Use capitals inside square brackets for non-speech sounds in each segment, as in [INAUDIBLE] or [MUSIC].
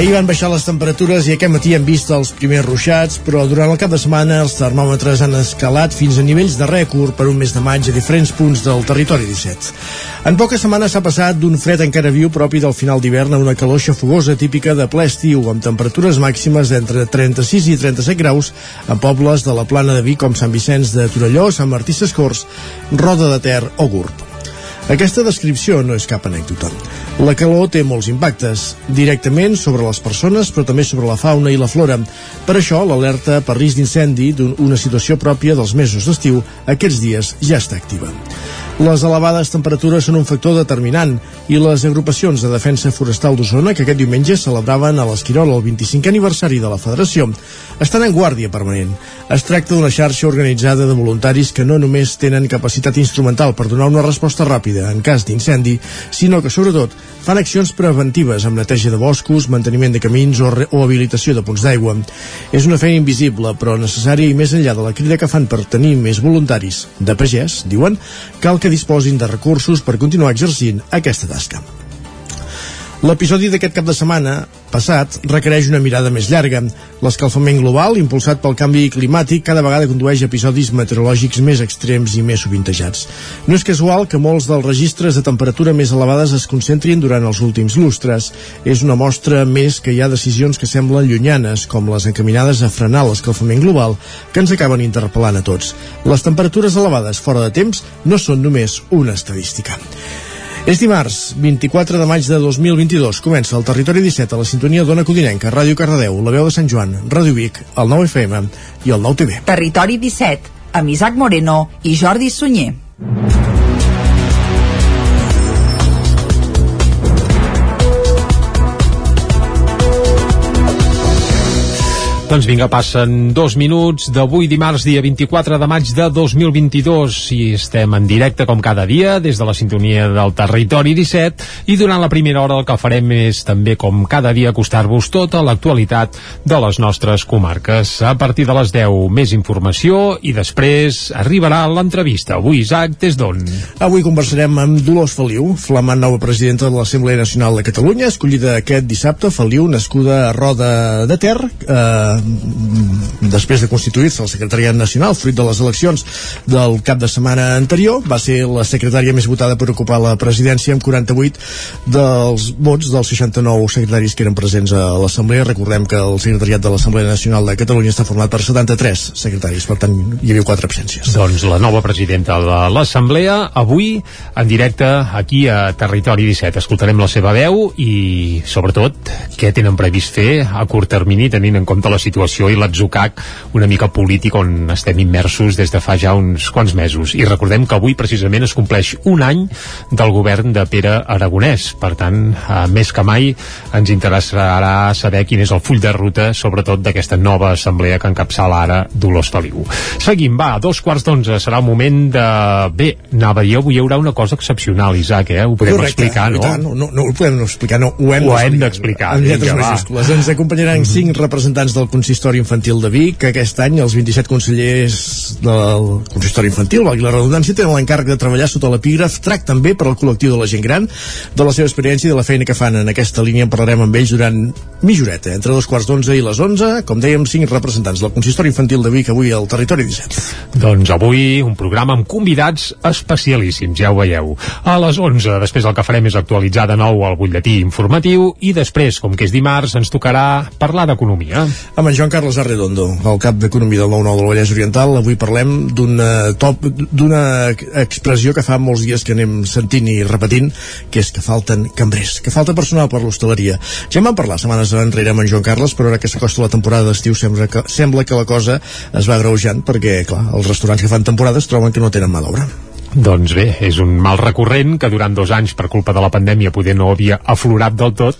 Ahir van baixar les temperatures i aquest matí hem vist els primers ruixats, però durant el cap de setmana els termòmetres han escalat fins a nivells de rècord per un mes de maig a diferents punts del territori 17. En poques setmanes s'ha passat d'un fred encara viu propi del final d'hivern a una calor xafogosa típica de ple estiu, amb temperatures màximes d'entre 36 i 37 graus en pobles de la plana de Vic com Sant Vicenç de Torelló, Sant Martí Sescors, Roda de Ter o Gurb. Aquesta descripció no és cap anècdota. La calor té molts impactes, directament sobre les persones, però també sobre la fauna i la flora. Per això, l'alerta per risc d'incendi d'una situació pròpia dels mesos d'estiu aquests dies ja està activa. Les elevades temperatures són un factor determinant i les agrupacions de defensa forestal d'Osona, que aquest diumenge celebraven a l'Esquirol el 25 aniversari de la Federació, estan en guàrdia permanent. Es tracta d'una xarxa organitzada de voluntaris que no només tenen capacitat instrumental per donar una resposta ràpida en cas d'incendi, sinó que, sobretot, fan accions preventives amb neteja de boscos, manteniment de camins o, o habilitació de punts d'aigua. És una feina invisible, però necessària i més enllà de la crida que fan per tenir més voluntaris de pagès, diuen, cal que disposin de recursos per continuar exercint aquesta tasca. L'episodi d'aquest cap de setmana passat requereix una mirada més llarga. L'escalfament global, impulsat pel canvi climàtic, cada vegada condueix episodis meteorològics més extrems i més sovintejats. No és casual que molts dels registres de temperatura més elevades es concentrin durant els últims lustres. És una mostra més que hi ha decisions que semblen llunyanes, com les encaminades a frenar l'escalfament global, que ens acaben interpel·lant a tots. Les temperatures elevades fora de temps no són només una estadística. És dimarts, 24 de maig de 2022. Comença el Territori 17 a la sintonia d'Ona Codinenca, Ràdio Cardedeu, La Veu de Sant Joan, Ràdio Vic, el 9 FM i el 9 TV. Territori 17, amb Isaac Moreno i Jordi Sunyer. Doncs vinga, passen dos minuts d'avui dimarts, dia 24 de maig de 2022 i estem en directe com cada dia des de la sintonia del Territori 17 i durant la primera hora el que farem és també com cada dia acostar-vos tota l'actualitat de les nostres comarques. A partir de les 10 més informació i després arribarà l'entrevista. Avui, Isaac, des d'on? Avui conversarem amb Dolors Feliu, flamant nova presidenta de l'Assemblea Nacional de Catalunya, escollida aquest dissabte, Feliu, nascuda a Roda de Ter, eh, després de constituir-se el secretariat nacional fruit de les eleccions del cap de setmana anterior va ser la secretària més votada per ocupar la presidència amb 48 dels vots dels 69 secretaris que eren presents a l'Assemblea. Recordem que el secretariat de l'Assemblea Nacional de Catalunya està format per 73 secretaris. Per tant hi havia quatre absències. Doncs la nova presidenta de l'Assemblea avui en directe aquí a Territori 17 escoltarem la seva veu i sobretot què tenen previst fer a curt termini tenint en compte la situació situació i l'atzucac una mica polític on estem immersos des de fa ja uns quants mesos. I recordem que avui precisament es compleix un any del govern de Pere Aragonès. Per tant, eh, més que mai ens interessarà saber quin és el full de ruta, sobretot d'aquesta nova assemblea que encapçala ara Dolors Feliu. Seguim, va, a dos quarts d'onze serà el moment de... Bé, anava a dir, avui hi haurà una cosa excepcional, Isaac, eh? Ho podem Correcte, explicar, no? Tant, no, no? No ho podem explicar, no, ho hem Ho hem d'explicar, lletres majúscules. Ens acompanyaran cinc representants del Consistori Infantil de Vic, que aquest any els 27 consellers del Consistori Infantil, valgui la redundància, tenen l'encàrrec de treballar sota l'epígraf Tracten bé per al col·lectiu de la gent gran, de la seva experiència i de la feina que fan en aquesta línia. En parlarem amb ells durant mitja horeta, entre dos quarts d'onze i les onze, com dèiem, cinc representants del Consistori Infantil de Vic avui al Territori 17. Doncs avui un programa amb convidats especialíssims, ja ho veieu. A les 11, després el que farem és actualitzar de nou el butlletí informatiu i després, com que és dimarts, ens tocarà parlar d'economia. Amb en Joan Carles Arredondo, el cap d'Economia del 9-9 del Vallès Oriental, avui parlem d'una top d'una expressió que fa molts dies que anem sentint i repetint, que és que falten cambrers, que falta personal per l'hostaleria. Ja en vam parlar setmanes enrere amb en Joan Carles, però ara que s'acosta la temporada d'estiu sembla que, sembla que la cosa es va greujant perquè, clar, els restaurants que fan temporades troben que no tenen mà d'obra. Doncs bé, és un mal recurrent que durant dos anys per culpa de la pandèmia poder no havia aflorat del tot,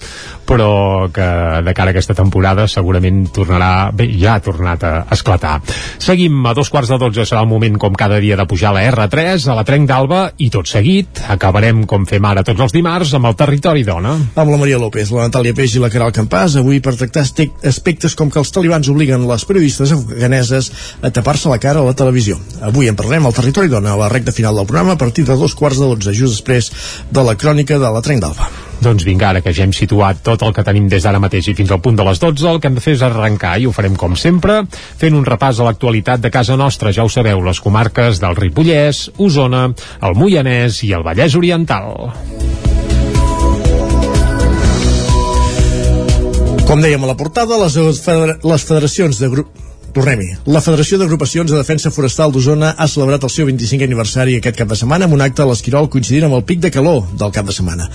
però que de cara a aquesta temporada segurament tornarà, bé, ja ha tornat a esclatar. Seguim a dos quarts de dotze, serà el moment com cada dia de pujar la R3, a la Trenc d'Alba, i tot seguit acabarem com fem ara tots els dimarts amb el Territori Dona. Amb la Maria López, la Natàlia Peix i la Caral Campàs, avui per tractar aspectes com que els talibans obliguen les periodistes afganeses a tapar-se la cara a la televisió. Avui en parlem al Territori Dona, a la recta final del programa a partir de dos quarts de dotze, just després de la crònica de la Trenc d'Alba. Doncs vinga, ara que ja hem situat tot el que tenim des d'ara mateix i fins al punt de les 12, el que hem de fer és arrencar i ho farem com sempre, fent un repàs a l'actualitat de casa nostra, ja ho sabeu, les comarques del Ripollès, Osona, el Moianès i el Vallès Oriental. Com dèiem a la portada, les, federacions de grup Tornem-hi. La Federació d'Agrupacions de Defensa Forestal d'Osona ha celebrat el seu 25 aniversari aquest cap de setmana amb un acte a l'Esquirol coincidint amb el pic de calor del cap de setmana.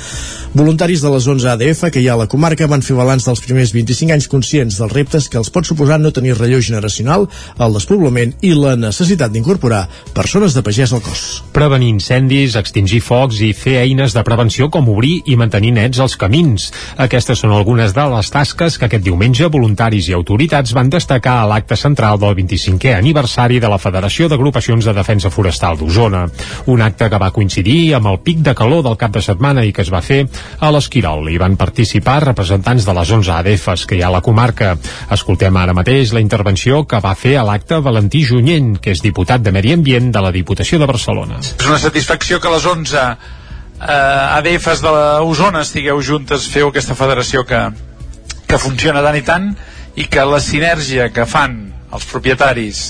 Voluntaris de les 11 ADF que hi ha a la comarca van fer balanç dels primers 25 anys conscients dels reptes que els pot suposar no tenir relleu generacional, el despoblament i la necessitat d'incorporar persones de pagès al cos. Prevenir incendis, extingir focs i fer eines de prevenció com obrir i mantenir nets els camins. Aquestes són algunes de les tasques que aquest diumenge voluntaris i autoritats van destacar a l'acte central del 25è aniversari de la Federació d'Agrupacions de Defensa Forestal d'Osona. Un acte que va coincidir amb el pic de calor del cap de setmana i que es va fer a l'Esquirol. Hi van participar representants de les 11 ADFs que hi ha a la comarca. Escoltem ara mateix la intervenció que va fer a l'acte Valentí Junyent, que és diputat de Medi Ambient de la Diputació de Barcelona. És una satisfacció que les 11 eh, ADFs de l'Osona estigueu juntes, feu aquesta federació que, que funciona tant i tant i que la sinergia que fan els propietaris,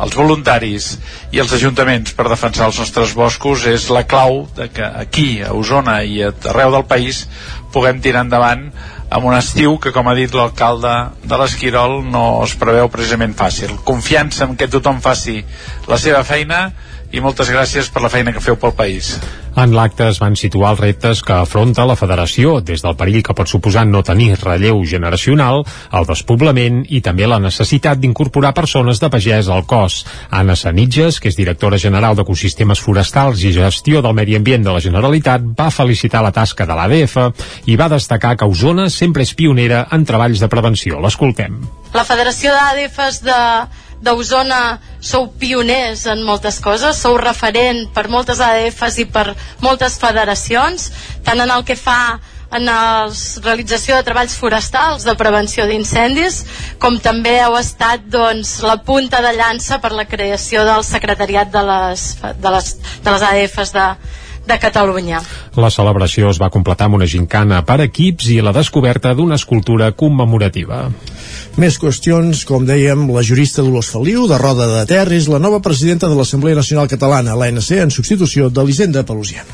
els voluntaris i els ajuntaments per defensar els nostres boscos és la clau de que aquí, a Osona i a arreu del país puguem tirar endavant amb un estiu que, com ha dit l'alcalde de l'Esquirol, no es preveu precisament fàcil. Confiança en que tothom faci la seva feina i moltes gràcies per la feina que feu pel país. En l'acte es van situar els reptes que afronta la federació, des del perill que pot suposar no tenir relleu generacional, el despoblament i també la necessitat d'incorporar persones de pagès al cos. Anna Sanitges, que és directora general d'Ecosistemes Forestals i Gestió del Medi Ambient de la Generalitat, va felicitar la tasca de l'ADF i va destacar que Osona sempre és pionera en treballs de prevenció. L'escoltem. La Federació d'ADFs de d'Osona sou pioners en moltes coses, sou referent per moltes ADFs i per moltes federacions, tant en el que fa en la realització de treballs forestals de prevenció d'incendis, com també heu estat doncs, la punta de llança per la creació del secretariat de les, de les, de les ADFs de, de Catalunya. La celebració es va completar amb una gincana per equips i la descoberta d'una escultura commemorativa. Més qüestions, com dèiem, la jurista Dolors Feliu, de Roda de Ter, és la nova presidenta de l'Assemblea Nacional Catalana, l'ANC, en substitució d'Elisenda Pelusià.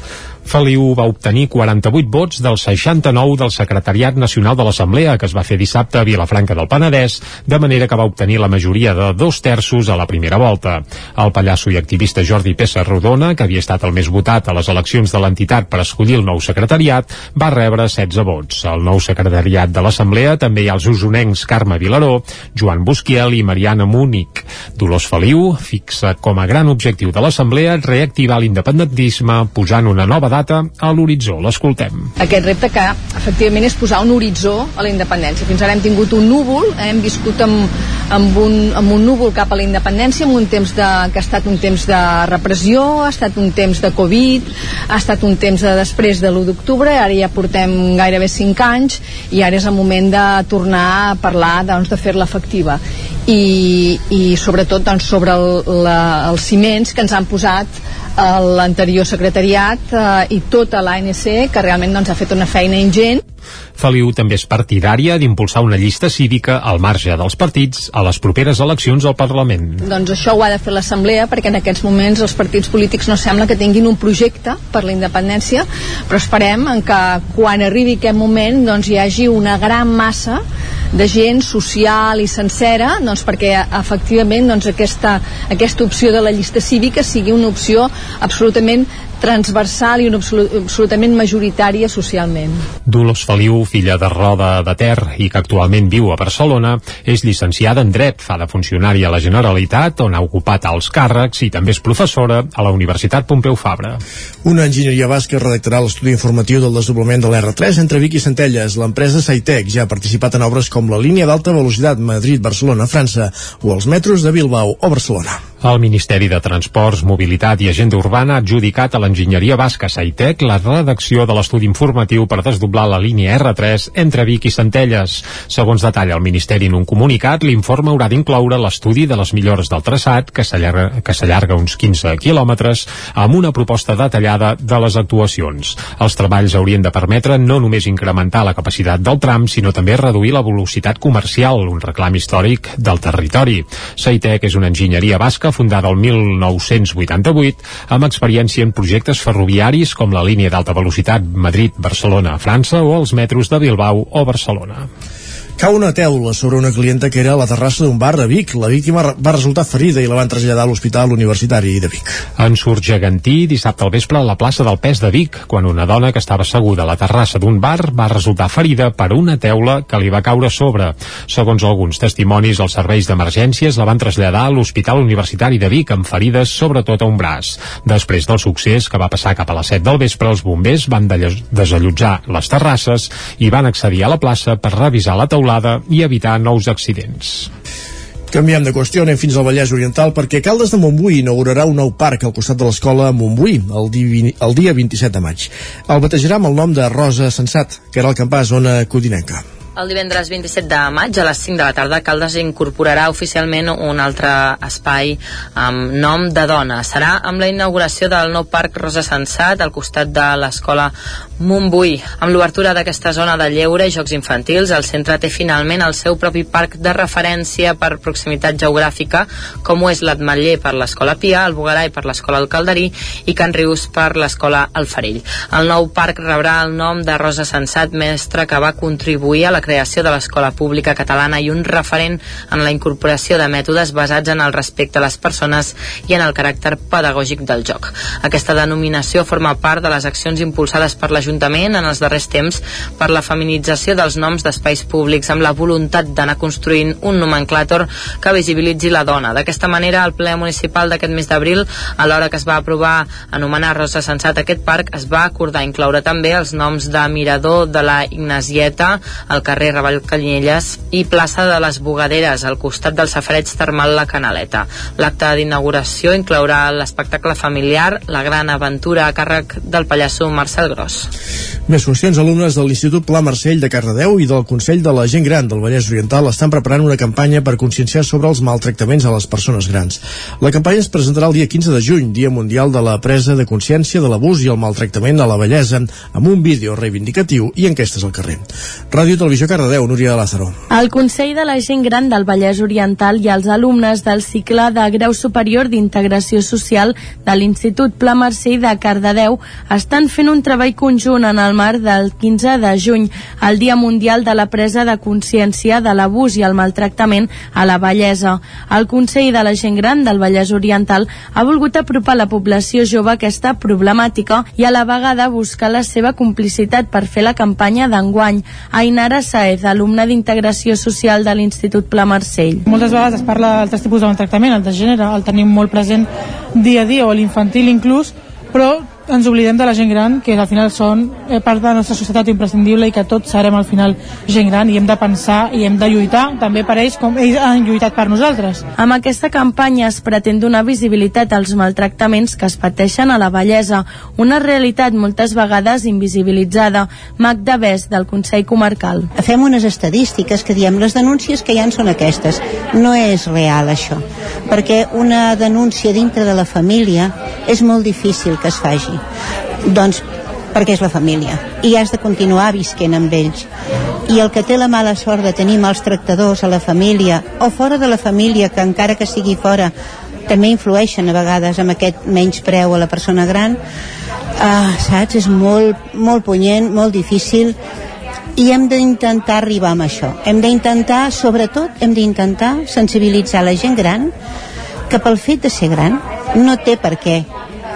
Feliu va obtenir 48 vots dels 69 del Secretariat Nacional de l'Assemblea que es va fer dissabte a Vilafranca del Penedès, de manera que va obtenir la majoria de dos terços a la primera volta. El pallasso i activista Jordi Pessa Rodona, que havia estat el més votat a les eleccions de l'entitat per escollir el nou secretariat, va rebre 16 vots. Al nou secretariat de l'Assemblea també hi ha els usonencs Carme Vilaró, Joan Busquiel i Mariana Múnic. Dolors Feliu fixa com a gran objectiu de l'Assemblea reactivar l'independentisme posant una nova data a l'horitzó. L'escoltem. Aquest repte que efectivament és posar un horitzó a la independència. Fins ara hem tingut un núvol, eh, hem viscut amb, amb, un, amb un núvol cap a la independència, amb un temps de, que ha estat un temps de repressió, ha estat un temps de Covid, ha estat un temps de després de l'1 d'octubre, ara ja portem gairebé 5 anys i ara és el moment de tornar a parlar doncs, de fer-la efectiva i, i sobretot doncs, sobre el, la, els ciments que ens han posat l'anterior secretariat eh, i tota l'ANC que realment doncs, ha fet una feina ingent Feliu també és partidària d'impulsar una llista cívica al marge dels partits a les properes eleccions al Parlament. Doncs això ho ha de fer l'Assemblea perquè en aquests moments els partits polítics no sembla que tinguin un projecte per la independència, però esperem en que quan arribi aquest moment doncs hi hagi una gran massa de gent social i sencera doncs perquè efectivament doncs, aquesta, aquesta opció de la llista cívica sigui una opció absolutament transversal i una absolut, absolutament majoritària socialment. Dolors Feliu, filla de Roda de Ter i que actualment viu a Barcelona, és llicenciada en Dret, fa de funcionària a la Generalitat, on ha ocupat alts càrrecs i també és professora a la Universitat Pompeu Fabra. Una enginyeria basca redactarà l'estudi informatiu del desdoblament de l'R3 entre Vic i Centelles. L'empresa Saitec ja ha participat en obres com la línia d'alta velocitat Madrid-Barcelona-França o els metros de Bilbao o Barcelona. El Ministeri de Transports, Mobilitat i Agenda Urbana ha adjudicat a l'enginyeria basca Saitec la redacció de l'estudi informatiu per desdoblar la línia R3 entre Vic i Centelles. Segons detalla el Ministeri en un comunicat, l'informe haurà d'incloure l'estudi de les millores del traçat, que s'allarga uns 15 quilòmetres, amb una proposta detallada de les actuacions. Els treballs haurien de permetre no només incrementar la capacitat del tram, sinó també reduir la velocitat comercial, un reclam històric del territori. Saitec és una enginyeria basca fundada el 1988, amb experiència en projectes ferroviaris com la línia d'alta velocitat Madrid-Barcelona-França o els metros de Bilbao o Barcelona. Cau una teula sobre una clienta que era a la terrassa d'un bar de Vic. La víctima va resultar ferida i la van traslladar a l'Hospital Universitari de Vic. En surt gegantí dissabte al vespre a la plaça del Pes de Vic, quan una dona que estava asseguda a la terrassa d'un bar va resultar ferida per una teula que li va caure sobre. Segons alguns testimonis, els serveis d'emergències la van traslladar a l'Hospital Universitari de Vic amb ferides sobretot a un braç. Després del succés que va passar cap a les 7 del vespre, els bombers van desallotjar les terrasses i van accedir a la plaça per revisar la teulada teulada i evitar nous accidents. Canviem de qüestió, anem fins al Vallès Oriental perquè Caldes de Montbui inaugurarà un nou parc al costat de l'escola Montbui el, di el dia 27 de maig. El batejarà amb el nom de Rosa Sensat, que era el campàs zona codinenca. El divendres 27 de maig a les 5 de la tarda Caldes incorporarà oficialment un altre espai amb nom de dona. Serà amb la inauguració del nou parc Rosa Sensat al costat de l'escola Montbui. Amb l'obertura d'aquesta zona de lleure i jocs infantils, el centre té finalment el seu propi parc de referència per proximitat geogràfica, com ho és l'Atmetller per l'Escola Pia, el Bugarai per l'Escola El Calderí i Can Rius per l'Escola El Farell. El nou parc rebrà el nom de Rosa Sensat, mestre que va contribuir a la creació de l'escola pública catalana i un referent en la incorporació de mètodes basats en el respecte a les persones i en el caràcter pedagògic del joc. Aquesta denominació forma part de les accions impulsades per l'Ajuntament en els darrers temps per la feminització dels noms d'espais públics amb la voluntat d'anar construint un nomenclàtor que visibilitzi la dona. D'aquesta manera, el ple municipal d'aquest mes d'abril, a l'hora que es va aprovar anomenar Rosa Sensat aquest parc, es va acordar incloure també els noms de Mirador de la Ignasieta, el carrer carrer Raval Canyelles i plaça de les Bogaderes, al costat del safareig termal La Canaleta. L'acte d'inauguració inclourà l'espectacle familiar La Gran Aventura a càrrec del pallasso Marcel Gros. Més qüestions, alumnes de l'Institut Pla Marcell de Cardedeu i del Consell de la Gent Gran del Vallès Oriental estan preparant una campanya per conscienciar sobre els maltractaments a les persones grans. La campanya es presentarà el dia 15 de juny, Dia Mundial de la Presa de Consciència de l'Abús i el Maltractament a la Bellesa, amb un vídeo reivindicatiu i enquestes al carrer. Ràdio Televisió Televisió Cardedeu, Núria de Lázaro. El Consell de la Gent Gran del Vallès Oriental i els alumnes del cicle de Grau Superior d'Integració Social de l'Institut Pla Mercè de Cardedeu estan fent un treball conjunt en el marc del 15 de juny, el Dia Mundial de la Presa de Consciència de l'Abús i el Maltractament a la Vallesa. El Consell de la Gent Gran del Vallès Oriental ha volgut apropar la població jove a aquesta problemàtica i a la vegada buscar la seva complicitat per fer la campanya d'enguany. Ainara Saez, alumne d'Integració Social de l'Institut Pla Marcell. Moltes vegades es parla d'altres tipus de maltractament, el de gènere el tenim molt present dia a dia o l'infantil inclús, però ens oblidem de la gent gran, que al final són eh, part de la nostra societat imprescindible i que tots serem al final gent gran i hem de pensar i hem de lluitar també per ells com ells han lluitat per nosaltres. Amb aquesta campanya es pretén donar visibilitat als maltractaments que es pateixen a la bellesa, una realitat moltes vegades invisibilitzada. Magda Bes, del Consell Comarcal. Fem unes estadístiques que diem les denúncies que hi han són aquestes. No és real això, perquè una denúncia dintre de la família és molt difícil que es faci doncs perquè és la família. I has de continuar visquent amb ells. I el que té la mala sort de tenir mals tractadors a la família o fora de la família que encara que sigui fora també influeixen a vegades amb aquest menys preu a la persona gran uh, saps? És molt, molt punyent, molt difícil i hem d'intentar arribar amb això. Hem d'intentar, sobretot hem d'intentar sensibilitzar la gent gran que pel fet de ser gran no té per què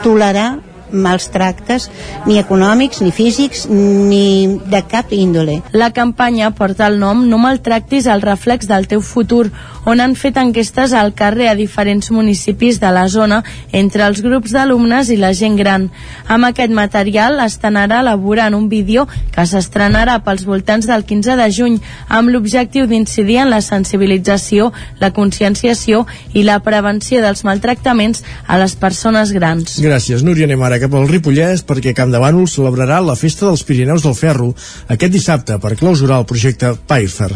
tolerar mals tractes ni econòmics, ni físics, ni de cap índole. La campanya porta el nom No maltractis el reflex del teu futur, on han fet enquestes al carrer a diferents municipis de la zona entre els grups d'alumnes i la gent gran. Amb aquest material estan ara elaborant un vídeo que s'estrenarà pels voltants del 15 de juny amb l'objectiu d'incidir en la sensibilització, la conscienciació i la prevenció dels maltractaments a les persones grans. Gràcies, Núria. Anem ara cap al Ripollès perquè Camp de Bànol celebrarà la Festa dels Pirineus del Ferro aquest dissabte per clausurar el projecte Paifer.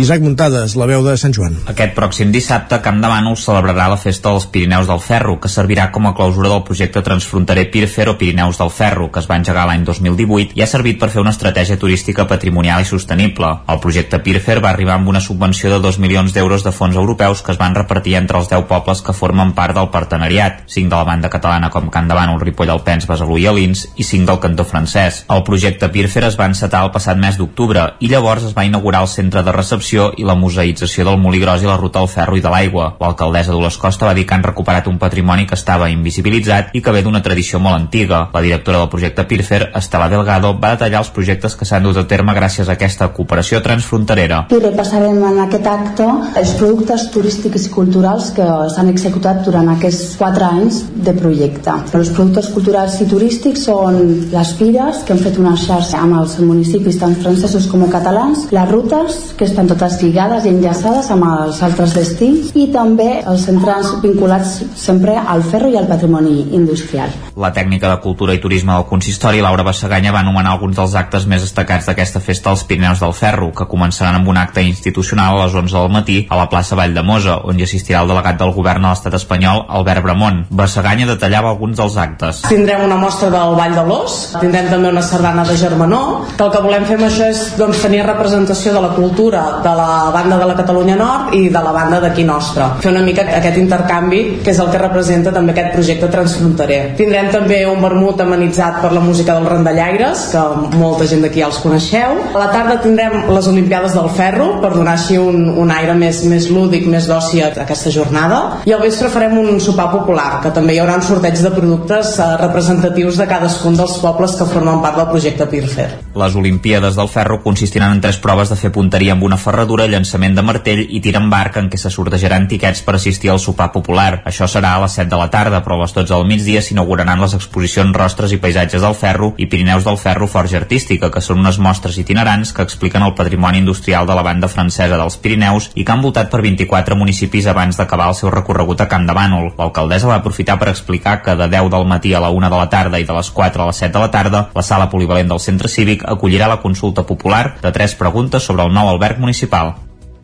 Isaac Muntades, la veu de Sant Joan. Aquest pròxim dissabte, Camp de Bànol celebrarà la Festa dels Pirineus del Ferro, que servirà com a clausura del projecte transfronterer Pirfer o Pirineus del Ferro, que es va engegar l'any 2018 i ha servit per fer una estratègia turística patrimonial i sostenible. El projecte Pirfer va arribar amb una subvenció de 2 milions d'euros de fons europeus que es van repartir entre els 10 pobles que formen part del partenariat, 5 de la banda catalana com Camp de Bànol, Ripoll, Alpens, Besalú i Alins i 5 del cantó francès. El projecte Pirfer es va encetar el passat mes d'octubre i llavors es va inaugurar el centre de recepció i la museïtzació del Molí Gros i la ruta del ferro i de l'aigua. L'alcaldessa Dolors Costa va dir que han recuperat un patrimoni que estava invisibilitzat i que ve d'una tradició molt antiga. La directora del projecte Pirfer, Estela Delgado, va detallar els projectes que s'han dut a terme gràcies a aquesta cooperació transfronterera. I repassarem en aquest acte els productes turístics i culturals que s'han executat durant aquests quatre anys de projecte. Els productes culturals i turístics són les fires, que han fet una xarxa amb els municipis tant francesos com catalans, les rutes, que estan totes lligades i enllaçades amb els altres destins, i també els centres vinculats sempre al ferro i al patrimoni industrial. La tècnica de cultura i turisme del consistori, Laura Bassaganya, va anomenar alguns dels actes més destacats d'aquesta festa als Pirineus del Ferro, que començaran amb un acte institucional a les 11 del matí a la plaça Vall de Mosa, on hi assistirà el delegat del govern a l'estat espanyol, Albert Bramont. Bassaganya detallava alguns dels actes. Tindrem una mostra del Vall de l'Os, tindrem també una sardana de Germanó, que el que volem fer amb això és doncs, tenir representació de la cultura de la banda de la Catalunya Nord i de la banda d'aquí nostra. Fer una mica aquest intercanvi, que és el que representa també aquest projecte transfronterer. Tindrem també un vermut amenitzat per la música dels randallaires, que molta gent d'aquí ja els coneixeu. A la tarda tindrem les Olimpiades del Ferro, per donar així un, un aire més, més lúdic, més d'oci a aquesta jornada. I al vespre farem un sopar popular, que també hi haurà un sorteig de productes eh, representatius de cadascun dels pobles que formen part del projecte Pirfer. Les Olimpíades del Ferro consistiran en tres proves de fer punteria amb una ferradura, llançament de martell i tir amb barca en què se sortejaran tiquets per assistir al sopar popular. Això serà a les 7 de la tarda, però a les 12 del migdia s'inauguraran les exposicions Rostres i Paisatges del Ferro i Pirineus del Ferro Forja Artística, que són unes mostres itinerants que expliquen el patrimoni industrial de la banda francesa dels Pirineus i que han voltat per 24 municipis abans d'acabar el seu recorregut a Camp de Bànol. L'alcaldessa va aprofitar per explicar que de 10 del matí a la 1 de la tarda i de les 4 a les 7 de la tarda, la sala polivalent del centre cívic acollirà la consulta popular de tres preguntes sobre el nou alberg municipal.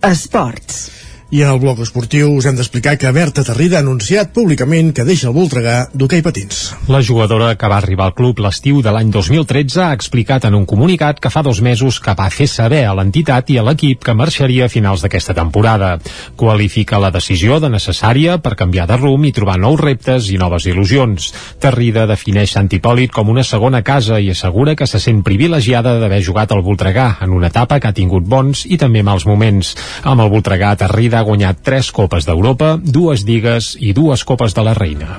Esports. I en el bloc esportiu us hem d'explicar que Berta Tarrida ha anunciat públicament que deixa el Voltregà d'hoquei patins. La jugadora que va arribar al club l'estiu de l'any 2013 ha explicat en un comunicat que fa dos mesos que va fer saber a l'entitat i a l'equip que marxaria a finals d'aquesta temporada. Qualifica la decisió de necessària per canviar de rumb i trobar nous reptes i noves il·lusions. Tarrida defineix Sant Hipòlit com una segona casa i assegura que se sent privilegiada d'haver jugat al Voltregà en una etapa que ha tingut bons i també mals moments. Amb el Voltregà, Tarrida ha guanyat tres Copes d'Europa, dues Lligues i dues Copes de la Reina.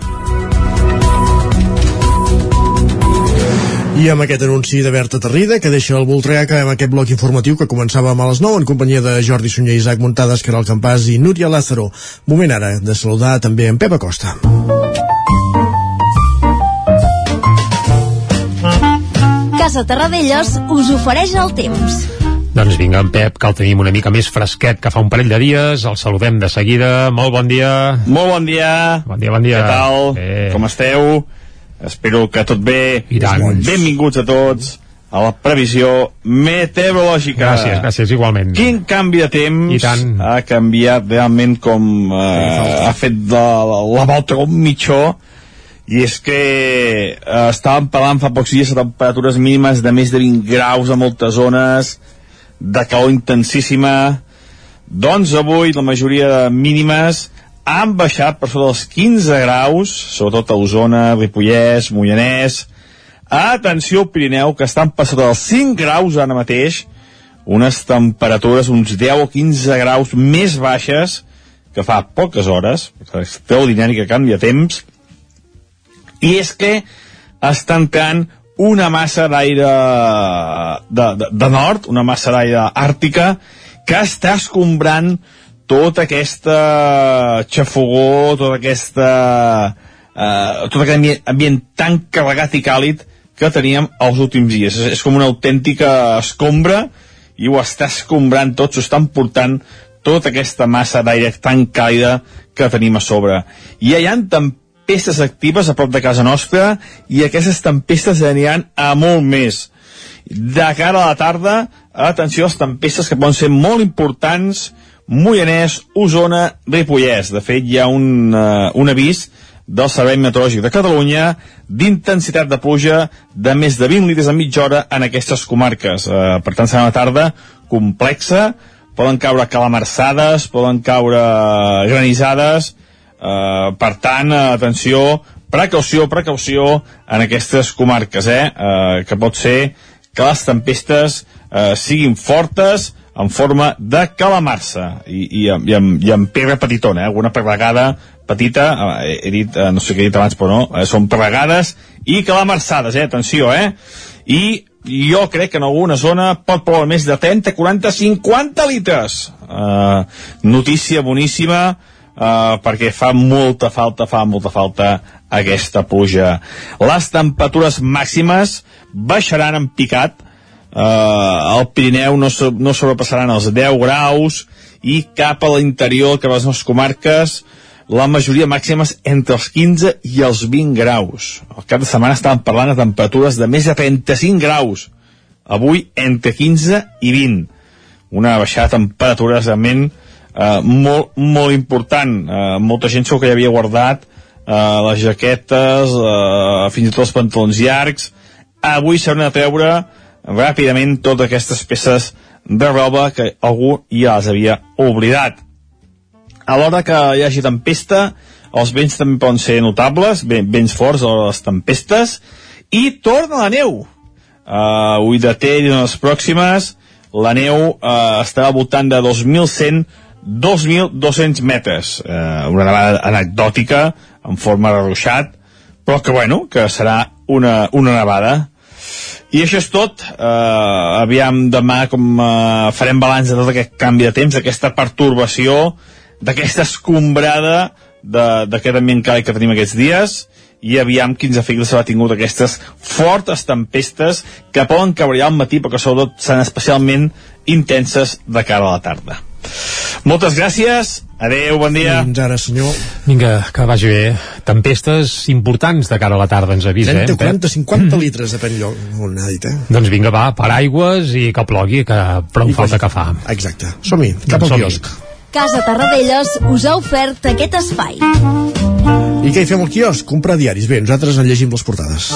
I amb aquest anunci de Berta Tarrida, que deixa el Voltregà, acabem aquest bloc informatiu que començàvem a les 9 en companyia de Jordi Sunyer, Isaac Muntades, Caral Campàs i Núria Lázaro. Moment ara de saludar també en Pep Acosta. Casa Terradellos us ofereix el temps. Doncs vinga, en Pep, que el tenim una mica més fresquet que fa un parell de dies. El saludem de seguida. Molt bon dia. Molt bon dia. Bon dia, bon dia. Què tal? Bé. Com esteu? Espero que tot bé. I tant. Benvinguts a tots a la previsió meteorològica. Gràcies, gràcies, igualment. Quin canvi de temps I tant. ha canviat realment com eh, ha fet de, la, la volta com mitjó i és que eh, estàvem parlant fa pocs dies de temperatures mínimes de més de 20 graus a moltes zones de calor intensíssima. Doncs avui la majoria de mínimes han baixat per sota dels 15 graus sobretot a Osona, Ripollès, Moianès. Atenció Pirineu que estan per dels 5 graus ara mateix. Unes temperatures uns 10 o 15 graus més baixes que fa poques hores. Extraordinari que canvia temps. I és que està entrant una massa d'aire de, de, de nord, una massa d'aire àrtica, que està escombrant tota aquesta xafogó, tota aquesta... Eh, tot aquest ambient, ambient tan carregat i càlid que teníem els últims dies. És, és com una autèntica escombra i ho està escombrant tot, s'ho estan portant tota aquesta massa d'aire tan càlida que tenim a sobre. I hi ha tempestes actives a prop de casa nostra i aquestes tempestes aniran a molt més. De cara a la tarda, atenció a les tempestes que poden ser molt importants, Moianès, Osona, Ripollès. De fet, hi ha un, uh, un avís del Servei Meteorològic de Catalunya d'intensitat de pluja de més de 20 litres a mitja hora en aquestes comarques. Uh, per tant, serà una tarda complexa, poden caure calamarsades, poden caure granissades, uh, per tant, atenció, precaució, precaució en aquestes comarques, eh? Uh, que pot ser que les tempestes uh, siguin fortes, en forma de calamarsa i, i, i, amb, i amb pedra petitona, eh? alguna pedregada petita, eh, he dit, eh, no sé què he dit abans, però no, eh, són pedregades i calamarsades, eh? atenció, eh? I jo crec que en alguna zona pot ploure més de 30, 40, 50 litres. Uh, notícia boníssima, uh, perquè fa molta falta, fa molta falta aquesta pluja. Les temperatures màximes baixaran en picat, uh, al Pirineu no, so, no sobrepassaran els 10 graus i cap a l'interior, cap a les nostres comarques, la majoria màximes entre els 15 i els 20 graus. El cap de setmana estàvem parlant de temperatures de més de 35 graus. Avui entre 15 i 20. Una baixada de temperatures realment eh, molt, molt important. Eh, molta gent segur que ja havia guardat eh, les jaquetes, eh, fins i tot els pantalons llargs. Avui s'hauran de treure ràpidament totes aquestes peces de roba que algú ja les havia oblidat a l'hora que hi hagi tempesta, els vents també poden ser notables, vents forts a les tempestes, i torna la neu. Uh, Ull de Tell i les pròximes, la neu uh, estarà al voltant de 2.100 2.200 metres. Uh, una nevada anecdòtica, en forma de ruixat, però que, bueno, que serà una, una nevada. I això és tot. Uh, aviam demà com uh, farem balanç de tot aquest canvi de temps, aquesta pertorbació, d'aquesta escombrada d'aquest ambient càlid que tenim aquests dies i aviam quins efectes s'ha tingut aquestes fortes tempestes que poden cabrear al matí però que sobretot seran especialment intenses de cara a la tarda. Moltes gràcies, adeu, bon dia. Fins ara, senyor. Vinga, que vagi bé. Tempestes importants de cara a la tarda, ens avisa, 30, eh? 40, 50 litres, depèn lloc on ha dit, eh? Doncs vinga, va, paraigües i que plogui, que prou I falta que- fa. Exacte. Som-hi, cap Doncs al som-hi. quiosc. Casa Tarradellas us ha ofert aquest espai. I què hi fem al quiosc? Comprar diaris. Bé, nosaltres en llegim les portades.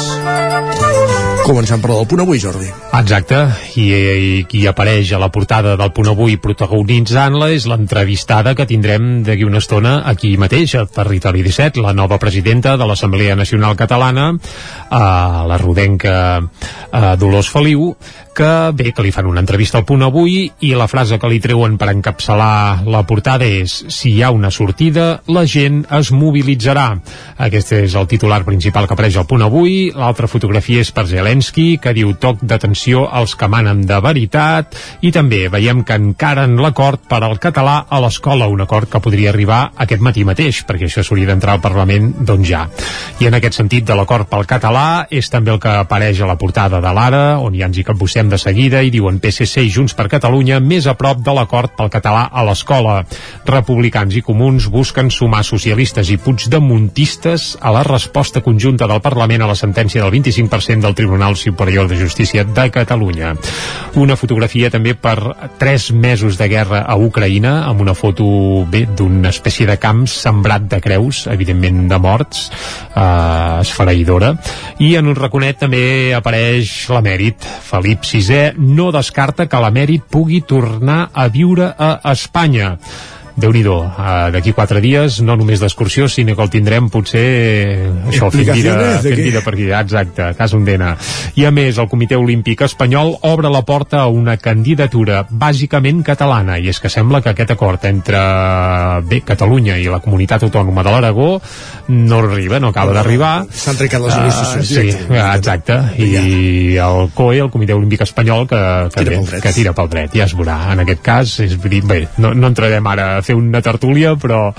Començant per del punt avui, Jordi. Exacte, i, i qui apareix a la portada del punt avui protagonitzant-la és l'entrevistada que tindrem d'aquí una estona aquí mateix, a Territori 17, la nova presidenta de l'Assemblea Nacional Catalana, a la rodenca a Dolors Feliu, que bé, que li fan una entrevista al punt avui i la frase que li treuen per encapçalar la portada és si hi ha una sortida, la gent es mobilitzarà. Aquest és el titular principal que apareix al punt avui. L'altra fotografia és per Zelensky, que diu toc d'atenció als que manen de veritat i també veiem que encaren l'acord per al català a l'escola, un acord que podria arribar aquest matí mateix, perquè això s'hauria d'entrar al Parlament doncs ja. I en aquest sentit de l'acord pel català és també el que apareix a la portada de l'Ara, on ja ens hi capbussem de seguida i diuen PSC i Junts per Catalunya més a prop de l'acord pel català a l'escola. Republicans i comuns busquen sumar socialistes i puigdemontistes a la resposta conjunta del Parlament a la sentència del 25% del Tribunal Superior de Justícia de Catalunya. Una fotografia també per tres mesos de guerra a Ucraïna, amb una foto bé d'una espècie de camp sembrat de creus, evidentment de morts, eh, esfereïdora, i en un raconet també apareix l'emèrit. Felip VI no descarta que l'emèrit pugui tornar a viure a Espanya. Déu nhi uh, d'aquí quatre dies, no només d'excursió, sinó que el tindrem potser això, fent vida, fent vida per aquí, exacte, cas Ondena. I a més, el Comitè Olímpic Espanyol obre la porta a una candidatura bàsicament catalana, i és que sembla que aquest acord entre bé, Catalunya i la comunitat autònoma de l'Aragó no arriba, no acaba d'arribar. S'han trencat les negociacions. Uh, sí, exacte. I el COE, el Comitè Olímpic Espanyol, que, que, tira, bé, que tira pel dret, ja es veurà. En aquest cas, és, bé, no, no entrarem ara fer una tertúlia, però,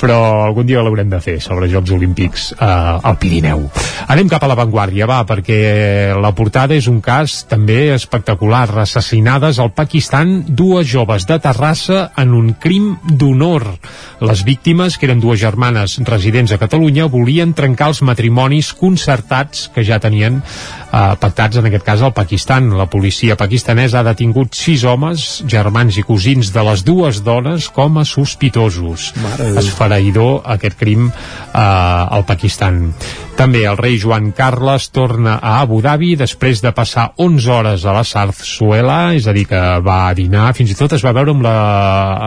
però algun dia l'haurem de fer sobre Jocs Olímpics uh, al Pirineu. Anem cap a l'avantguàrdia, va, perquè la portada és un cas també espectacular. Assassinades al Pakistan dues joves de Terrassa en un crim d'honor. Les víctimes, que eren dues germanes residents a Catalunya, volien trencar els matrimonis concertats que ja tenien eh, pactats, en aquest cas, al Pakistan. La policia pakistanesa ha detingut sis homes, germans i cosins de les dues dones, com a sospitosos. Esfereïdor aquest crim eh, al Pakistan. També el rei Joan Carles torna a Abu Dhabi després de passar 11 hores a la Sarzuela, és a dir, que va dinar, fins i tot es va veure amb la,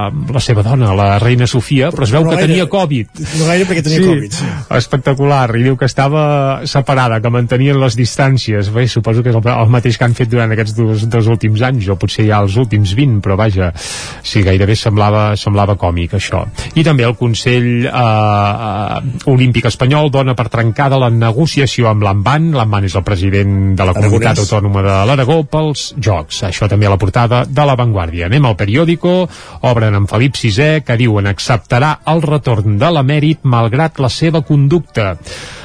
amb la seva dona, la reina Sofia, però es veu no que gaire, tenia Covid. No gaire perquè tenia sí, Covid, sí. Espectacular, i diu que estava separada, que mantenien les distàncies. Bé, suposo que és el, el mateix que han fet durant aquests dos, dos últims anys, o potser ja els últims 20, però vaja, sí, gairebé semblava, semblava còmic, això. I també el Consell eh, eh, Olímpic Espanyol dona per trencada la negociació amb l'Amban, l'Amban és el president de la Comunitat Aragonès. Autònoma de l'Aragó, pels Jocs. Això també a la portada de La Vanguardia. Anem al periòdico, obren amb Felip VI, que diuen acceptarà el retorn de l'emèrit malgrat la seva conducta.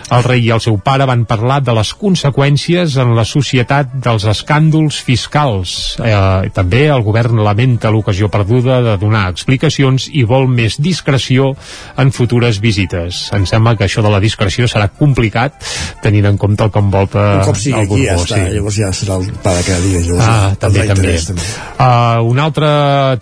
El rei i el seu pare van parlar de les conseqüències en la societat dels escàndols fiscals. Eh, també el govern lamenta l'ocasió perduda de donar explicacions i vol més discreció en futures visites. Em sembla que això de la discreció serà complicat tenint en compte el que envolta Un cop sigui el aquí ja està, sí. llavors ja serà el pa de cada dia. Llavors, Ah, també, també. Uh, un altre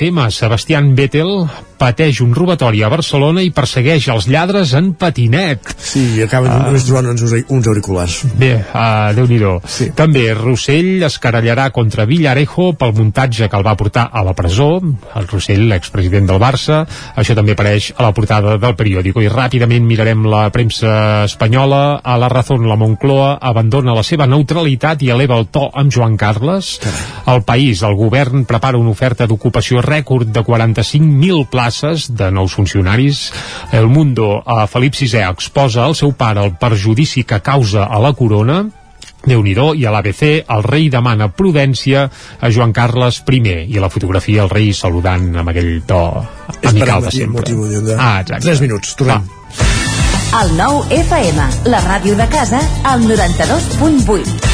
tema, Sebastián Vettel pateix un robatori a Barcelona i persegueix els lladres en patinet. Sí, i acaben Ah. uh, trobant uns, uns auriculars. Bé, uh, déu nhi sí. També Rossell es querellarà contra Villarejo pel muntatge que el va portar a la presó, el Rossell, l'expresident del Barça. Això també apareix a la portada del periòdico. I ràpidament mirarem la premsa espanyola. A la Razón, la Moncloa abandona la seva neutralitat i eleva el to amb Joan Carles. Al país, el govern prepara una oferta d'ocupació rècord de 45.000 places de nous funcionaris. El Mundo, a Felip VI exposa al seu pare el perjudici que causa a la corona déu nhi i a l'ABC el rei demana prudència a Joan Carles I i a la fotografia el rei saludant amb aquell to amical de sempre de... ah, exacte. 3 minuts, tornem. El nou FM, la ràdio de casa, al 92.8.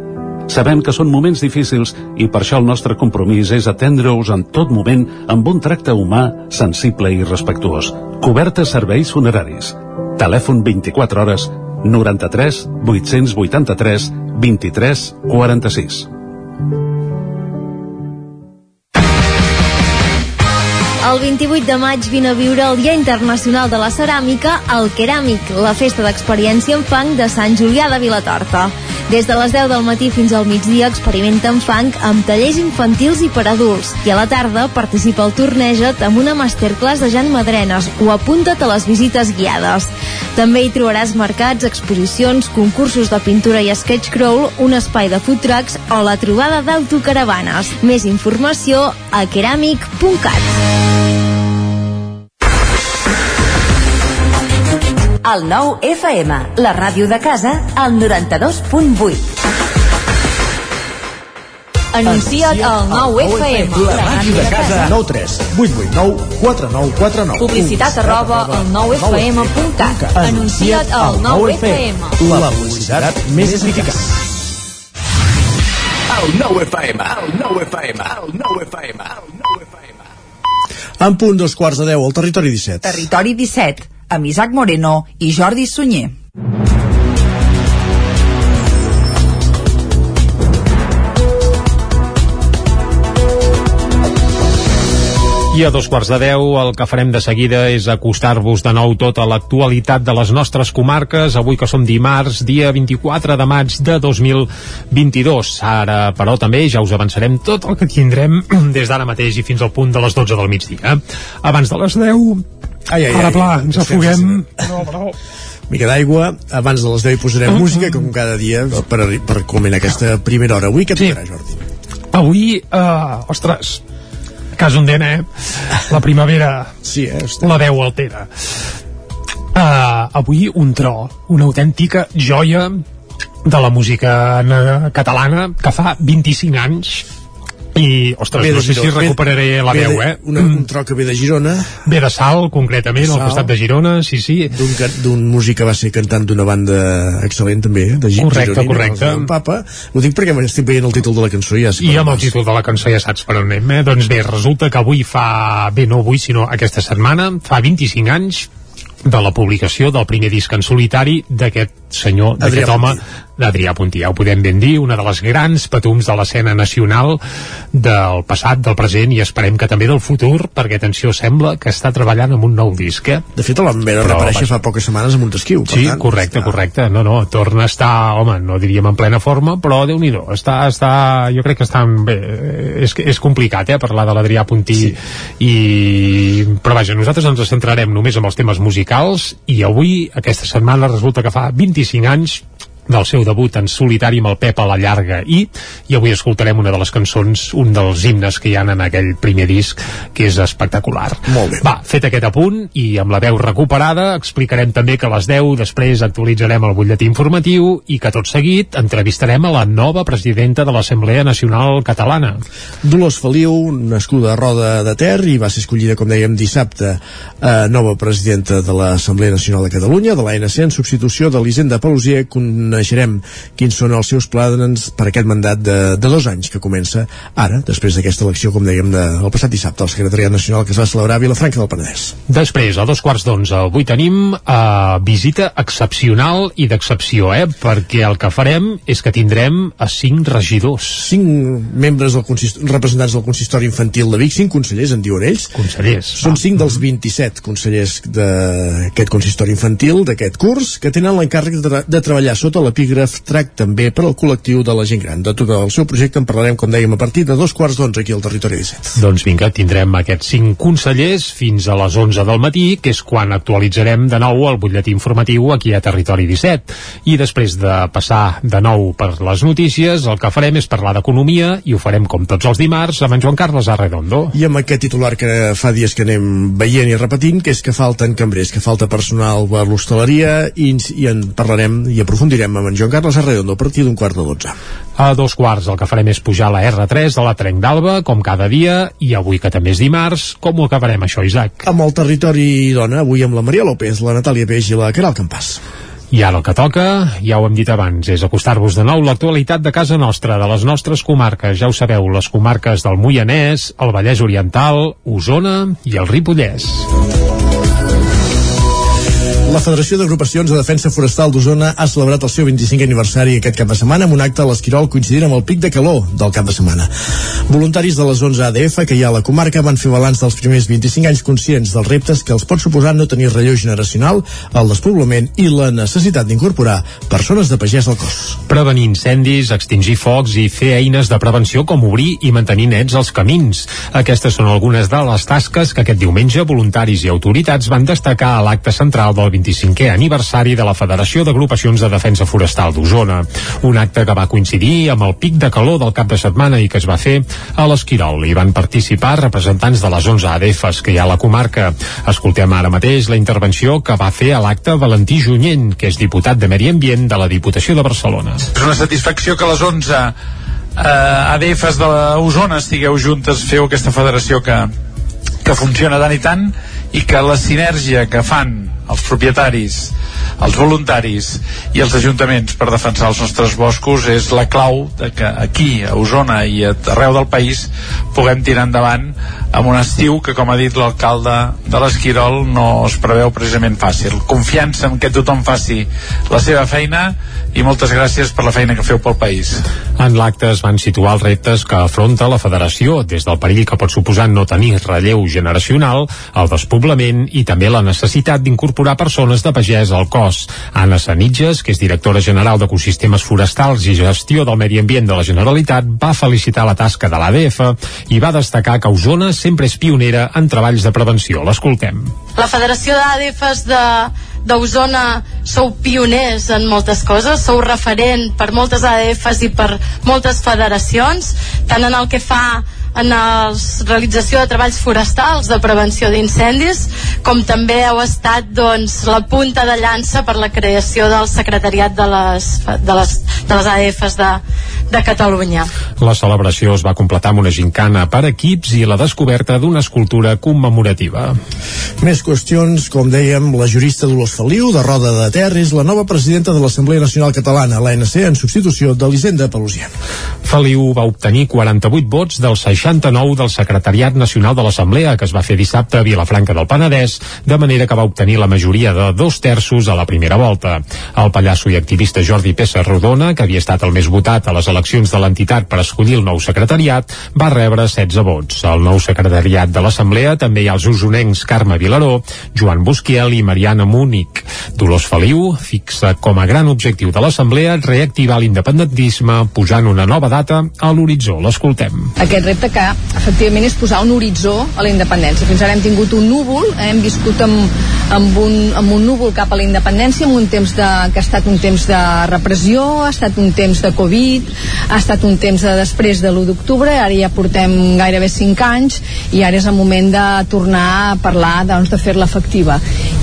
Sabem que són moments difícils i per això el nostre compromís és atendre-us en tot moment amb un tracte humà, sensible i respectuós. Cobertes serveis funeraris. Telèfon 24 hores 93 883 23 46. El 28 de maig vine a viure el Dia Internacional de la Ceràmica al Keràmic, la festa d'experiència en fang de Sant Julià de Vilatorta. Des de les 10 del matí fins al migdia experimenta en fang amb tallers infantils i per adults i a la tarda participa al Torneja't amb una masterclass de Jan Madrenes o apunta't a les visites guiades. També hi trobaràs mercats, exposicions, concursos de pintura i sketch crawl, un espai de food trucks o la trobada d'autocaravanes. Més informació a keramic.cat. El nou FM, la ràdio de casa, al 92.8. Anuncia't al 9 FM. La màquina de casa. 9 3 8 8 9 4 9 4 9. Publicitat arroba al 9fm.cat. Anuncia't al 9 FM. La publicitat més eficaç. El 9 FM, el 9 FM, el 9 FM, el 9 FM. En punt dos quarts de 10 al territori 17. Territori 17, amb Isaac Moreno i Jordi Sunyer. I a dos quarts de deu el que farem de seguida és acostar-vos de nou tota l'actualitat de les nostres comarques, avui que som dimarts, dia 24 de maig de 2022. Ara, però, també ja us avançarem tot el que tindrem [CLEARS THROAT] des d'ara mateix i fins al punt de les 12 del migdia. Abans de les 10, Ai, ai, ara ai. pla, ens afoguem. No, però... mica d'aigua, abans de les 10 hi posarem música, com cada dia, per, per culminar aquesta primera hora. Avui què tocarà, Jordi? Avui, uh, ostres, cas un dent, eh? La primavera sí, eh? la veu altera. Uh, avui un tro, una autèntica joia de la música na- catalana que fa 25 anys i, ostres, no sé si Girona. recuperaré la Ve veu, eh? Una, un tro que ve de Girona. Ve de Sal, concretament, al Salt. costat de Girona, sí, sí. D'un músic que va ser cantant d'una banda excel·lent també, eh, de Gi- Correcte, correcte. Papa. Ho dic perquè m'estic veient el títol de la cançó ja sé I amb el títol de la cançó ja saps per on anem, eh? Doncs bé, resulta que avui fa... Bé, no avui, sinó aquesta setmana, fa 25 anys de la publicació del primer disc en solitari d'aquest senyor, d'aquest home, d'Adrià Puntí. Ja ho podem ben dir, una de les grans patums de l'escena nacional del passat, del present i esperem que també del futur, perquè, atenció, sembla que està treballant amb un nou disc, eh? De fet, veure Però, reaparèixer vaja. fa poques setmanes a Montesquieu. Sí, tant, correcte, correcte. No, no, torna a estar, home, no diríem en plena forma, però déu nhi està, està, jo crec que està bé, és, és complicat, eh, parlar de l'Adrià Puntí sí. i, però vaja, nosaltres ens centrarem només en els temes musicals i avui, aquesta setmana, resulta que fa 25 anys del seu debut en solitari amb el Pep a la llarga i, i avui escoltarem una de les cançons, un dels himnes que hi ha en aquell primer disc, que és espectacular. Molt bé. Va, fet aquest apunt i amb la veu recuperada explicarem també que a les 10 després actualitzarem el butlletí informatiu i que tot seguit entrevistarem a la nova presidenta de l'Assemblea Nacional Catalana. Dolors Feliu, nascuda a Roda de Ter i va ser escollida, com dèiem, dissabte eh, nova presidenta de l'Assemblea Nacional de Catalunya, de l'ANC, en substitució d'Elisenda Pelusier. Coneixerem quins són els seus plans per aquest mandat de, de dos anys que comença ara, després d'aquesta elecció, com dèiem, de, el passat dissabte al Secretariat Nacional que es va celebrar a Vilafranca del Penedès. Després, a dos quarts d'onze, avui tenim eh, visita excepcional i d'excepció, eh? perquè el que farem és que tindrem a cinc regidors. Cinc membres del consist... representants del consistori infantil de Vic, cinc consellers, en diuen ells. Consellers. Són cinc dels 27 consellers d'aquest consistori infantil, d'aquest curs, que tenen l'encàrrec de, tra de treballar sota l'epígraf TRAC també per al col·lectiu de la gent gran. De tot el seu projecte en parlarem, com dèiem, a partir de dos quarts d'onze aquí al Territori 17. Doncs vinga, tindrem aquests cinc consellers fins a les 11 del matí, que és quan actualitzarem de nou el butlletí informatiu aquí a Territori 17. I després de passar de nou per les notícies, el que farem és parlar d'economia i ho farem com tots els dimarts amb en Joan Carles Arredondo. I amb aquest titular que fa dies que anem veient i repetint, que és que falten cambrers, que falta personal per l'hostaleria i, i en parlarem i aprofundirem amb en Joan Carles Arredondo a partir d'un quart de dotze. A dos quarts el que farem és pujar la R3 de la Trenc d'Alba, com cada dia, i avui que també és dimarts, com ho acabarem això, Isaac? Amb el territori dona, avui amb la Maria López, la Natàlia Peix i la Caral Campàs. I ara el que toca, ja ho hem dit abans, és acostar-vos de nou l'actualitat de casa nostra, de les nostres comarques. Ja ho sabeu, les comarques del Moianès, el Vallès Oriental, Osona i el Ripollès. La Federació d'Agrupacions de Defensa Forestal d'Osona ha celebrat el seu 25 aniversari aquest cap de setmana amb un acte a l'Esquirol coincidint amb el pic de calor del cap de setmana. Voluntaris de les 11 ADF que hi ha a la comarca van fer balanç dels primers 25 anys conscients dels reptes que els pot suposar no tenir relleu generacional, el despoblament i la necessitat d'incorporar persones de pagès al cos. Prevenir incendis, extingir focs i fer eines de prevenció com obrir i mantenir nets els camins. Aquestes són algunes de les tasques que aquest diumenge voluntaris i autoritats van destacar a l'acte central del 25è aniversari de la Federació d'Agrupacions de Defensa Forestal d'Osona. Un acte que va coincidir amb el pic de calor del cap de setmana i que es va fer a l'Esquirol. Hi van participar representants de les 11 ADFs que hi ha a la comarca. Escoltem ara mateix la intervenció que va fer a l'acte Valentí Junyent, que és diputat de Medi Ambient de la Diputació de Barcelona. És una satisfacció que les 11 eh, ADFs d'Osona estigueu juntes, feu aquesta federació que, que funciona tant i tant i que la sinergia que fan els propietaris, els voluntaris i els ajuntaments per defensar els nostres boscos és la clau de que aquí, a Osona i arreu del país puguem tirar endavant amb un estiu que, com ha dit l'alcalde de l'Esquirol, no es preveu precisament fàcil. Confiança en que tothom faci la seva feina i moltes gràcies per la feina que feu pel país. En l'acte es van situar els reptes que afronta la federació, des del perill que pot suposar no tenir relleu generacional, el despoblament i també la necessitat d'incorporar persones de pagès al cos. Anna Sanitges, que és directora general d'Ecosistemes Forestals i Gestió del Medi Ambient de la Generalitat, va felicitar la tasca de l'ADF i va destacar que Osona sempre és pionera en treballs de prevenció. L'escoltem. La Federació d'ADFs de d'Osona sou pioners en moltes coses, sou referent per moltes ADFs i per moltes federacions, tant en el que fa en la realització de treballs forestals de prevenció d'incendis com també heu estat doncs, la punta de llança per la creació del secretariat de les, de les, de les AFs de, de Catalunya. La celebració es va completar amb una gincana per equips i la descoberta d'una escultura commemorativa. Més qüestions, com dèiem, la jurista Dolors Feliu, de Roda de Ter, és la nova presidenta de l'Assemblea Nacional Catalana, l'ANC, en substitució d'Elisenda Pelusian. Feliu va obtenir 48 vots dels 69 del Secretariat Nacional de l'Assemblea, que es va fer dissabte a Vilafranca del Penedès, de manera que va obtenir la majoria de dos terços a la primera volta. El pallasso i activista Jordi Pessa Rodona, que havia estat el més votat a les eleccions de l'entitat per escollir el nou secretariat, va rebre 16 vots. Al nou secretariat de l'Assemblea també hi ha els usonencs Carme Vilaró, Joan Busquiel i Mariana Múnic. Dolors Feliu fixa com a gran objectiu de l'Assemblea reactivar l'independentisme posant una nova data a l'horitzó. L'escoltem. Aquest repte que efectivament és posar un horitzó a la independència. Fins ara hem tingut un núvol, eh, hem viscut amb, amb, un, amb un núvol cap a la independència, amb un temps de, que ha estat un temps de repressió, ha estat un temps de Covid, ha estat un temps de després de l'1 d'octubre, ara ja portem gairebé 5 anys i ara és el moment de tornar a parlar doncs, de fer-la efectiva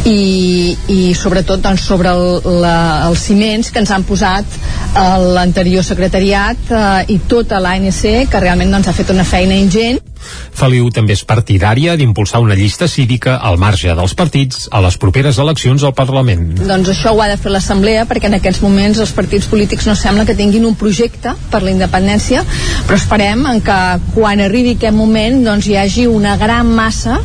i, i sobretot doncs, sobre el, la, els ciments que ens han posat eh, l'anterior secretariat eh, i tota l'ANC que realment doncs, ha fet una feina ingent Feliu també és partidària d'impulsar una llista cívica al marge dels partits a les properes eleccions al Parlament. Doncs això ho ha de fer l'Assemblea perquè en aquests moments els partits polítics no sembla que tinguin un projecte per la independència, però esperem en que quan arribi aquest moment doncs hi hagi una gran massa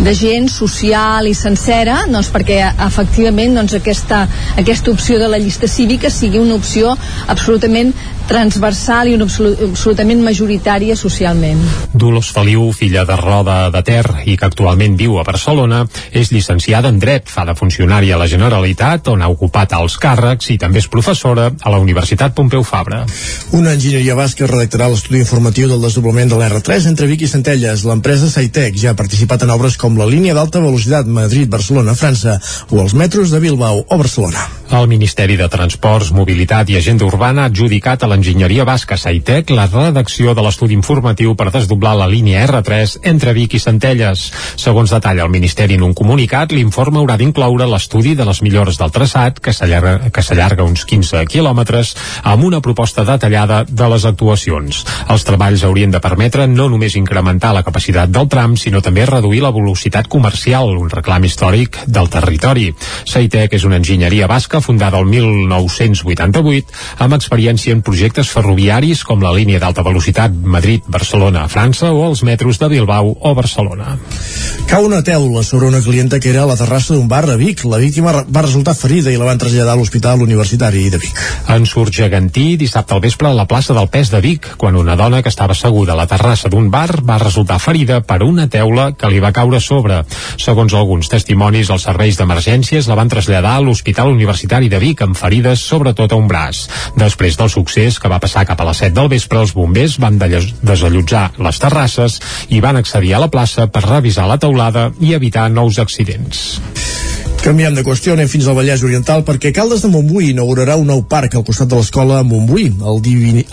de gent social i sencera doncs perquè efectivament doncs aquesta, aquesta opció de la llista cívica sigui una opció absolutament transversal i una absolutament majoritària socialment. Dolors Feliu, filla de Roda de Ter i que actualment viu a Barcelona, és llicenciada en Dret, fa de funcionària a la Generalitat, on ha ocupat alts càrrecs i també és professora a la Universitat Pompeu Fabra. Una enginyeria basca redactarà l'estudi informatiu del desdoblament de l'R3 entre Vic i Centelles. L'empresa Saitec ja ha participat en obres com la línia d'alta velocitat Madrid-Barcelona-França o els metros de Bilbao o Barcelona. El Ministeri de Transports, Mobilitat i Agenda Urbana ha adjudicat a l'enginyeria basca Saitec la redacció de l'estudi informatiu per desdoblar la línia R3 entre Vic i Centelles. Segons detalla el Ministeri en un comunicat, l'informe haurà d'incloure l'estudi de les millores del traçat, que s'allarga uns 15 quilòmetres, amb una proposta detallada de les actuacions. Els treballs haurien de permetre no només incrementar la capacitat del tram, sinó també reduir la velocitat comercial, un reclam històric del territori. Saitec és una enginyeria basca fundada el 1988 amb experiència en projectes ferroviaris com la línia d'alta velocitat Madrid-Barcelona a França o els metros de Bilbao o Barcelona. Cau una teula sobre una clienta que era a la terrassa d'un bar a Vic. La víctima va resultar ferida i la van traslladar a l'Hospital Universitari de Vic. En surt gegantí dissabte al vespre a la plaça del Pes de Vic, quan una dona que estava asseguda a la terrassa d'un bar va resultar ferida per una teula que li va caure sobre. Segons alguns testimonis, els serveis d'emergències la van traslladar a l'Hospital Universitari de Vic amb ferides sobretot a un braç. Després del succés que va passar cap a les 7 del vespre, els bombers van desallotjar les terrasses i van accedir a la plaça per revisar la teulada i evitar nous accidents. Canviem de qüestió, anem fins al Vallès Oriental perquè Caldes de Montbui inaugurarà un nou parc al costat de l'escola Montbui el,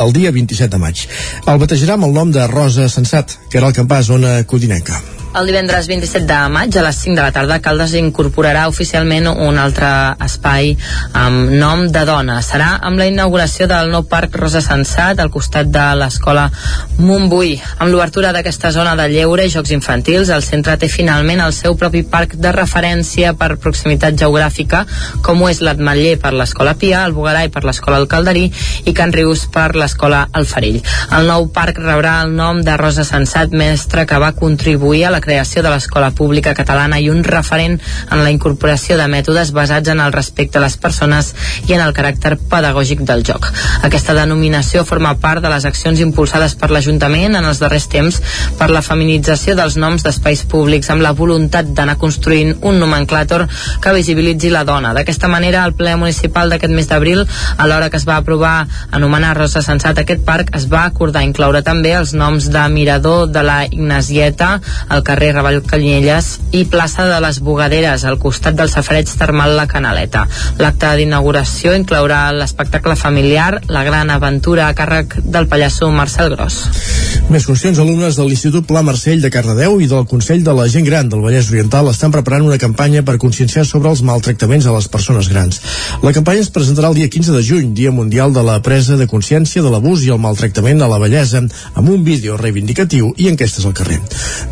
el dia 27 de maig. El batejarà amb el nom de Rosa Sensat, que era el campàs zona codinenca. El divendres 27 de maig a les 5 de la tarda Caldes incorporarà oficialment un altre espai amb nom de dona. Serà amb la inauguració del nou Parc Rosa Sensat al costat de l'escola Montbui. Amb l'obertura d'aquesta zona de lleure i jocs infantils, el centre té finalment el seu propi parc de referència per proximitat geogràfica, com ho és l'Atmetller per l'escola Pia, el Bugarai per l'escola El Calderí i Can Rius per l'escola El Farill. El nou parc rebrà el nom de Rosa Sensat, mestre que va contribuir a la creació de l'escola pública catalana i un referent en la incorporació de mètodes basats en el respecte a les persones i en el caràcter pedagògic del joc. Aquesta denominació forma part de les accions impulsades per l'Ajuntament en els darrers temps per la feminització dels noms d'espais públics amb la voluntat d'anar construint un nomenclàtor que visibilitzi la dona. D'aquesta manera, el ple municipal d'aquest mes d'abril, a l'hora que es va aprovar anomenar Rosa Sensat aquest parc, es va acordar incloure també els noms de Mirador de la Ignasieta, el carrer Raval Canyelles i plaça de les Bogaderes, al costat del safareig termal La Canaleta. L'acte d'inauguració inclourà l'espectacle familiar La Gran Aventura a càrrec del pallasso Marcel Gros. Més qüestions, alumnes de l'Institut Pla Marcell de Cardedeu i del Consell de la Gent Gran del Vallès Oriental estan preparant una campanya per conscienciar sobre els maltractaments a les persones grans. La campanya es presentarà el dia 15 de juny, Dia Mundial de la Presa de Consciència de l'Abús i el Maltractament a la Bellesa, amb un vídeo reivindicatiu i enquestes al carrer.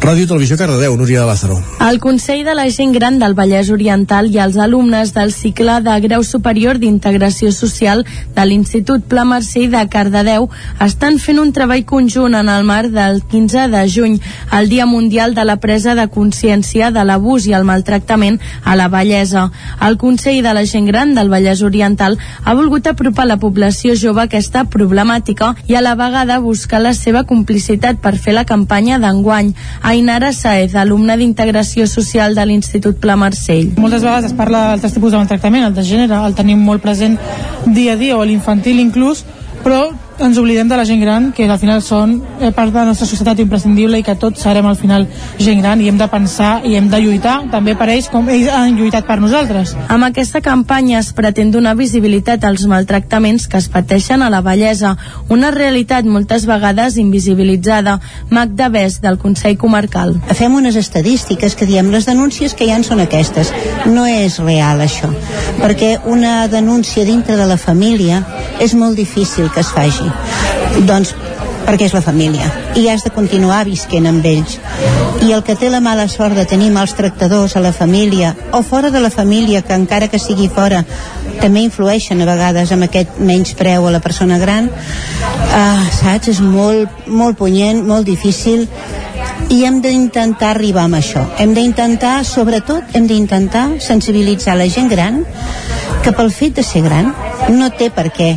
Ràdio Televisió Cardedeu, Núria de Lázaro. El Consell de la Gent Gran del Vallès Oriental i els alumnes del cicle de Grau Superior d'Integració Social de l'Institut Pla Mercè de Cardedeu estan fent un treball conjunt en el marc del 15 de juny, el Dia Mundial de la Presa de Consciència de l'Abús i el Maltractament a la Vallesa. El Consell de la Gent Gran del Vallès Oriental ha volgut apropar la població jove a aquesta problemàtica i a la vegada buscar la seva complicitat per fer la campanya d'enguany. Ainara Saez, alumna d'Integració Social de l'Institut Pla Marcell. Moltes vegades es parla d'altres tipus de maltractament, el de gènere, el tenim molt present dia a dia, o l'infantil inclús, però ens oblidem de la gent gran, que al final són eh, part de la nostra societat imprescindible i que tots serem al final gent gran i hem de pensar i hem de lluitar també per ells com ells han lluitat per nosaltres. Amb aquesta campanya es pretén donar visibilitat als maltractaments que es pateixen a la bellesa, una realitat moltes vegades invisibilitzada. Magda Bes, del Consell Comarcal. Fem unes estadístiques que diem les denúncies que hi han són aquestes. No és real això, perquè una denúncia dintre de la família és molt difícil que es faci doncs perquè és la família. I has de continuar visquent amb ells. I el que té la mala sort de tenir mals tractadors a la família o fora de la família que encara que sigui fora també influeixen a vegades amb aquest menys preu a la persona gran uh, saps? és molt, molt punyent, molt difícil. I hem d'intentar arribar amb això. Hem d'intentar, sobretot hem d'intentar sensibilitzar la gent gran que pel fet de ser gran no té per què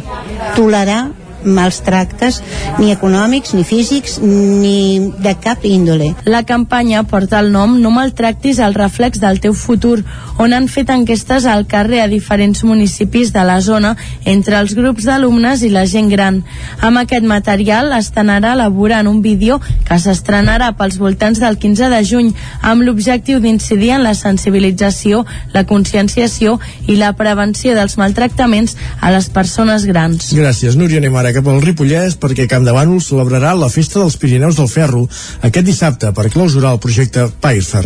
tolerar mals tractes ni econòmics, ni físics, ni de cap índole. La campanya porta el nom No maltractis el reflex del teu futur, on han fet enquestes al carrer a diferents municipis de la zona entre els grups d'alumnes i la gent gran. Amb aquest material estan ara elaborant un vídeo que s'estrenarà pels voltants del 15 de juny amb l'objectiu d'incidir en la sensibilització, la conscienciació i la prevenció dels maltractaments a les persones grans. Gràcies, Núria. Anem ara cap al Ripollès perquè Camp de Bànol celebrarà la Festa dels Pirineus del Ferro aquest dissabte per clausurar el projecte Pairfer.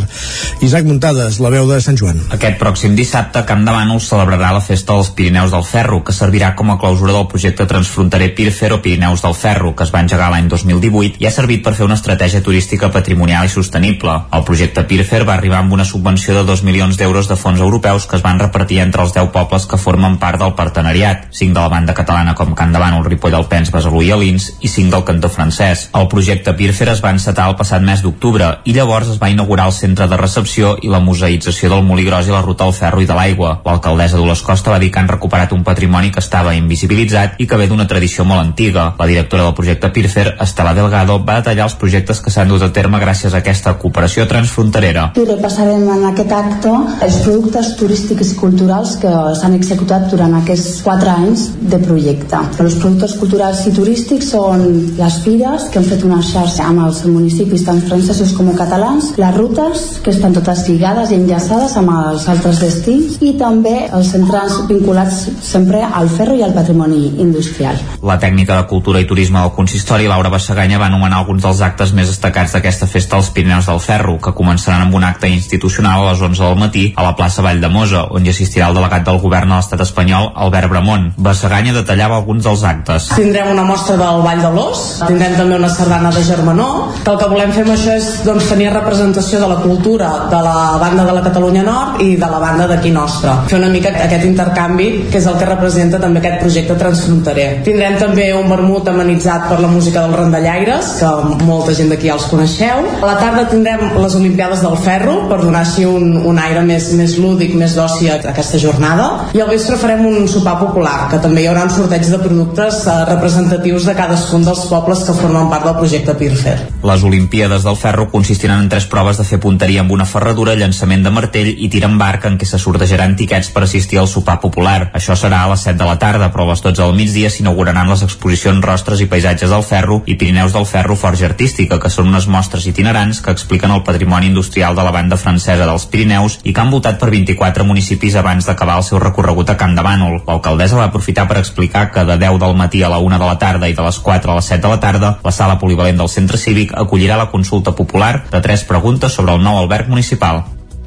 Isaac Muntades, la veu de Sant Joan. Aquest pròxim dissabte, Camp de Bànol celebrarà la Festa dels Pirineus del Ferro, que servirà com a clausura del projecte transfronterer Pirfer o Pirineus del Ferro, que es va engegar l'any 2018 i ha servit per fer una estratègia turística patrimonial i sostenible. El projecte Pirfer va arribar amb una subvenció de 2 milions d'euros de fons europeus que es van repartir entre els 10 pobles que formen part del partenariat, 5 de la banda catalana com Camp de Bànol, Ripoll d'Alpens, Besalú i Alins i 5 del cantó francès. El projecte Pirfer es va encetar el passat mes d'octubre i llavors es va inaugurar el centre de recepció i la museïtzació del Molí Gros i la ruta al ferro i de l'aigua. L'alcaldessa Dolors Costa va dir que han recuperat un patrimoni que estava invisibilitzat i que ve d'una tradició molt antiga. La directora del projecte Pirfer, Estela Delgado, va detallar els projectes que s'han dut a terme gràcies a aquesta cooperació transfronterera. I repassarem en aquest acte els productes turístics i culturals que s'han executat durant aquests quatre anys de projecte. Els productes culturals i turístics són les fires, que han fet una xarxa amb els municipis tant francesos com catalans, les rutes, que estan totes lligades i enllaçades amb els altres destins, i també els centrals vinculats sempre al ferro i al patrimoni industrial. La tècnica de cultura i turisme del consistori, Laura Bassaganya, va anomenar alguns dels actes més destacats d'aquesta festa als Pirineus del Ferro, que començaran amb un acte institucional a les 11 del matí a la plaça Vall de Mosa, on hi assistirà el delegat del govern a l'estat espanyol, Albert Bramont. Bassaganya detallava alguns dels actes. Tindrem una mostra del Vall de l'Os, tindrem també una sardana de Germanó, que el que volem fer amb això és doncs, tenir representació de la cultura de la banda de la Catalunya Nord i de la banda d'aquí nostra. Fer una mica aquest intercanvi, que és el que representa també aquest projecte transfronterer. Tindrem també un vermut amenitzat per la música dels Randallaires, que molta gent d'aquí ja els coneixeu. A la tarda tindrem les Olimpiades del Ferro, per donar així un, un aire més, més lúdic, més d'oci a aquesta jornada. I al vespre farem un sopar popular, que també hi haurà un sorteig de productes eh, representatius de cadascun dels pobles que formen part del projecte Pirfer. Les Olimpíades del Ferro consistiran en tres proves de fer punteria amb una ferradura, llançament de martell i tir amb barca en què se sortejaran tiquets per assistir al sopar popular. Això serà a les 7 de la tarda, però a les 12 del migdia s'inauguraran les exposicions Rostres i Paisatges del Ferro i Pirineus del Ferro Forja Artística, que són unes mostres itinerants que expliquen el patrimoni industrial de la banda francesa dels Pirineus i que han votat per 24 municipis abans d'acabar el seu recorregut a Camp de Bànol. L'alcaldessa va aprofitar per explicar que de 10 del matí a la 1 de la tarda i de les 4 a les 7 de la tarda, la sala polivalent del centre cívic acollirà la consulta popular de tres preguntes sobre el nou alberg municipal.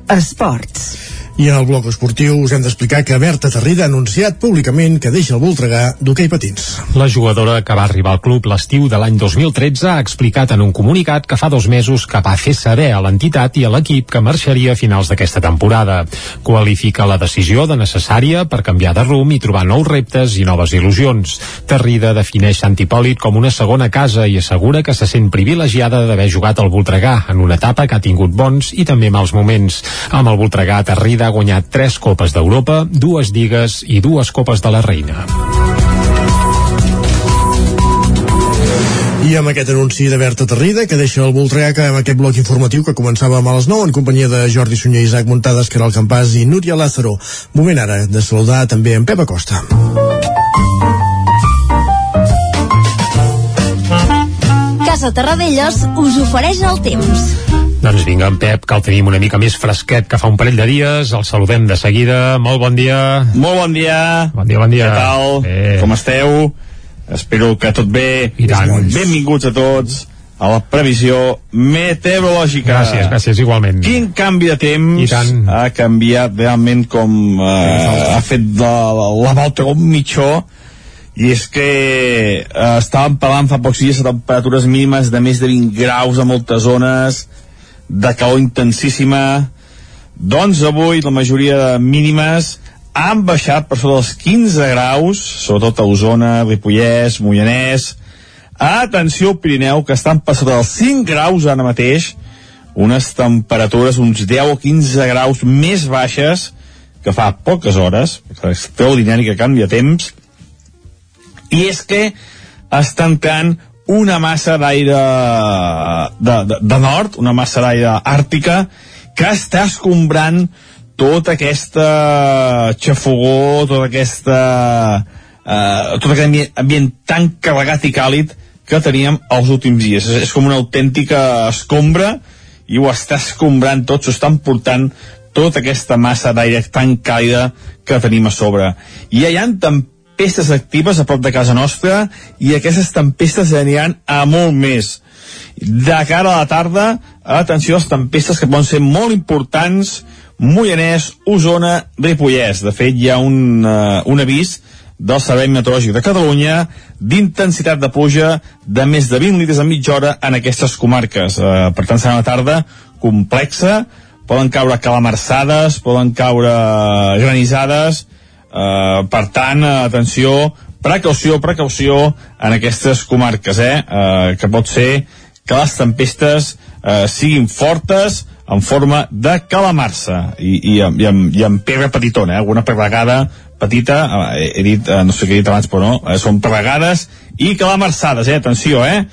Esports. I en el bloc esportiu us hem d'explicar que Berta Terrida ha anunciat públicament que deixa el Voltregà d'hoquei patins. La jugadora que va arribar al club l'estiu de l'any 2013 ha explicat en un comunicat que fa dos mesos que va fer saber a l'entitat i a l'equip que marxaria a finals d'aquesta temporada. Qualifica la decisió de necessària per canviar de rumb i trobar nous reptes i noves il·lusions. Terrida defineix Sant Hipòlit com una segona casa i assegura que se sent privilegiada d'haver jugat al Voltregà en una etapa que ha tingut bons i també mals moments. Amb el Voltregà, Terrida ha guanyat tres Copes d'Europa, dues Lligues i dues Copes de la Reina. I amb aquest anunci de Berta Terrida, que deixa el Voltregà que amb aquest bloc informatiu que començàvem a les 9 en companyia de Jordi Sunyer, Isaac Muntades, Caral Campàs i Núria Lázaro. Moment ara de saludar també en Pep Acosta. Casa Terradellos us ofereix el temps. Doncs vinga, en Pep, que el tenim una mica més fresquet que fa un parell de dies. El saludem de seguida. Molt bon dia. Molt bon dia. Bon dia, bon dia. Què tal? Bé. Com esteu? Espero que tot bé. I tant. Benvinguts a tots a la previsió meteorològica. Gràcies, gràcies, igualment. Quin canvi de temps I tant. ha canviat realment com eh, ha fet la, la volta com mitjó i és que eh, estàvem parlant fa pocs dies de temperatures mínimes de més de 20 graus a moltes zones de calor intensíssima. Doncs avui la majoria de mínimes han baixat per sota dels 15 graus sobretot a Osona, Ripollès, Moianès. Atenció Pirineu que estan per sota dels 5 graus ara mateix. Unes temperatures uns 10 o 15 graus més baixes que fa poques hores extraordinari que canvia temps. I és que està entrant una massa d'aire de, de, de nord, una massa d'aire àrtica, que està escombrant tota aquesta xafogó, tota aquesta eh, tot aquest ambient, ambient tan carregat i càlid que teníem els últims dies. És, és com una autèntica escombra i ho està escombrant tot, s'ho estan portant tota aquesta massa d'aire tan càlida que tenim a sobre. I hi ha tempestes actives a prop de casa nostra i aquestes tempestes aniran a molt més. De cara a la tarda, atenció a les tempestes que poden ser molt importants, Moianès, Osona, Ripollès. De fet, hi ha un, uh, un avís del Servei Meteorològic de Catalunya d'intensitat de pluja de més de 20 litres a mitja hora en aquestes comarques. Uh, per tant, serà una tarda complexa, poden caure calamarsades, poden caure granissades, Uh, per tant, uh, atenció, precaució, precaució en aquestes comarques, eh? eh que pot ser que les tempestes eh, siguin fortes en forma de calamarsa i, i, i, amb, i amb pedra petitona, eh? alguna pedregada petita, eh, he dit, eh, no sé què he dit abans, però no, eh, són pedregades i calamarsades, eh? atenció, eh?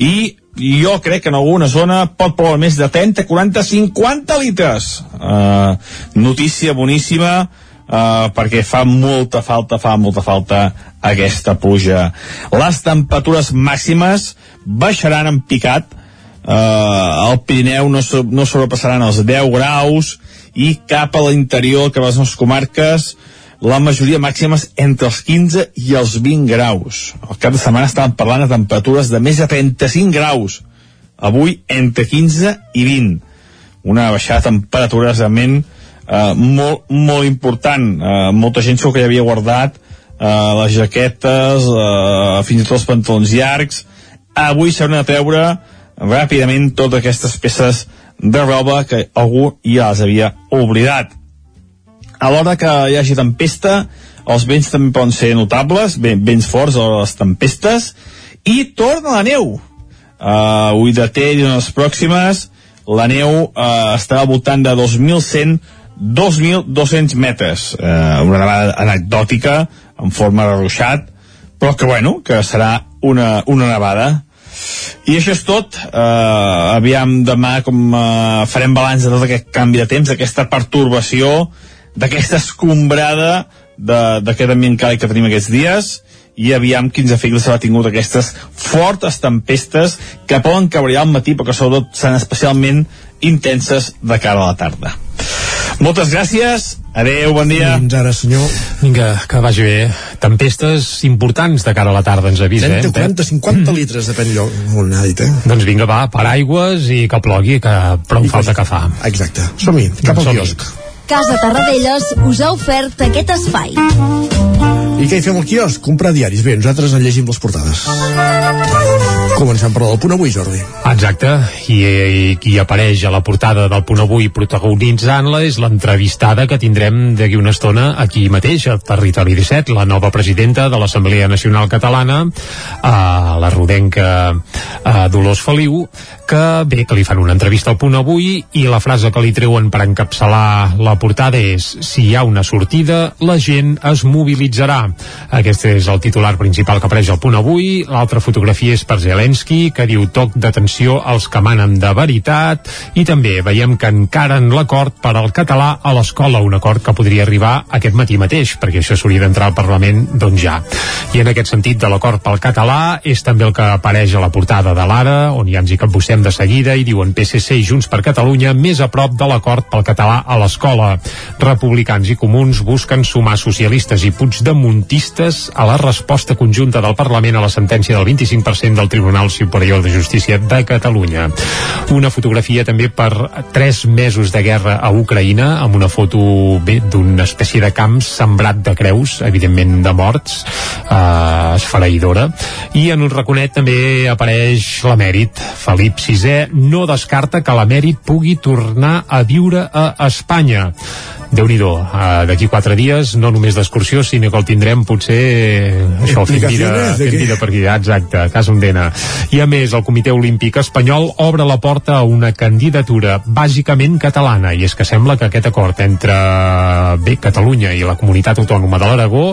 I jo crec que en alguna zona pot ploure més de 30, 40, 50 litres. Uh, notícia boníssima uh, perquè fa molta falta, fa molta falta aquesta pluja. Les temperatures màximes baixaran en picat, uh, al Pirineu no, so, no sobrepassaran els 10 graus i cap a l'interior, cap a les nostres comarques, la majoria màximes entre els 15 i els 20 graus. El cap de setmana estàvem parlant de temperatures de més de 35 graus. Avui entre 15 i 20. Una baixada de temperatures realment eh, molt, molt important. Eh, molta gent segur que ja havia guardat eh, les jaquetes, eh, fins i tot els pantalons llargs. Avui s'hauran de treure ràpidament totes aquestes peces de roba que algú ja les havia oblidat a l'hora que hi hagi tempesta, els vents també poden ser notables, vents forts a les tempestes, i torna la neu. Uh, Ull de Tell i les pròximes, la neu uh, estarà al voltant de 2.100 2.200 metres. Uh, una nevada anecdòtica, en forma de ruixat, però que, bueno, que serà una, una nevada. I això és tot. Uh, aviam demà com uh, farem balanç de tot aquest canvi de temps, aquesta pertorbació, d'aquesta escombrada d'aquest ambient càlid que tenim aquests dies i aviam quins efectes ha tingut aquestes fortes tempestes que poden cabrear al matí però que sobretot seran especialment intenses de cara a la tarda. Moltes gràcies, adeu, bon dia. Fins ara, senyor. Vinga, que vagi bé. Tempestes importants de cara a la tarda, ens avisa, 30, eh? 40, 50 mm. litres, depèn lloc, on ha dit, eh? Doncs vinga, va, paraigües i que plogui, que prou I falta que fa. Exacte. Som-hi, cap al quiosc. Casa Tarradellas us ha ofert aquest espai. I què hi fem al quiosc? Comprar diaris. Bé, nosaltres en llegim les portades. Comencem per el punt avui, Jordi. Exacte, I, i qui apareix a la portada del punt avui protagonitzant-la és l'entrevistada que tindrem d'aquí una estona aquí mateix, a Territori 17, la nova presidenta de l'Assemblea Nacional Catalana, a la rodenca a Dolors Feliu, que bé, que li fan una entrevista al punt avui i la frase que li treuen per encapçalar la portada és si hi ha una sortida, la gent es mobilitzarà. Aquest és el titular principal que apareix al punt avui. L'altra fotografia és per Zelensky Zelensky, que diu toc d'atenció als que manen de veritat, i també veiem que encara en l'acord per al català a l'escola, un acord que podria arribar aquest matí mateix, perquè això s'hauria d'entrar al Parlament doncs ja. I en aquest sentit de l'acord pel català és també el que apareix a la portada de l'Ara, on ja ens hi capbussem de seguida, i diuen PSC i Junts per Catalunya més a prop de l'acord pel català a l'escola. Republicans i comuns busquen sumar socialistes i puigdemontistes a la resposta conjunta del Parlament a la sentència del 25% del Tribunal Tribunal Superior de Justícia de Catalunya. Una fotografia també per tres mesos de guerra a Ucraïna, amb una foto d'una espècie de camp sembrat de creus, evidentment de morts, eh, esfereïdora, i en un raconet també apareix l'emèrit. Felip VI no descarta que l'emèrit pugui tornar a viure a Espanya déu nhi uh, d'aquí quatre dies, no només d'excursió, sinó que el tindrem potser això, fent vida, fent vida per aquí, exacte, cas Ondena. I a més, el Comitè Olímpic Espanyol obre la porta a una candidatura bàsicament catalana, i és que sembla que aquest acord entre bé, Catalunya i la comunitat autònoma de l'Aragó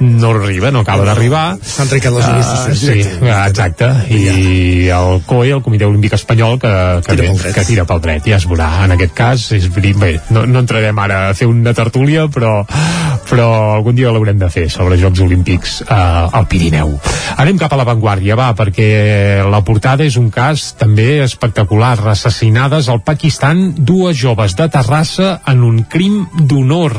no arriba, no acaba d'arribar. S'han trencat les uh, Sí, exacte. I el COE, el Comitè Olímpic Espanyol, que, que, tira, bé, que tira pel dret, ja es veurà. En aquest cas, és, bé, no, no entrarem ara a fer una tertúlia, però, però algun dia l'haurem de fer sobre Jocs Olímpics eh, al Pirineu. Anem cap a l'avantguàrdia, va, perquè la portada és un cas també espectacular. Assassinades al Pakistan dues joves de Terrassa en un crim d'honor.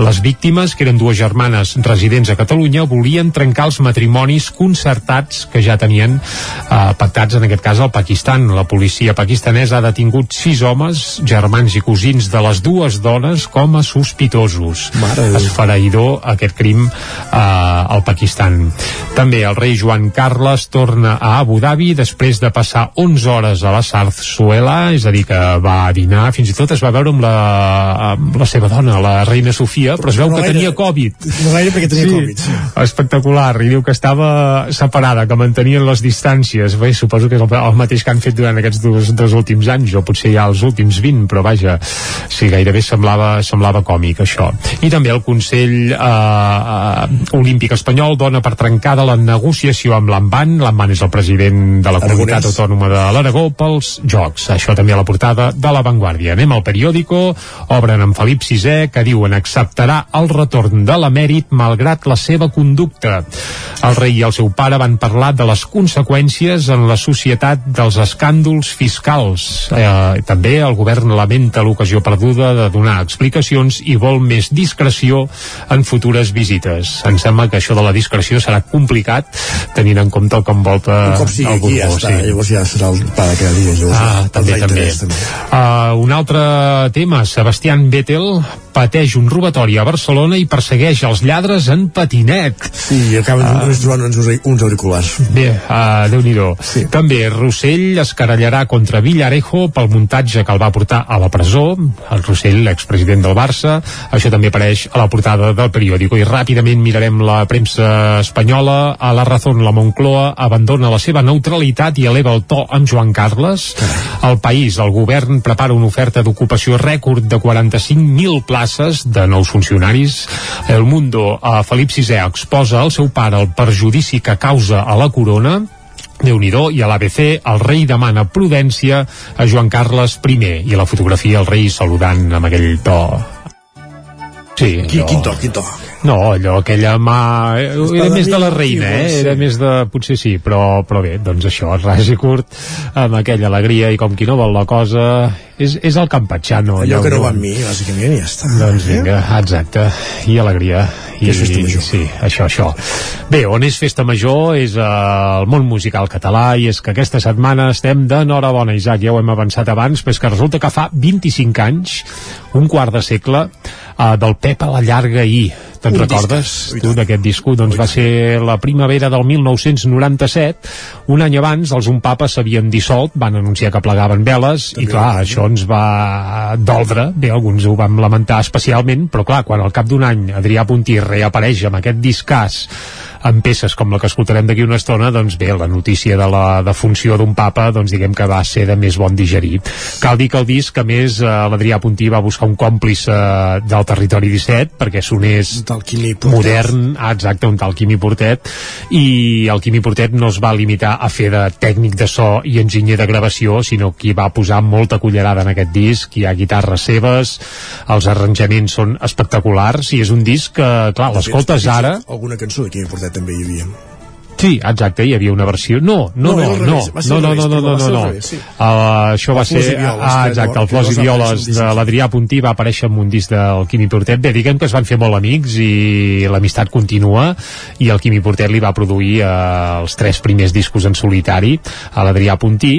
Les víctimes, que eren dues germanes residents a Catalunya, volien trencar els matrimonis concertats que ja tenien eh, pactats, en aquest cas, al Pakistan. La policia pakistanesa ha detingut sis homes, germans i cosins de les dues dones, com armes sospitosos. Esfereïdor aquest crim eh, al Pakistan. També el rei Joan Carles torna a Abu Dhabi després de passar 11 hores a la Sarzuela, és a dir, que va dinar, fins i tot es va veure amb la, amb la seva dona, la reina Sofia, però es veu No que gaire. tenia Covid. No gaire perquè tenia Covid, sí. Espectacular, i diu que estava separada, que mantenien les distàncies. Bé, suposo que és el, el mateix que han fet durant aquests dos, dos últims anys, o potser ja els últims 20, però vaja, sí, gairebé semblava, semblava còmic, això. I també el Consell eh, eh, Olímpic Espanyol dona per trencada la negociació amb l'Amban. L'Amban és el president de la Comunitat Aragonès. Autònoma de l'Aragó pels Jocs. Això també a la portada de La Vanguardia. Anem al periòdico, obren amb Felip VI, que diuen acceptarà el retorn de l'emèrit malgrat la seva conducta. El rei i el seu pare van parlar de les conseqüències en la societat dels escàndols fiscals. Eh, també el govern lamenta l'ocasió perduda de donar explicacions i vol més discreció en futures visites. Em sembla que això de la discreció serà complicat tenint en compte el que envolta cop sigui el aquí ja Borbó, està, llavors ja serà el pa de cada dia. Llavors, Ah, també, també. també. Uh, un altre tema, Sebastián Vettel pateix un robatori a Barcelona i persegueix els lladres en patinet. Sí, i acaben uh, trobant uns, uns auriculars. Bé, uh, déu nhi sí. També Rossell es querellarà contra Villarejo pel muntatge que el va portar a la presó, el Rossell, l'expresident del Barça. Això també apareix a la portada del periòdico. I ràpidament mirarem la premsa espanyola. A la Razón, la Moncloa abandona la seva neutralitat i eleva el to amb Joan Carles. El País, el govern prepara una oferta d'ocupació rècord de 45.000 places de nous funcionaris. El Mundo, a Felip VI exposa al seu pare el perjudici que causa a la corona. Déu nhi i a l'ABC el rei demana prudència a Joan Carles I i la fotografia el rei saludant amb aquell to Sí, Qui, allò- quin to, quin to? no, allò, aquella mà... eh, Era més de la reina, eh? Sí. Era més de... Potser sí, però, però bé, doncs això, [LAUGHS] ras i curt, amb aquella alegria i com qui no vol la cosa... És, és el campatxano. Allò que no va amb mi, bàsicament, ja està. Doncs vinga, exacte. I alegria. I, és festa major. Sí, això, això. Bé, on és festa major és eh, el món musical català i és que aquesta setmana estem d'enhorabona, Isaac, ja ho hem avançat abans, però és que resulta que fa 25 anys, un quart de segle, eh, del Pep a la llarga i Te'n recordes, discàs, tu, d'aquest disco? Doncs va ser la primavera del 1997. Un any abans, els Un Papa s'havien dissolt, van anunciar que plegaven veles, i clar, això ens va doldre. Bé, alguns ho vam lamentar especialment, però clar, quan al cap d'un any Adrià Puntí reapareix amb aquest discàs amb peces com la que escoltarem d'aquí una estona, doncs bé, la notícia de la defunció d'un papa, doncs diguem que va ser de més bon digerir. Cal dir que el disc, a més, eh, l'Adrià Puntí va buscar un còmplice del territori 17, perquè sonés modern, ah, exacte, un tal Quimi Portet, i el Quimi Portet no es va limitar a fer de tècnic de so i enginyer de gravació, sinó que va posar molta cullerada en aquest disc, hi ha guitarres seves, els arranjaments són espectaculars, i és un disc que, clar, l'escoltes ara... Alguna cançó de Quimi Portet també hi havia. Sí, exacte, hi havia una versió... No, no, No, no, no, no, no, no, no, no, no. Uh, això va ser... Ah, exacte, el Flors que i Violes de sí. l'Adrià Puntí va aparèixer amb un disc del Quimi Portet. Bé, diguem que es van fer molt amics i l'amistat continua i el Quimi Portet li va produir eh, els tres primers discos en solitari a l'Adrià Puntí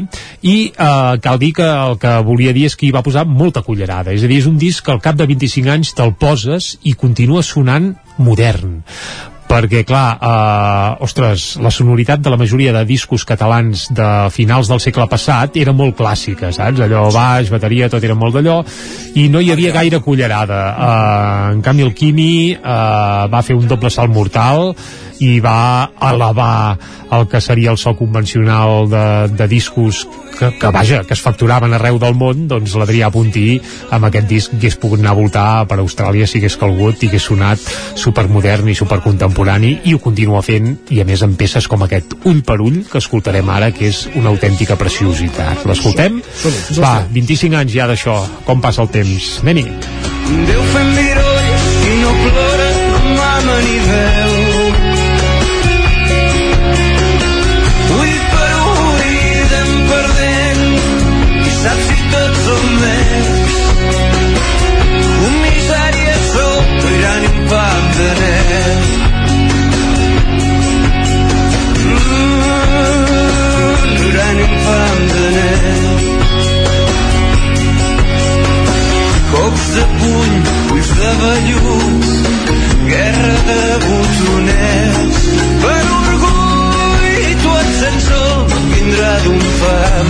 i eh, cal dir que el que volia dir és que hi va posar molta cullerada. És a dir, és un disc que al cap de 25 anys te'l poses i continua sonant modern perquè, clar, eh, ostres, la sonoritat de la majoria de discos catalans de finals del segle passat era molt clàssica, saps? Allò baix, bateria, tot era molt d'allò, i no hi havia gaire cullerada. Eh, en canvi, el Quimi eh, va fer un doble salt mortal i va elevar el que seria el so convencional de, de discos que, que vaja, que es facturaven arreu del món doncs l'Adrià Puntí amb aquest disc hagués pogut anar a voltar per Austràlia si hagués calgut i hagués sonat supermodern i supercontemporani i ho continua fent i a més amb peces com aquest Ull per Ull que escoltarem ara que és una autèntica preciositat. L'escoltem? Va, 25 anys ja d'això. Com passa el temps, anem-hi. Déu fent velluts, guerra de botoners. Per orgull, sensor, no vindrà d'un fam.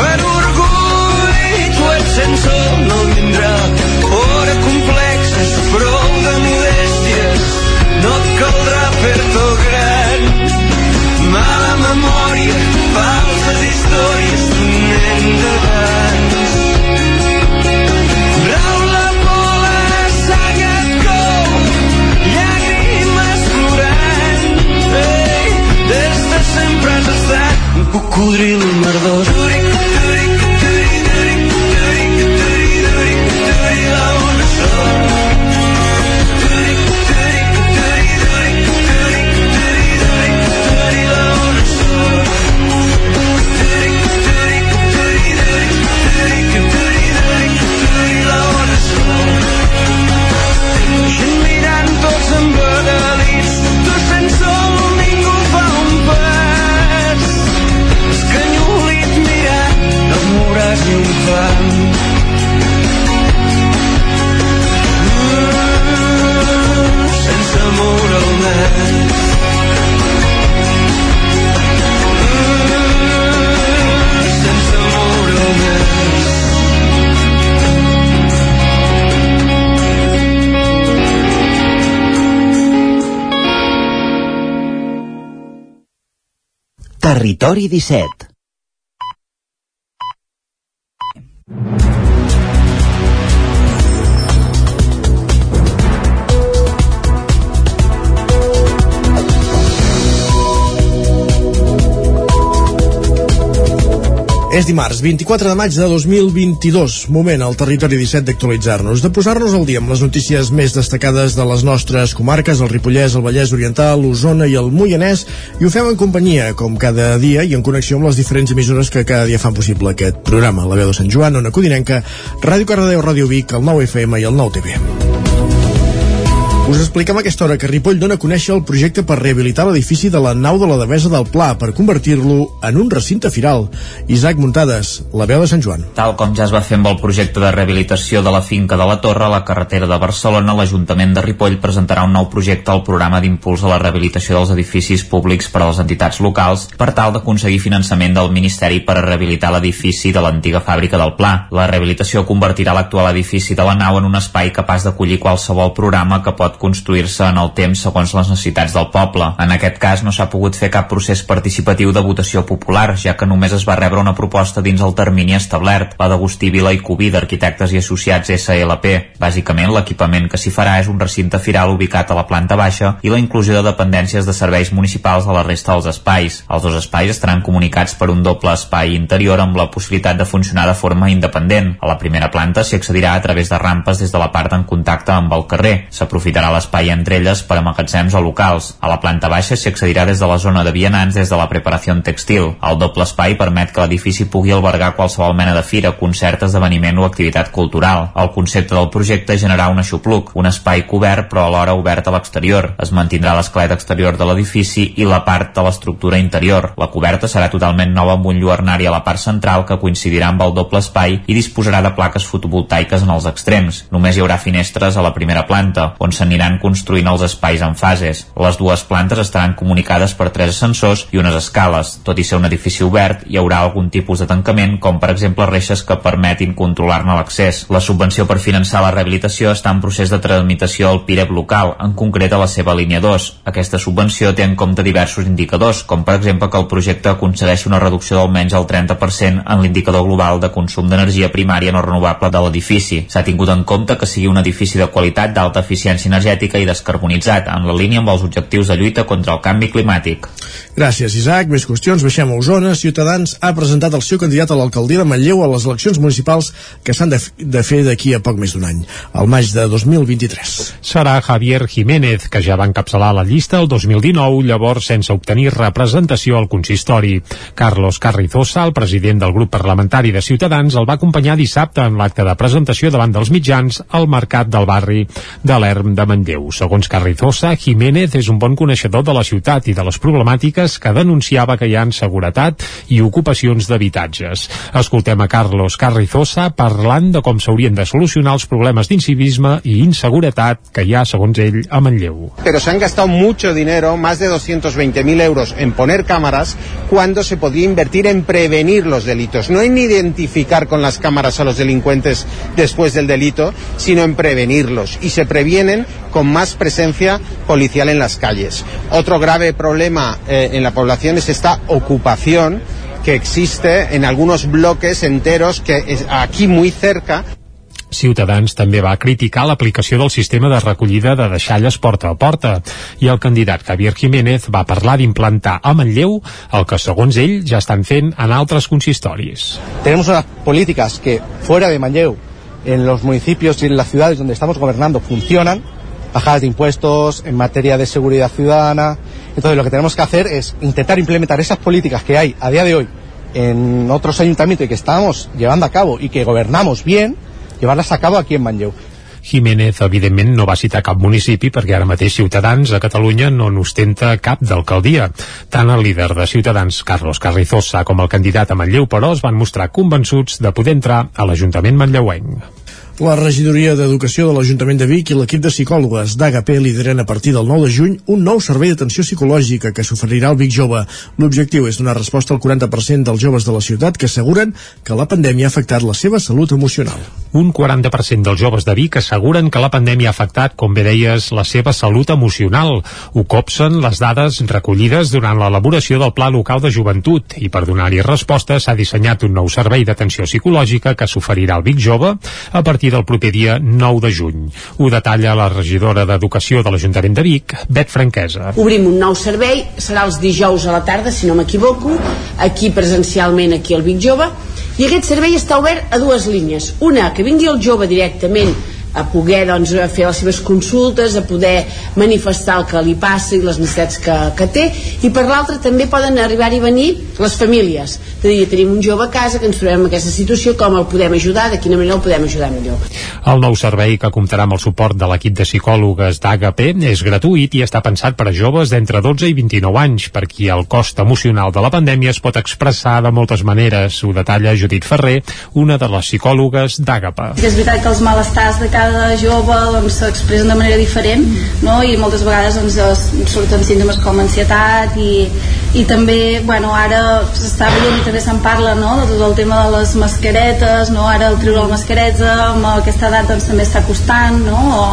Per orgull, tu ets sensor, no vindrà hora complexes, prou de modèsties, no et caldrà fer-te gran. Mala memòria, falses estat un Territori 17 És dimarts, 24 de maig de 2022, moment al territori 17 d'actualitzar-nos, de posar-nos al dia amb les notícies més destacades de les nostres comarques, el Ripollès, el Vallès Oriental, l'Osona i el Moianès, i ho fem en companyia, com cada dia, i en connexió amb les diferents emissores que cada dia fan possible aquest programa. La veu de Sant Joan, Ona Codinenca, Ràdio Cardedeu, Ràdio Vic, el 9 FM i el 9 TV. Us expliquem a aquesta hora que Ripoll dona a conèixer el projecte per rehabilitar l'edifici de la nau de la Devesa del Pla per convertir-lo en un recinte firal. Isaac Muntades, la veu de Sant Joan. Tal com ja es va fer amb el projecte de rehabilitació de la finca de la Torre a la carretera de Barcelona, l'Ajuntament de Ripoll presentarà un nou projecte al programa d'impuls a la rehabilitació dels edificis públics per a les entitats locals per tal d'aconseguir finançament del Ministeri per a rehabilitar l'edifici de l'antiga fàbrica del Pla. La rehabilitació convertirà l'actual edifici de la nau en un espai capaç d'acollir qualsevol programa que pot construir-se en el temps segons les necessitats del poble. En aquest cas no s'ha pogut fer cap procés participatiu de votació popular, ja que només es va rebre una proposta dins el termini establert, la d'Agustí Vila i Cubí d'Arquitectes i Associats SLP. Bàsicament, l'equipament que s'hi farà és un recinte firal ubicat a la planta baixa i la inclusió de dependències de serveis municipals a la resta dels espais. Els dos espais estaran comunicats per un doble espai interior amb la possibilitat de funcionar de forma independent. A la primera planta s'hi accedirà a través de rampes des de la part en contacte amb el carrer. S'aprofitarà l'espai entre elles per a magatzems o locals. A la planta baixa s'hi accedirà des de la zona de vianants des de la preparació textil. El doble espai permet que l'edifici pugui albergar qualsevol mena de fira, concert, esdeveniment o activitat cultural. El concepte del projecte és generar un aixopluc, un espai cobert però alhora obert a l'exterior. Es mantindrà l'esquelet exterior de l'edifici i la part de l'estructura interior. La coberta serà totalment nova amb un lluernari a la part central que coincidirà amb el doble espai i disposarà de plaques fotovoltaiques en els extrems. Només hi haurà finestres a la primera planta, on s'aniran construint els espais en fases. Les dues plantes estaran comunicades per tres ascensors i unes escales. Tot i ser un edifici obert, hi haurà algun tipus de tancament, com per exemple reixes que permetin controlar-ne l'accés. La subvenció per finançar la rehabilitació està en procés de tramitació al PIREP local, en concret a la seva línia 2. Aquesta subvenció té en compte diversos indicadors, com per exemple que el projecte aconsegueixi una reducció d'almenys el 30% en l'indicador global de consum d'energia primària no renovable de l'edifici. S'ha tingut en compte que sigui un edifici de qualitat d'alta eficiència energètica i descarbonitzat, en la línia amb els objectius de lluita contra el canvi climàtic. Gràcies, Isaac. Més qüestions. Baixem a Osona. Ciutadans ha presentat el seu candidat a l'alcaldia de Manlleu a les eleccions municipals que s'han de, de fer d'aquí a poc més d'un any, al maig de 2023. Serà Javier Jiménez, que ja va encapçalar la llista el 2019, llavors sense obtenir representació al consistori. Carlos Carrizosa, el president del grup parlamentari de Ciutadans, el va acompanyar dissabte en l'acte de presentació davant dels mitjans al mercat del barri de l'Erm de Manlleu. Segons Carrizosa, Jiménez és un bon coneixedor de la ciutat i de les problemàtiques que denunciava que hi ha seguretat i ocupacions d'habitatges. Escoltem a Carlos Carrizosa parlant de com s'haurien de solucionar els problemes d'incivisme i inseguretat que hi ha, segons ell, a Manlleu. Pero se han gastado mucho dinero, más de 220.000 euros, en poner cámaras cuando se podía invertir en prevenir los delitos, no en identificar con las cámaras a los delincuentes después del delito, sino en prevenirlos. Y se previenen con más presencia policial en las calles. Otro grave problema eh, en la población es esta ocupación que existe en algunos bloques enteros que es aquí muy cerca Ciutadans també va criticar l'aplicació del sistema de recollida de deixalles porta a porta i el candidat Javier Jiménez va parlar d'implantar a Manlleu el que, segons ell, ja estan fent en altres consistoris. Tenemos unas políticas que fuera de Manlleu, en los municipios y en las ciudades donde estamos gobernando, funcionan, bajadas de impuestos, en materia de seguridad ciudadana. Entonces lo que tenemos que hacer es intentar implementar esas políticas que hay a día de hoy en otros ayuntamientos y que estamos llevando a cabo y que gobernamos bien, llevarlas a cabo aquí en Manlleu. Jiménez, evidentment, no va citar cap municipi perquè ara mateix Ciutadans a Catalunya no n'ostenta cap d'alcaldia. Tant el líder de Ciutadans, Carlos Carrizosa, com el candidat a Manlleu, però, es van mostrar convençuts de poder entrar a l'Ajuntament manlleuenc. La regidoria d'Educació de l'Ajuntament de Vic i l'equip de psicòlogues d'AGP lideren a partir del 9 de juny un nou servei d'atenció psicològica que s'oferirà al Vic Jove. L'objectiu és donar resposta al 40% dels joves de la ciutat que asseguren que la pandèmia ha afectat la seva salut emocional. Un 40% dels joves de Vic asseguren que la pandèmia ha afectat, com bé deies, la seva salut emocional. Ho copsen les dades recollides durant l'elaboració del Pla Local de Joventut i per donar-hi resposta s'ha dissenyat un nou servei d'atenció psicològica que s'oferirà al Vic Jove a partir del proper dia 9 de juny. Ho detalla la regidora d'Educació de l'Ajuntament de Vic, Bet Franquesa. Obrim un nou servei, serà els dijous a la tarda, si no m'equivoco, aquí presencialment, aquí al Vic Jove, i aquest servei està obert a dues línies. Una, que vingui el jove directament a poder doncs, fer les seves consultes, a poder manifestar el que li passa i les necessitats que, que té, i per l'altra també poden arribar-hi a venir les famílies. És a dir, tenim un jove a casa que ens trobem en aquesta situació, com el podem ajudar, de quina manera el podem ajudar millor. El nou servei, que comptarà amb el suport de l'equip de psicòlogues d'AGP, és gratuït i està pensat per a joves d'entre 12 i 29 anys, per qui el cost emocional de la pandèmia es pot expressar de moltes maneres. Ho detalla Judit Ferrer, una de les psicòlogues d'AGP. És veritat que els malestars de cada jove doncs, s'expressen de manera diferent no? i moltes vegades doncs, es- surten símptomes com ansietat i, i també bueno, ara s'està veient i també se'n parla no? de tot el tema de les mascaretes no? ara el treure la mascareta amb aquesta edat doncs, també està costant no? o,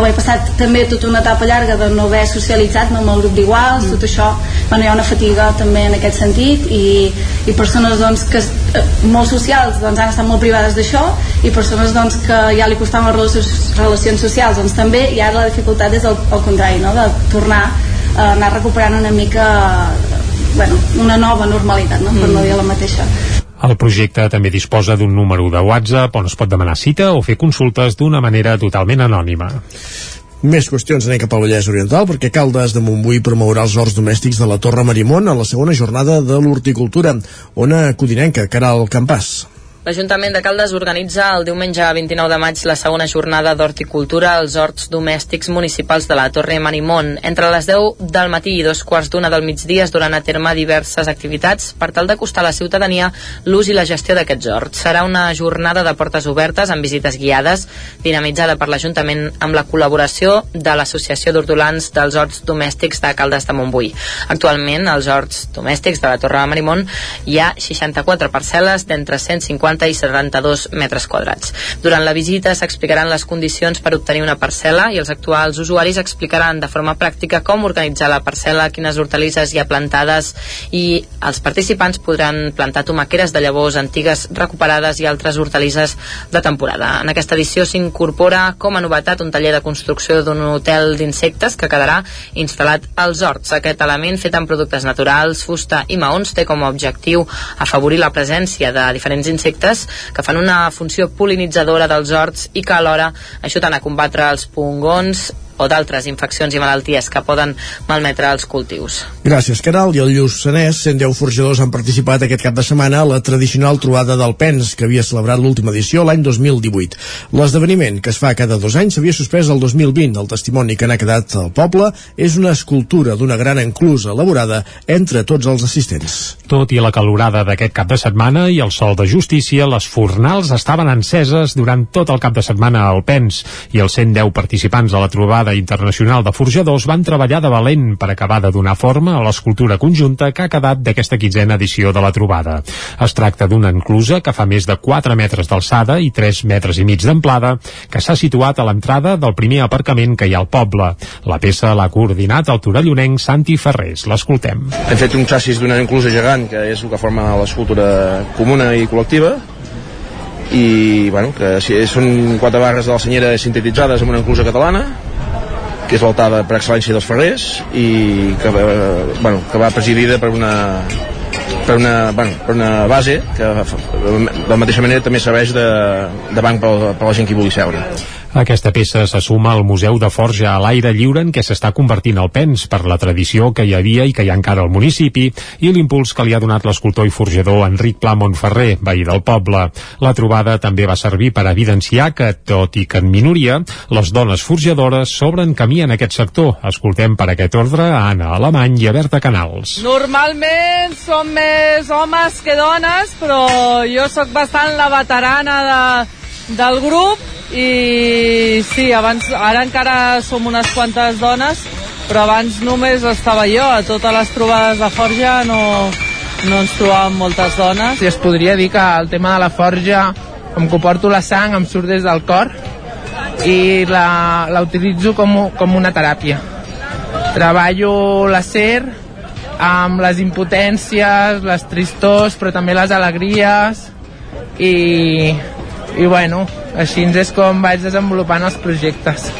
o he passat també tota una etapa llarga de no haver socialitzat no? amb el grup d'iguals, tot això bueno, hi ha una fatiga també en aquest sentit i, i persones doncs, que eh, molt socials doncs, han estat molt privades d'això i persones doncs, que ja li costaven les relacions, relacions socials doncs, també i ara la dificultat és el, el contrari no? de tornar a anar recuperant una mica bueno, una nova normalitat no? per no dir la mateixa El projecte també disposa d'un número de WhatsApp on es pot demanar cita o fer consultes d'una manera totalment anònima. Més qüestions anem cap al Vallès Oriental perquè Caldes de Montbui promourà els horts domèstics de la Torre Marimón a la segona jornada de l'horticultura. Ona Codinenca, Caral Campàs. L'Ajuntament de Caldes organitza el diumenge 29 de maig la segona jornada d'horticultura als horts domèstics municipals de la Torre Marimón. Entre les 10 del matí i dos quarts d'una del migdia es duran a terme diverses activitats per tal d'acostar a la ciutadania l'ús i la gestió d'aquests horts. Serà una jornada de portes obertes amb visites guiades dinamitzada per l'Ajuntament amb la col·laboració de l'Associació d'Hortolans dels Horts Domèstics de Caldes de Montbui. Actualment, als horts domèstics de la Torre de Marimón hi ha 64 parcel·les d'entre 150 i 72 metres quadrats. Durant la visita s'explicaran les condicions per obtenir una parcel·la i els actuals usuaris explicaran de forma pràctica com organitzar la parcel·la, quines hortalisses hi ha plantades i els participants podran plantar tomaqueres de llavors antigues recuperades i altres hortalisses de temporada. En aquesta edició s'incorpora com a novetat un taller de construcció d'un hotel d'insectes que quedarà instal·lat als horts. Aquest element fet amb productes naturals, fusta i maons té com a objectiu afavorir la presència de diferents insectes que fan una funció polinitzadora dels horts i que alhora ajuden a combatre els pungons o d'altres infeccions i malalties que poden malmetre els cultius. Gràcies, Caral. I el Lluçanès, 110 forjadors han participat aquest cap de setmana a la tradicional trobada del Pens, que havia celebrat l'última edició l'any 2018. L'esdeveniment, que es fa cada dos anys, s'havia suspès el 2020. El testimoni que n'ha quedat al poble és una escultura d'una gran enclusa elaborada entre tots els assistents. Tot i la calorada d'aquest cap de setmana i el sol de justícia, les fornals estaven enceses durant tot el cap de setmana al Pens i els 110 participants de la trobada internacional de forjadors van treballar de valent per acabar de donar forma a l'escultura conjunta que ha quedat d'aquesta quitzena edició de la trobada. Es tracta d'una enclusa que fa més de 4 metres d'alçada i 3 metres i mig d'amplada que s'ha situat a l'entrada del primer aparcament que hi ha al poble. La peça l'ha coordinat el torellonenc Santi Ferrés. L'escoltem. Hem fet un xassis d'una enclusa gegant, que és el que forma l'escultura comuna i col·lectiva, i bueno, que si són quatre barres de la senyera sintetitzades en una enclusa catalana que és l'altada per excel·lència dels ferrers i que, eh, bueno, que va presidida per una per una, bueno, per una base que de la mateixa manera també serveix de, de banc per, per la gent que hi vulgui seure. Aquesta peça se suma al Museu de Forja a l'aire lliure en què s'està convertint el Pens per la tradició que hi havia i que hi ha encara al municipi i l'impuls que li ha donat l'escultor i forjador Enric Pla Montferrer, veí del poble. La trobada també va servir per evidenciar que, tot i que en minoria, les dones forjadores s'obren camí en aquest sector. Escoltem per aquest ordre a Anna Alemany i a Berta Canals. Normalment som més homes que dones, però jo sóc bastant la veterana de, del grup i sí, abans, ara encara som unes quantes dones, però abans només estava jo, a totes les trobades de forja no, no ens trobàvem moltes dones. Si es podria dir que el tema de la forja, com que porto la sang, em surt des del cor i la, la utilitzo com, com una teràpia. Treballo l'acer amb les impotències, les tristors, però també les alegries i, i bueno, així és com vaig desenvolupant els projectes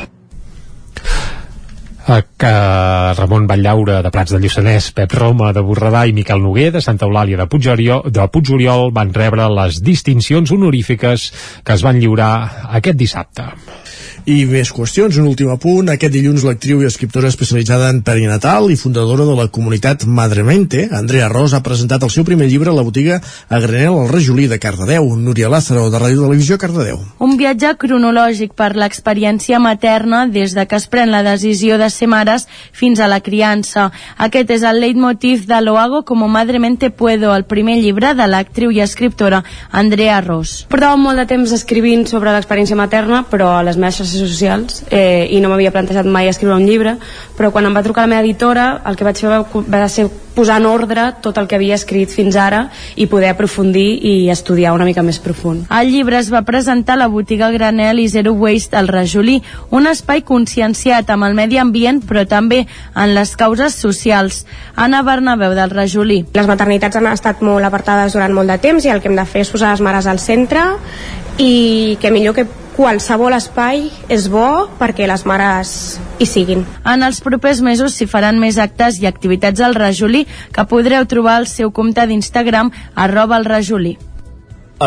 que Ramon Ballaura de Prats de Lluçanès, Pep Roma de Borredà i Miquel Noguer de Santa Eulàlia de Puigoriol, de Puigoriol van rebre les distincions honorífiques que es van lliurar aquest dissabte. I més qüestions, un últim apunt. Aquest dilluns l'actriu i escriptora especialitzada en perinatal i fundadora de la comunitat Madremente, Andrea Ros, ha presentat el seu primer llibre a la botiga a Granel al Rajolí de Cardedeu. Núria Lázaro, de Ràdio Televisió, Cardedeu. Un viatge cronològic per l'experiència materna des de que es pren la decisió de ser mares fins a la criança. Aquest és el leitmotiv de Lo hago como madremente puedo, el primer llibre de l'actriu i escriptora Andrea Ros. Portava molt de temps escrivint sobre l'experiència materna, però a les meves xarxes socials eh, i no m'havia plantejat mai escriure un llibre, però quan em va trucar la meva editora el que vaig fer va, va ser posar en ordre tot el que havia escrit fins ara i poder aprofundir i estudiar una mica més profund. El llibre es va presentar a la botiga Granel i Zero Waste al Rajolí, un espai conscienciat amb el medi ambient però també en les causes socials. Anna Bernabeu del Rajolí. Les maternitats han estat molt apartades durant molt de temps i el que hem de fer és posar les mares al centre i que millor que qualsevol espai és bo perquè les mares hi siguin. En els propers mesos s'hi faran més actes i activitats al Rajolí que podreu trobar al seu compte d'Instagram arroba el Rajolí.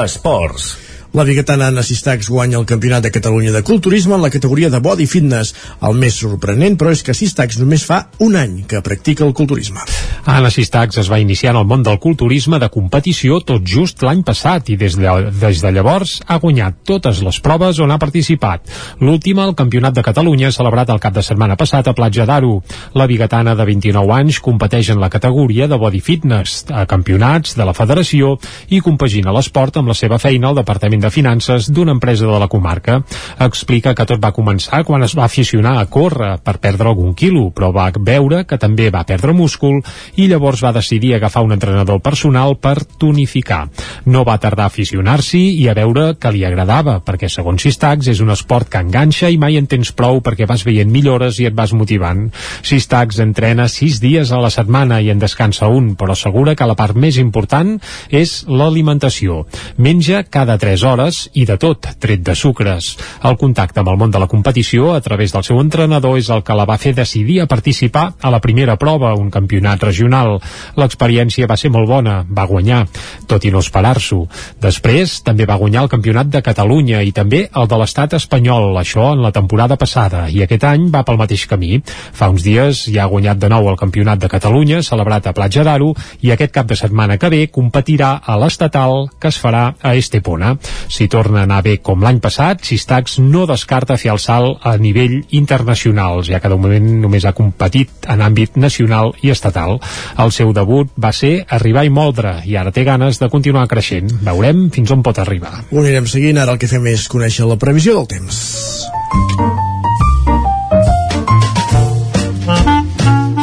Esports. La biguetana Anna Sistax guanya el Campionat de Catalunya de Culturisme en la categoria de Body Fitness. El més sorprenent, però, és que Sistax només fa un any que practica el culturisme. Anna Sistax es va iniciar en el món del culturisme de competició tot just l'any passat i des de, des de llavors ha guanyat totes les proves on ha participat. L'última, el Campionat de Catalunya, celebrat el cap de setmana passat a Platja d'Aro. La biguetana de 29 anys competeix en la categoria de Body Fitness, a campionats de la federació i compagina l'esport amb la seva feina al Departament de Finances d'una empresa de la comarca. Explica que tot va començar quan es va aficionar a córrer per perdre algun quilo, però va veure que també va perdre múscul i llavors va decidir agafar un entrenador personal per tonificar. No va tardar a aficionar-s'hi i a veure que li agradava, perquè segons Sistax és un esport que enganxa i mai en tens prou perquè vas veient millores i et vas motivant. Sistax entrena sis dies a la setmana i en descansa un, però assegura que la part més important és l'alimentació. Menja cada 3 hores i de tot, tret de sucres. El contacte amb el món de la competició a través del seu entrenador és el que la va fer decidir a participar a la primera prova, un campionat regional. L'experiència va ser molt bona, va guanyar, tot i no esperar-s'ho. Després també va guanyar el campionat de Catalunya i també el de l'estat espanyol, això en la temporada passada, i aquest any va pel mateix camí. Fa uns dies ja ha guanyat de nou el campionat de Catalunya, celebrat a Platja d'Aro, i aquest cap de setmana que ve competirà a l'estatal que es farà a Estepona. Si torna a anar bé com l'any passat, Sistax no descarta fer el salt a nivell internacional, ja que de moment només ha competit en àmbit nacional i estatal. El seu debut va ser arribar i moldre, i ara té ganes de continuar creixent. Veurem fins on pot arribar. Ho anirem seguint, ara el que fem és conèixer la previsió del temps.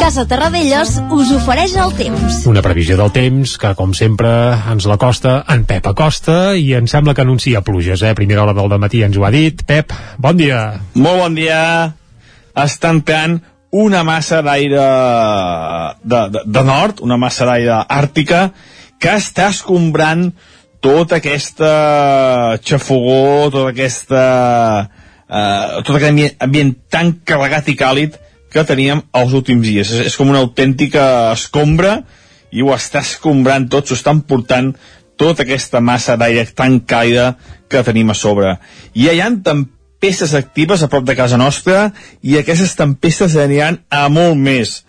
Casa Terradellos us ofereix el temps. Una previsió del temps que, com sempre, ens la costa en Pep Acosta i em sembla que anuncia pluges, eh? Primera hora del matí ens ho ha dit. Pep, bon dia. Molt bon dia. Estan entrant una massa d'aire de, de, de nord, una massa d'aire àrtica, que està escombrant tota aquesta xafogó, tota aquesta... Uh, tot aquest ambient, ambient tan carregat i càlid que teníem els últims dies. És, és com una autèntica escombra i ho està escombrant tot, s'ho estan portant tota aquesta massa d'aire tan càlida que tenim a sobre. I hi ha tempestes actives a prop de casa nostra i aquestes tempestes aniran a molt més.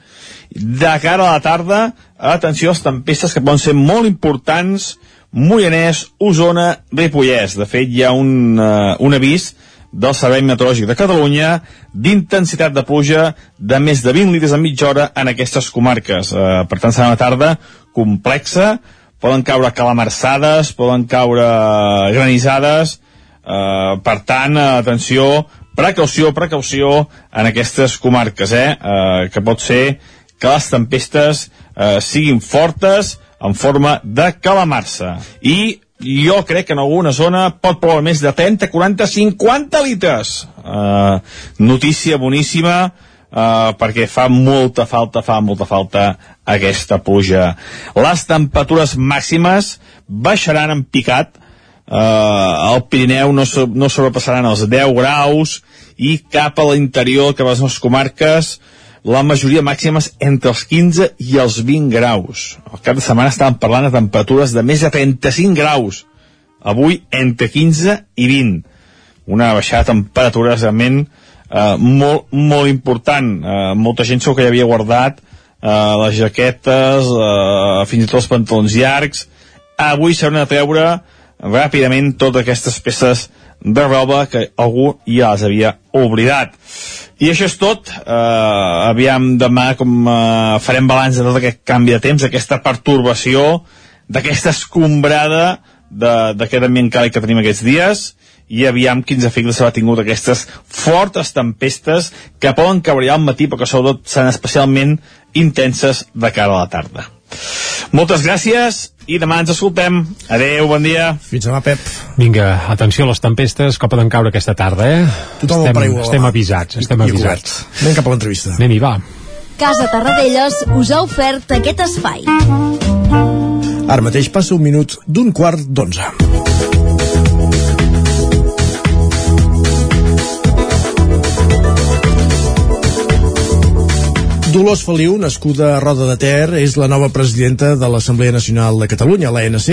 De cara a la tarda, atenció a les tempestes que poden ser molt importants, Moianès, Osona, Ripollès. De fet, hi ha un, uh, un avís del Servei Meteorològic de Catalunya d'intensitat de pluja de més de 20 litres a mitja hora en aquestes comarques. Eh, per tant, serà una tarda complexa, poden caure calamarsades, poden caure granissades, eh, per tant, atenció, precaució, precaució en aquestes comarques, eh, eh, que pot ser que les tempestes eh, siguin fortes en forma de calamarsa. I jo crec que en alguna zona pot ploure més de 30, 40, 50 litres. Uh, notícia boníssima uh, perquè fa molta falta, fa molta falta aquesta pluja. Les temperatures màximes baixaran en picat, uh, al Pirineu no, so, no sobrepassaran els 10 graus i cap a l'interior, cap a les comarques, la majoria màximes entre els 15 i els 20 graus. El cap de setmana estàvem parlant de temperatures de més de 35 graus. Avui entre 15 i 20. Una baixada de temperatures realment eh, molt, molt important. Eh, molta gent segur que ja havia guardat eh, les jaquetes, eh, fins i tot els pantalons llargs. Avui s'hauran de treure ràpidament totes aquestes peces de roba que algú ja les havia oblidat. I això és tot. Uh, aviam demà com uh, farem balanç de tot aquest canvi de temps, aquesta pertorbació, d'aquesta escombrada d'aquest ambient càlid que tenim aquests dies i aviam quins efectes s'ha tingut aquestes fortes tempestes que poden caure al matí però que sobretot seran especialment intenses de cara a la tarda. Moltes gràcies i demà ens escoltem. Adeu, bon dia. Fins demà, Pep. Vinga, atenció a les tempestes que poden caure aquesta tarda, eh? Tothom estem, estem avisats, estem I, avisats. I Anem cap a l'entrevista. Anem-hi, va. Casa Tarradellas us ha ofert aquest espai. Ara mateix passa un minut d'un quart d'onze. Dolors Feliu, nascuda a Roda de Ter, és la nova presidenta de l'Assemblea Nacional de Catalunya, l'ANC.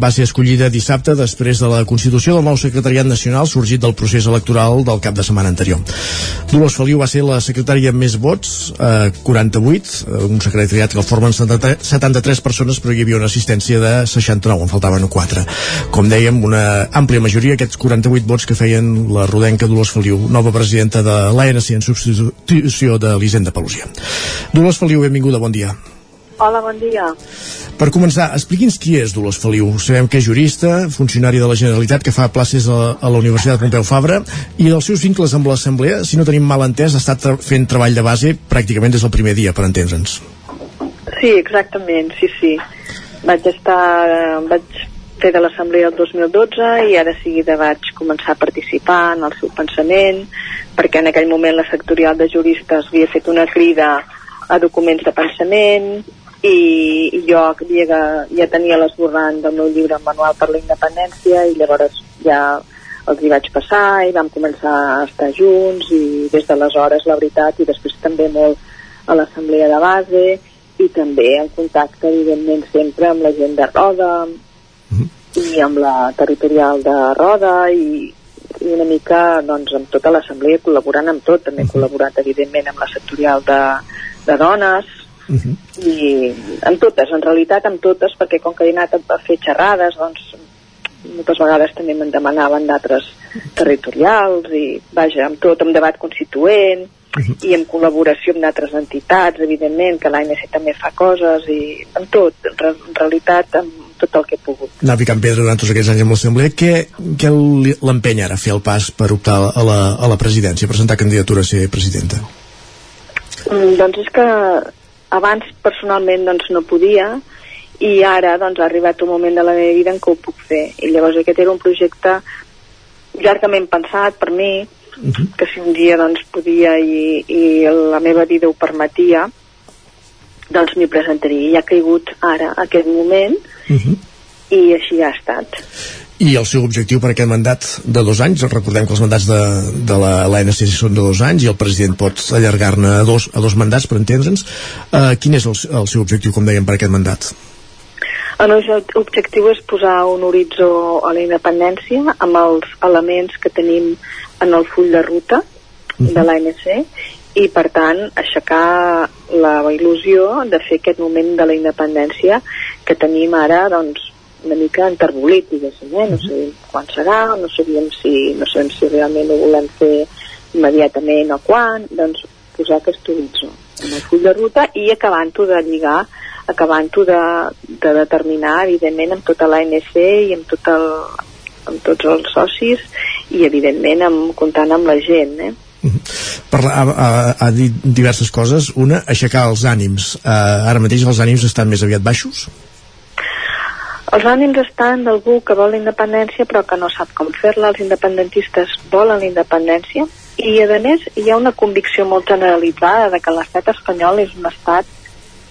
Va ser escollida dissabte després de la constitució del nou secretariat nacional sorgit del procés electoral del cap de setmana anterior. Dolors Feliu va ser la secretària amb més vots, eh, 48, eh, un secretariat que el formen 73 persones, però hi havia una assistència de 69, en faltaven 4. Com dèiem, una àmplia majoria, aquests 48 vots que feien la rodenca Dolors Feliu, nova presidenta de l'ANC en substitució de l'Hisenda Pelusia. Dolors Feliu, benvinguda, bon dia. Hola, bon dia. Per començar, expliqui'ns qui és Dolors Feliu. Sabem que és jurista, funcionari de la Generalitat, que fa places a, a la Universitat Pompeu Fabra, i els seus vincles amb l'Assemblea, si no tenim mal entès, ha estat fent treball de base pràcticament des del primer dia, per entendre'ns. Sí, exactament, sí, sí. Vaig estar... vaig fer de l'Assemblea el 2012 i ara seguida vaig començar a participar en el seu pensament, perquè en aquell moment la sectorial de juristes havia fet una crida a documents de pensament i, i jo havia, ja tenia l'esborrant del meu llibre manual per la independència i llavors ja els hi vaig passar i vam començar a estar junts i des d'aleshores la veritat i després també molt a l'assemblea de base i també en contacte evidentment sempre amb la gent de Roda i amb la territorial de Roda i, i una mica doncs, amb tota l'assemblea col·laborant amb tot, també he col·laborat evidentment amb la sectorial de, de dones i amb totes, en realitat amb totes perquè com que he anat a fer xerrades doncs moltes vegades també me'n demanaven d'altres territorials i vaja, amb tot, amb debat constituent i en col·laboració amb d'altres entitats, evidentment, que l'ANC també fa coses i amb tot, en, en realitat amb tot el que he pogut. Anar picant pedra durant tots aquests anys amb l'Assemblea, què, què l'empenya ara a fer el pas per optar a la, a la presidència, presentar candidatura a ser presidenta? Mm, doncs és que abans personalment doncs no podia i ara doncs ha arribat un moment de la meva vida en què ho puc fer. I llavors aquest era un projecte llargament pensat per mi que si un dia doncs podia i, i la meva vida ho permetia doncs m'hi presentaria. I ha caigut ara aquest moment i així ha estat I el seu objectiu per aquest mandat de dos anys, recordem que els mandats de, de la l'ANC són de dos anys i el president pot allargar-ne a dos, a dos mandats per entendre'ns. Uh, quin és el, el seu objectiu, com dèiem, per aquest mandat? El meu objectiu és posar un horitzó a la independència amb els elements que tenim en el full de ruta de l'ANC i per tant aixecar la il·lusió de fer aquest moment de la independència que tenim ara doncs una mica enterbolit diguéssim, eh? no sabem quan serà no sabíem si, no sabem si realment ho volem fer immediatament o quan doncs posar aquest horitzó en el full de ruta i acabant-ho de lligar acabant-ho de, de determinar evidentment amb tota l'ANC i amb, tot el, amb tots els socis i evidentment amb, comptant amb la gent eh? Parla, ha, ha, ha dit diverses coses. Una, aixecar els ànims. Uh, ara mateix els ànims estan més aviat baixos? Els ànims estan d'algú que vol la independència però que no sap com fer-la. Els independentistes volen la independència i a més hi ha una convicció molt generalitzada de que l'estat espanyol és un estat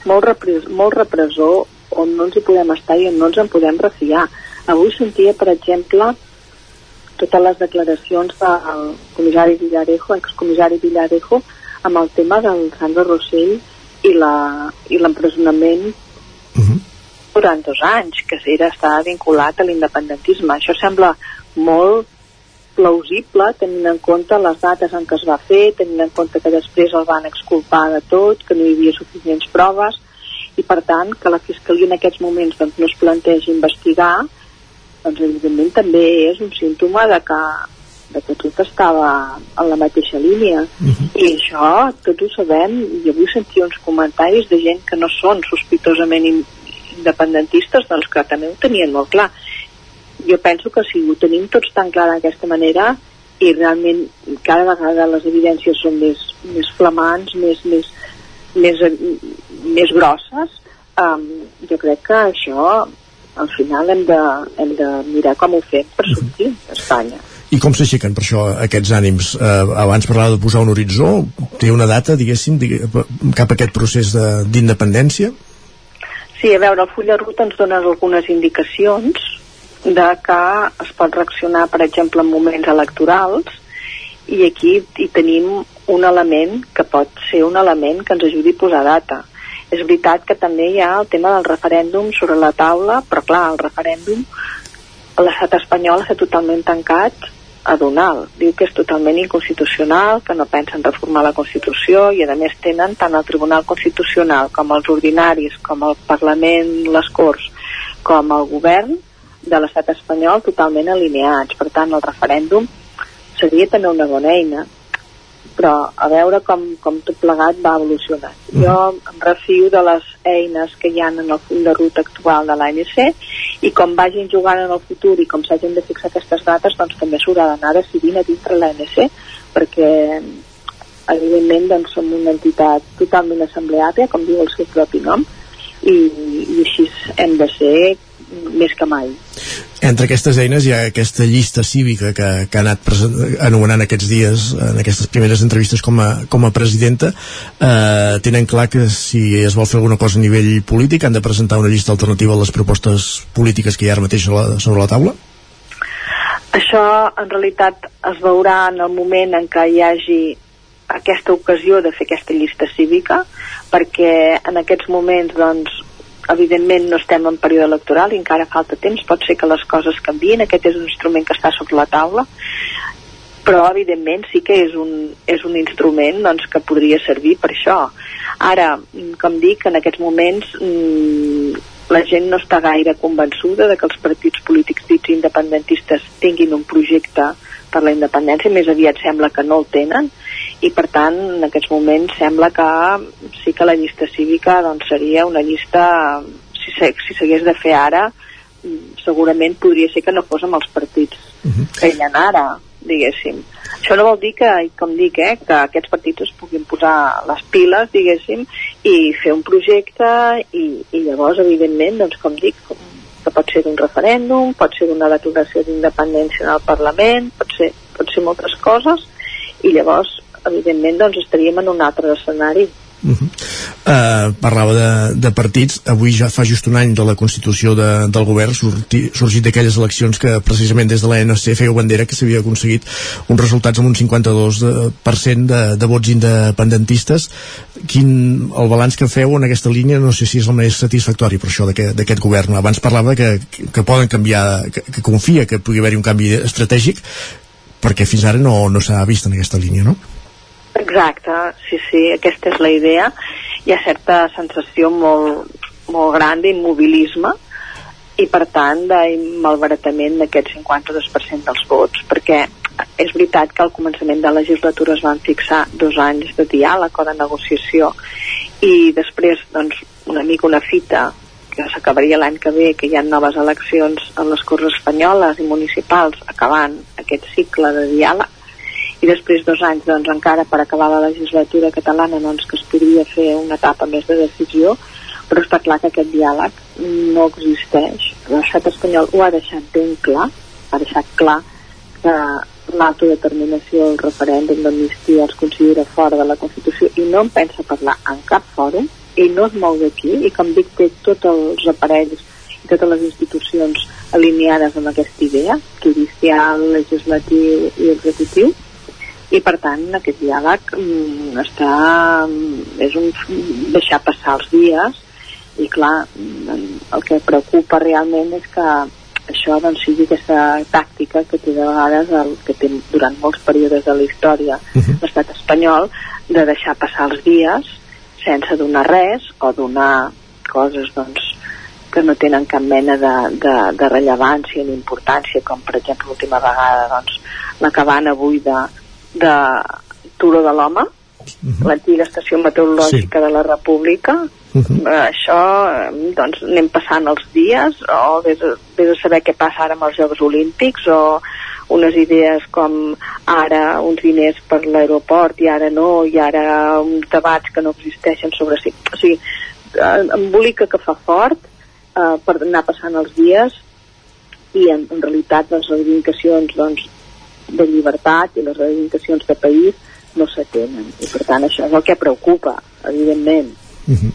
molt, repres molt repressor on no ens hi podem estar i on no ens en podem refiar. Avui sentia, per exemple, totes les declaracions del comissari Villarejo, excomissari Villarejo, amb el tema del Sandro Rossell i l'empresonament durant dos anys, que era estar vinculat a l'independentisme. Això sembla molt plausible tenint en compte les dates en què es va fer, tenint en compte que després el van exculpar de tot, que no hi havia suficients proves i per tant que la Fiscalia en aquests moments doncs, no es plantegi investigar doncs evidentment també és un símptoma de que, de que tot estava en la mateixa línia i això tots ho sabem i avui sentia uns comentaris de gent que no són sospitosament independentistes doncs que també ho tenien molt clar jo penso que si ho tenim tots tan clar d'aquesta manera i realment cada vegada les evidències són més, més flamants, més, més, més, més grosses, um, jo crec que això al final hem de, hem de mirar com ho fem per sortir d'Espanya. I com s'aixequen per això aquests ànims? Eh, abans parlava de posar un horitzó, té una data, diguéssim, digue, cap a aquest procés de- d'independència? Sí, a veure, el full de ruta ens dona algunes indicacions de que es pot reaccionar, per exemple, en moments electorals i aquí hi tenim un element que pot ser un element que ens ajudi a posar data. És veritat que també hi ha el tema del referèndum sobre la taula, però clar, el referèndum l'estat espanyol està totalment tancat a donar. Diu que és totalment inconstitucional, que no pensen reformar la Constitució i a més tenen tant el Tribunal Constitucional com els ordinaris, com el Parlament, les Corts, com el govern de l'estat espanyol totalment alineats. Per tant, el referèndum seria també una bona eina, però a veure com, com tot plegat va evolucionar. Jo em refio de les eines que hi ha en el full de ruta actual de l'ANC i com vagin jugant en el futur i com s'hagin de fixar aquestes dates, doncs també s'haurà d'anar decidint a dintre l'ANC perquè evidentment doncs, som una entitat totalment assembleària, com diu el seu propi nom, i, i així hem de ser més que mai. Entre aquestes eines hi ha aquesta llista cívica que, que ha anat present, anomenant aquests dies en aquestes primeres entrevistes com a, com a presidenta eh, tenen clar que si es vol fer alguna cosa a nivell polític han de presentar una llista alternativa a les propostes polítiques que hi ha ara mateix sobre la, sobre la taula? Això en realitat es veurà en el moment en què hi hagi aquesta ocasió de fer aquesta llista cívica perquè en aquests moments doncs evidentment no estem en període electoral i encara falta temps, pot ser que les coses canvien, aquest és un instrument que està sobre la taula però evidentment sí que és un, és un instrument doncs, que podria servir per això. Ara, com dic, en aquests moments mmm, la gent no està gaire convençuda de que els partits polítics dits independentistes tinguin un projecte per la independència, més aviat sembla que no el tenen i per tant en aquests moments sembla que sí que la llista cívica doncs, seria una llista si, si s'hagués de fer ara segurament podria ser que no fos amb els partits uh -huh. que hi ha ara diguéssim. Això no vol dir que, com dic, eh, que aquests partits es puguin posar les piles, diguéssim, i fer un projecte i, i llavors, evidentment, doncs, com dic, com, que pot ser d'un referèndum, pot ser d'una declaració d'independència en el Parlament, pot ser, pot ser moltes coses, i llavors, evidentment, doncs, estaríem en un altre escenari. Uh -huh. uh, parlava de, de partits avui ja fa just un any de la constitució de, del govern sorti, sorgit d'aquelles eleccions que precisament des de l'ANC feia bandera que s'havia aconseguit uns resultats amb un 52% de, de vots independentistes quin el balanç que feu en aquesta línia no sé si és el més satisfactori per això d'aquest govern abans parlava que, que poden canviar que, que confia que pugui haver-hi un canvi estratègic perquè fins ara no, no s'ha vist en aquesta línia no? Exacte, sí, sí, aquesta és la idea. Hi ha certa sensació molt, molt gran d'immobilisme i per tant de malbaratament d'aquest 52% dels vots perquè és veritat que al començament de la legislatura es van fixar dos anys de diàleg o de negociació i després doncs, una mica una fita que s'acabaria l'any que ve, que hi ha noves eleccions a les Corts Espanyoles i municipals acabant aquest cicle de diàleg i després dos anys doncs, encara per acabar la legislatura catalana doncs, que es podria fer una etapa més de decisió però està clar que aquest diàleg no existeix. L'estat espanyol ho ha deixat ben clar ha deixat clar que l'autodeterminació el referèndum d'amnistia els considera fora de la Constitució i no en pensa parlar en cap fòrum i no es mou d'aquí i com dic té tots els aparells i totes les institucions alineades amb aquesta idea judicial, legislatiu i executiu i per tant aquest diàleg mm, està, mm, és un deixar passar els dies i clar, mm, el que preocupa realment és que això doncs, sigui aquesta tàctica que té de vegades el, que té durant molts períodes de la història uh -huh. l'estat espanyol de deixar passar els dies sense donar res o donar coses doncs, que no tenen cap mena de, de, de rellevància ni importància com per exemple l'última vegada doncs, la cabana buida de Turó de l'Home, uh -huh. l'antiga estació meteorològica sí. de la República. Uh -huh. Això, doncs, anem passant els dies, o vés a, vés a saber què passa ara amb els Jocs Olímpics, o unes idees com ara uns diners per l'aeroport i ara no, i ara uns debats que no existeixen sobre si... O sigui, embolica que fa fort eh, per anar passant els dies i en, en realitat doncs, les reivindicacions doncs, de llibertat i les reivindicacions de país no s'atenen i per tant això és el que preocupa evidentment uh -huh.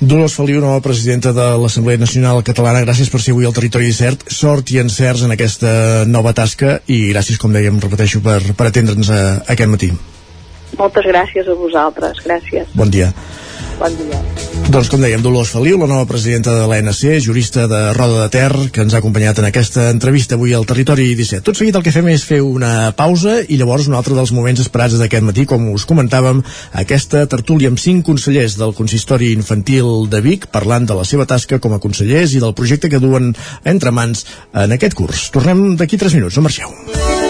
Dolors Feliu, nova presidenta de l'Assemblea Nacional Catalana, gràcies per ser avui al Territori 17. Sort i encerts en aquesta nova tasca i gràcies, com dèiem, repeteixo, per, per atendre'ns aquest matí. Moltes gràcies a vosaltres, gràcies. Bon dia. Bon dia. Doncs com dèiem, Dolors Feliu, la nova presidenta de l'ANC, jurista de Roda de Ter, que ens ha acompanyat en aquesta entrevista avui al Territori 17. Tot seguit el que fem és fer una pausa i llavors un altre dels moments esperats d'aquest matí, com us comentàvem, aquesta tertúlia amb cinc consellers del Consistori Infantil de Vic parlant de la seva tasca com a consellers i del projecte que duen entre mans en aquest curs. Tornem d'aquí 3 minuts, no marxeu.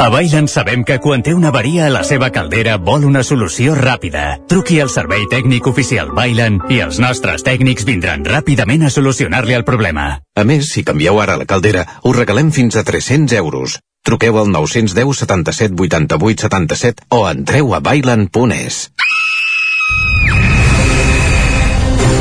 A Bailen sabem que quan té una avaria a la seva caldera vol una solució ràpida. Truqui al servei tècnic oficial Bailen i els nostres tècnics vindran ràpidament a solucionar-li el problema. A més, si canvieu ara la caldera, us regalem fins a 300 euros. Truqueu al 910 77 88 77 o entreu a bailen.es.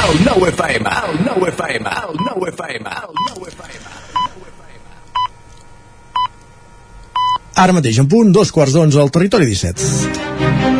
El nou FM, el nou FM, el nou FM, el nou FM. Ara mateix, en punt, dos quarts d'onze al territori 17.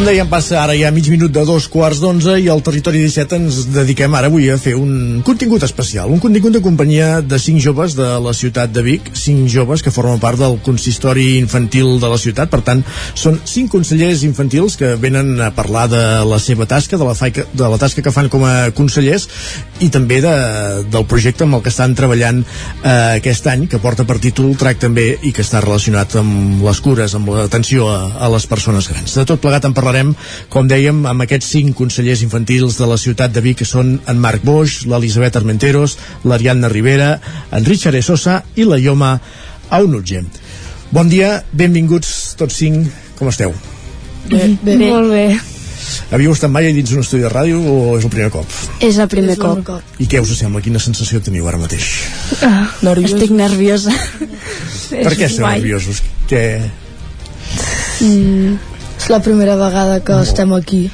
Com dèiem, passa ara ja mig minut de dos quarts d'onze i al Territori 17 ens dediquem ara avui a fer un contingut especial, un contingut de companyia de cinc joves de la ciutat de Vic, cinc joves que formen part del consistori infantil de la ciutat, per tant, són cinc consellers infantils que venen a parlar de la seva tasca, de la, faica, de la tasca que fan com a consellers i també de, del projecte amb el que estan treballant eh, aquest any, que porta per títol Trac també i que està relacionat amb les cures, amb l'atenció a, a les persones grans. De tot plegat en parlarem, com dèiem, amb aquests cinc consellers infantils de la ciutat de Vic, que són en Marc Boix, l'Elisabet Armenteros, l'Ariadna Rivera, en Richard Esosa i la Ioma Aunutge. Bon dia, benvinguts tots cinc, com esteu? Bé, bé. Molt bé. Havíeu estat mai dins d'un estudi de ràdio o és el primer cop? És el primer És el cop. I què us sembla? Quina sensació teniu ara mateix? Ah, Estic nerviosa. per què esteu nerviosos? Què... Mm, la primera vegada que estem aquí.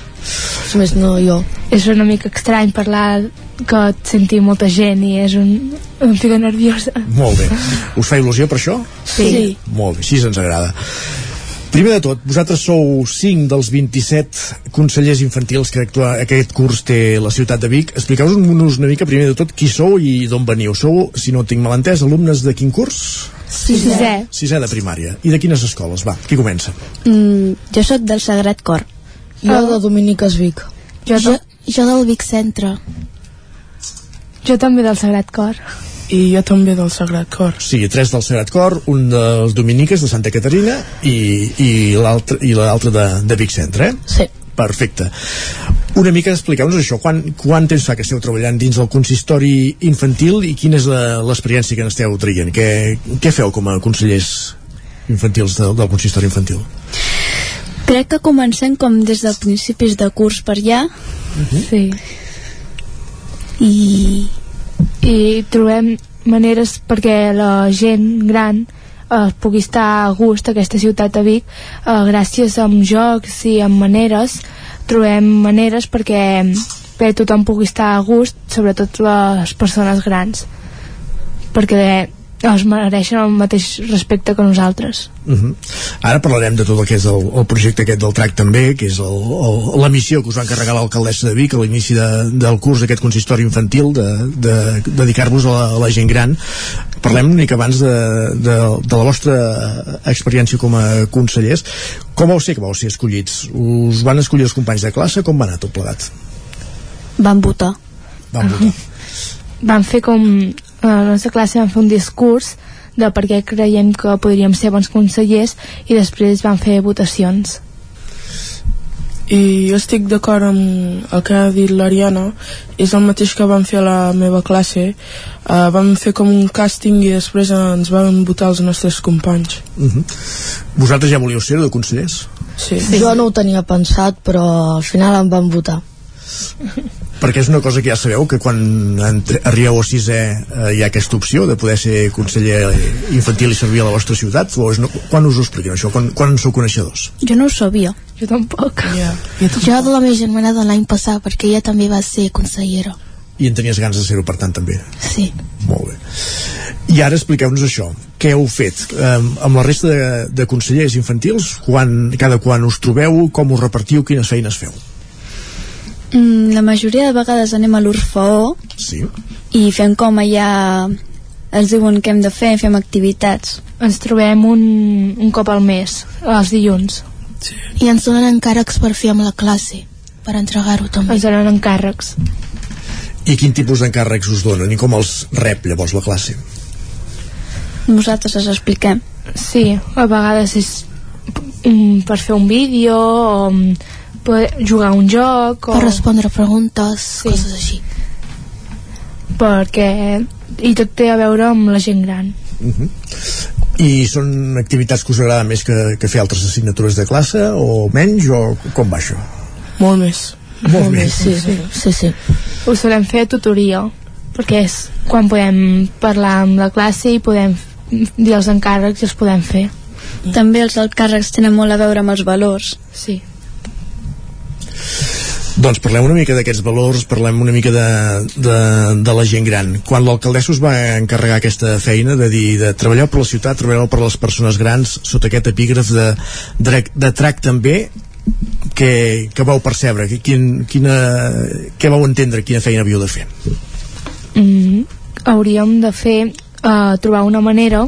Si més no, jo. és una mica estrany parlar que et senti molta gent i és un, em fica nerviosa Molt bé. Us fa il·lusió per això? Sí. Molt bé, així ens agrada. Primer de tot, vosaltres sou 5 dels 27 consellers infantils que actua, aquest curs té la ciutat de Vic. Expliqueu-nos una mica, primer de tot, qui sou i d'on veniu. Sou, si no tinc mal entès, alumnes de quin curs? Sisè. Sisè de primària. I de quines escoles? Va, qui comença? Mm, jo sóc del Sagrat Cor. Jo de Dominiques Vic. Jo, jo, jo del Vic Centre. jo també del Sagrat Cor I jo també del Sagrat Cor. O sigui, tres del Sagrat Cor, un dels dominiques de Santa Caterina i, i l'altre i l'altre de, de Vic Centre, eh? Sí. Perfecte. Una mica expliqueu-nos això, quan, quan temps fa que esteu treballant dins el consistori infantil i quina és la- l'experiència que n'esteu traient? Què, què feu com a consellers infantils del, del consistori infantil? Crec que comencem com des de principis de curs per allà. Sí. I... I trobem maneres perquè la gent gran eh, pugui estar a gust a aquesta ciutat de Vic. Eh, gràcies amb jocs i amb maneres trobem maneres perquè, perquè tothom pugui estar a gust sobretot les persones grans. Perquè es mereixen el mateix respecte que nosaltres Uh -huh. Ara parlarem de tot el que és el, el projecte aquest del TRAC també, que és el, el, la missió que us va encarregar l'alcaldessa de Vic a l'inici de, del curs d'aquest consistori infantil de, de, de dedicar-vos a, la, a la gent gran. Parlem una mica abans de, de, de la vostra experiència com a consellers. Com vau ser que vau ser escollits? Us van escollir els companys de classe? Com va anar tot plegat? Van votar. Van votar. vam fer com a la nostra classe vam fer un discurs de per què creiem que podríem ser bons consellers i després vam fer votacions i jo estic d'acord amb el que ha dit l'Ariana és el mateix que vam fer a la meva classe uh, vam fer com un càsting i després ens van votar els nostres companys Uh -huh. Vosaltres ja volíeu ser de consellers? sí. Jo no ho tenia pensat, però al final em van votar. [LAUGHS] Perquè és una cosa que ja sabeu que quan entre, arribeu a sisè eh, hi ha aquesta opció de poder ser conseller infantil i servir a la vostra ciutat o és no, quan us ho expliquen això? Quan, quan en sou coneixedors? Jo no ho sabia. Jo tampoc. Yeah. Jo de la meva germana de l'any passat, perquè ella també va ser consellera. I en tenies ganes de ser-ho per tant també? Sí. Molt bé. I ara expliqueu-nos això. Què heu fet eh, amb la resta de, de consellers infantils? Quan, cada quan us trobeu? Com us repartiu? Quines feines feu? Mm, la majoria de vegades anem a l'Orfeó Sí. i fem com allà ens diuen què hem de fer, fem activitats. ens trobem un, un cop al mes els dilluns I ens donen encàrrecs per fer amb la classe, per entregar-ho també. ens donen encàrrecs I quin tipus d'encàrrecs us donen? I com els rep llavors la classe? Nosaltres els expliquem. sí, a vegades és mm, per fer un vídeo o mm, per jugar a un joc o... Per respondre preguntes, Sí. coses així. perquè i tot té a veure amb la gent gran Uh -huh. I són activitats que us agrada més que, que fer altres assignatures de classe o menys o com va això? molt més Molt, més. sí, sí. Sí, sí. ho solem fer a tutoria perquè és quan podem parlar amb la classe i podem dir els encàrrecs i els podem fer També els encàrrecs tenen molt a veure amb els valors. sí Doncs parlem una mica d'aquests valors, parlem una mica de, de, de la gent gran. Quan l'alcaldessa us va encarregar aquesta feina de dir de treballar per la ciutat, treballar per les persones grans, sota aquest epígraf de, de, de trac també, què, què vau percebre? Quin, quina, què vau entendre? Quina feina havíeu de fer? mm, hauríem de fer uh, trobar una manera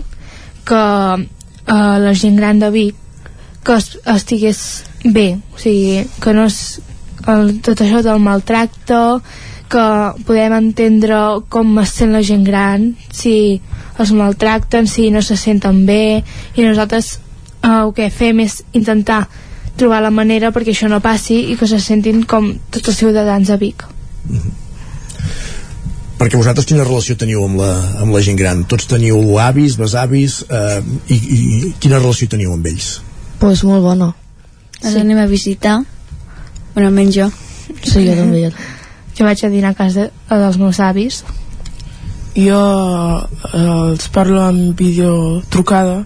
que uh, la gent gran de Vic que es, estigués bé o sigui, que no és el, tot això del maltracte que podem entendre com es sent la gent gran si els maltracten, si no se senten bé i nosaltres uh, el que fem és intentar trobar la manera perquè això no passi i que se sentin com tots els ciutadans de Vic Perquè vosaltres quina relació teniu amb la, amb la gent gran? Tots teniu avis, besavis, eh, i, i quina relació teniu amb ells? Pues molt bona. Els sí. anem a visitar. Bueno, almenys jo. Sí, jo també. Jo. [LAUGHS] jo vaig a dinar a casa de- dels meus avis jo eh, els parlo amb videotrucada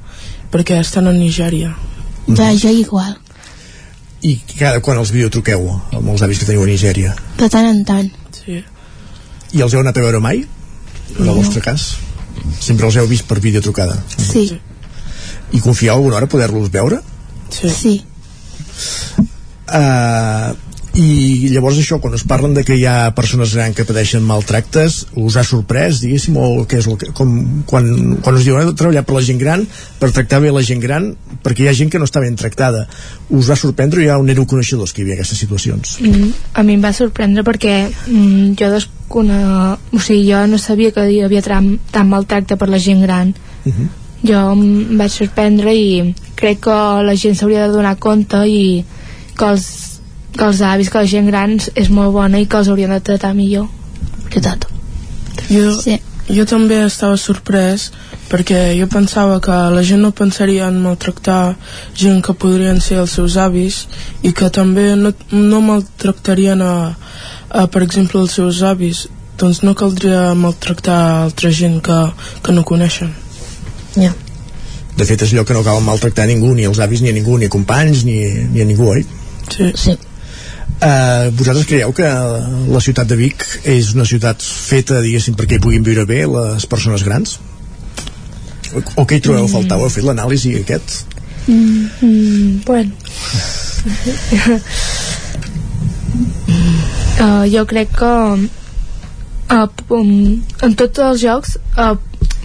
perquè estan a Nigèria Ja, jo igual. I cada quan els videotruqueu amb els avis que teniu a Nigèria? De tant en tant. sí. I els heu anat a veure mai? En el vostre cas? Sempre els heu vist per videotrucada? Sí. I confieu alguna hora poder-los veure? Sí. sí. Uh, I llavors això, quan us parlen de que hi ha persones grans que pateixen maltractes, us ha sorprès, diguéssim, o què és el que, com, quan, quan us diuen treballar per la gent gran, per tractar bé la gent gran, perquè hi ha gent que no està ben tractada. Us va sorprendre o ja on éreu coneixedors que hi havia aquestes situacions? mm, a mi em va sorprendre perquè mm, jo descone... o sigui, jo no sabia que hi havia tant, maltracte per la gent gran Uh. Jo em vaig sorprendre i crec que la gent s'hauria de donar compte i que els, que els avis, que la gent gran és molt bona i que els haurien de tratar millor Veritat. jo, Sí. jo també estava sorprès perquè jo pensava que la gent no pensaria en maltractar gent que podrien ser els seus avis i que també no, no maltractarien a, a, per exemple, els seus avis doncs no caldria maltractar altra gent que, que no coneixen ja. De fet, és allò que no cal maltractar ningú, ni els avis, ni a ningú, ni a companys, ni, ni a ningú, oi? Sí. sí. Uh, vosaltres creieu que la ciutat de Vic és una ciutat feta, diguéssim, perquè hi puguin viure bé les persones grans? O, o què hi trobeu a faltar? Heu fet l'anàlisi aquest? Mm, mm, bueno. uh, [LAUGHS] jo crec que uh, um, en tots els jocs uh,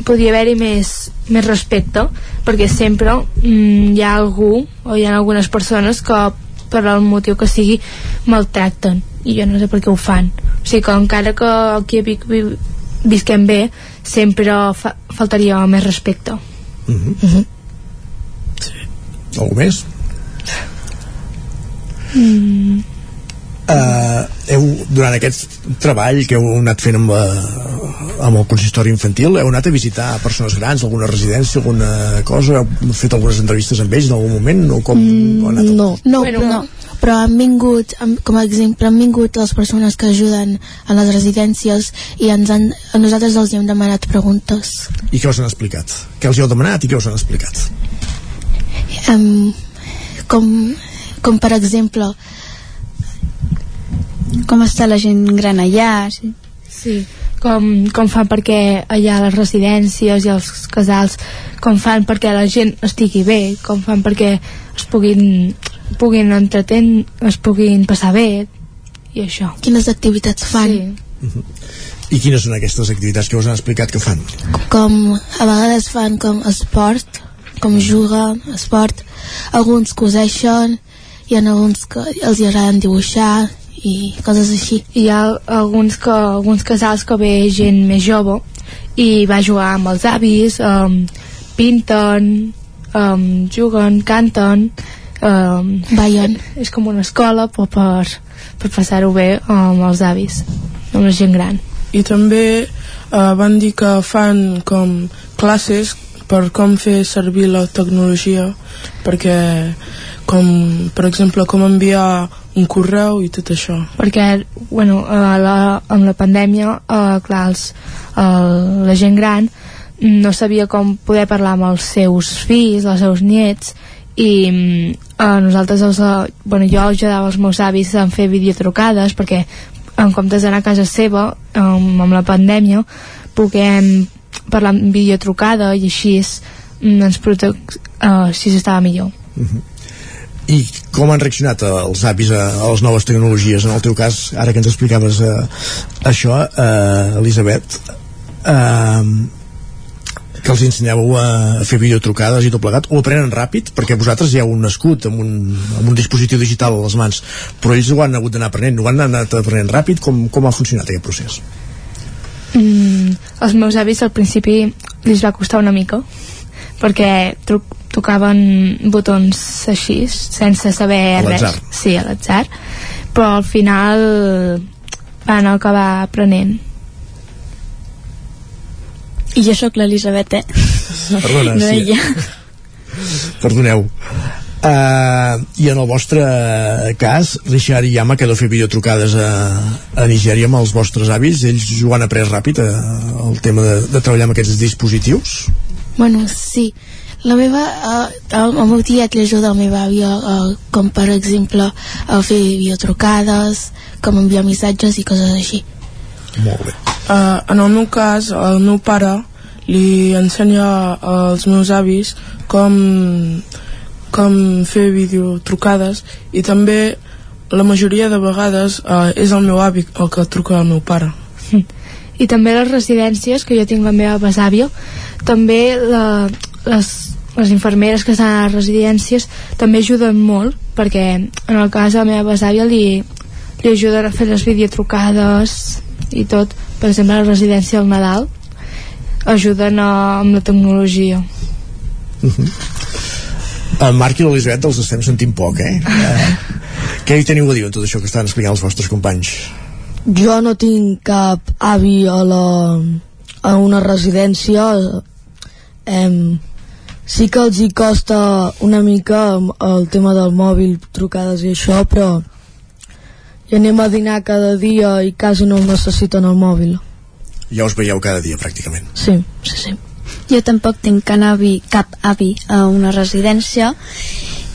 podria haver-hi més, més respecte perquè sempre mm, hi ha algú o hi ha algunes persones que per el motiu que sigui maltracten i jo no sé per què ho fan o sigui que encara que aquí a Vic vi, visquem bé sempre fa, faltaria més respecte Uh -huh. Uh -huh. Algú més? mm. Uh, heu, durant aquest treball que heu anat fent amb, la, amb el consistori infantil, heu anat a visitar persones grans, alguna residència, alguna cosa? Heu fet algunes entrevistes amb ells en algun moment? O com, Mm, anat? no, no, bueno, però, no. però han vingut, com a exemple, han vingut les persones que ajuden a les residències i ens han, a nosaltres els hem demanat preguntes. I què us han explicat? Què els heu demanat i què us han explicat? Um, com, com per exemple, com està la gent gran allà, sí. Sí, com, com fan perquè allà les residències i els casals, com fan perquè la gent estigui bé, com fan perquè es puguin, puguin entreten, es puguin passar bé i això. Quines activitats fan? Sí. I quines són aquestes activitats que us han explicat que fan? com a vegades fan com esport com juguen, esport alguns coseixen hi ha alguns que els hi agraden dibuixar i coses així Hi ha alguns, que, alguns casals que ve gent més jove i va jugar amb els avis, um, pinten, um, juguen, canten, um, ballen. [LAUGHS] És com una escola però per, per passar-ho bé amb els avis, amb la gent gran. i també eh, van dir que fan com classes per com fer servir la tecnologia perquè com per exemple com enviar un correu i tot això. Perquè bueno, a la, amb la pandèmia eh, clar, els, el, la gent gran no sabia com poder parlar amb els seus fills, els seus niets i a nosaltres els, eh, bueno, jo ajudava els meus avis a fer videotrucades perquè en comptes d'anar a casa seva um, amb la pandèmia puguem parlar amb videotrucada i així mm, ens prote uh, així estava millor I com han reaccionat els avis a, a les noves tecnologies? En el teu cas, ara que ens explicaves eh, això, eh, Elisabet, eh, que els ensenyeu a fer videotrucades i tot plegat, ho aprenen ràpid, perquè vosaltres ja heu nascut amb un, amb un dispositiu digital a les mans, però ells ho han hagut d'anar aprenent, ho han anat aprenent ràpid, com, com ha funcionat aquest procés? mm, els meus avis al principi li va costar una mica perquè tru tocaven botons així sense saber A res sí, a l'atzar però al final van acabar aprenent i jo sóc l'Elisabet eh? Perdona, no sí. ella Perdoneu. Uh, I en el vostre cas, Richard i Yama, que deu fer videotrucades a, a Nigèria amb els vostres avis, ells ho han après ràpid, uh, el tema de, de treballar amb aquests dispositius? Bueno, sí. La meva, eh, el, el meu tiet li ajuda al meu avi, eh, com per exemple a fer videotrucades, com enviar missatges i coses així. Molt bé. Uh, en el meu cas, el meu pare li ensenya als meus avis com, com fer videotrucades i també la majoria de vegades uh, és el meu avi el que truca al meu pare. i també les residències que jo tinc la meva besàvia també la, les, les infermeres que estan a les residències també ajuden molt perquè en el cas de la meva besàvia li, li ajuden a fer les videotrucades i tot per exemple a la residència al Nadal ajuden a, amb la tecnologia Uh -huh. En Marc i l'Elisabet els estem sentint poc, eh? uh, [LAUGHS] què hi teniu a dir en tot això que estan explicant els vostres companys? Jo no tinc cap avi a, la, a una residència em, sí que els hi costa una mica el tema del mòbil, trucades i això, però hi anem a dinar cada dia i quasi no necessiten el mòbil. Ja us veieu cada dia, pràcticament. Sí, sí, sí. Jo tampoc tinc cap avi, cap avi a una residència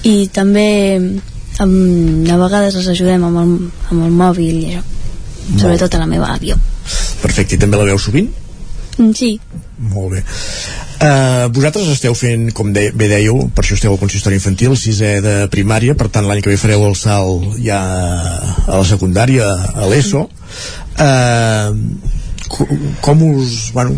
i també um, a vegades els ajudem amb el, amb el mòbil i això. sobretot a la meva àvia Perfecte, i també la veu sovint? Mm, sí, Molt bé. Uh, vosaltres esteu fent, com de, bé dèieu, per això esteu al consistori infantil, sisè de primària, per tant l'any que ve fareu el salt ja a la secundària, a l'ESO. Uh, co- com us, bueno,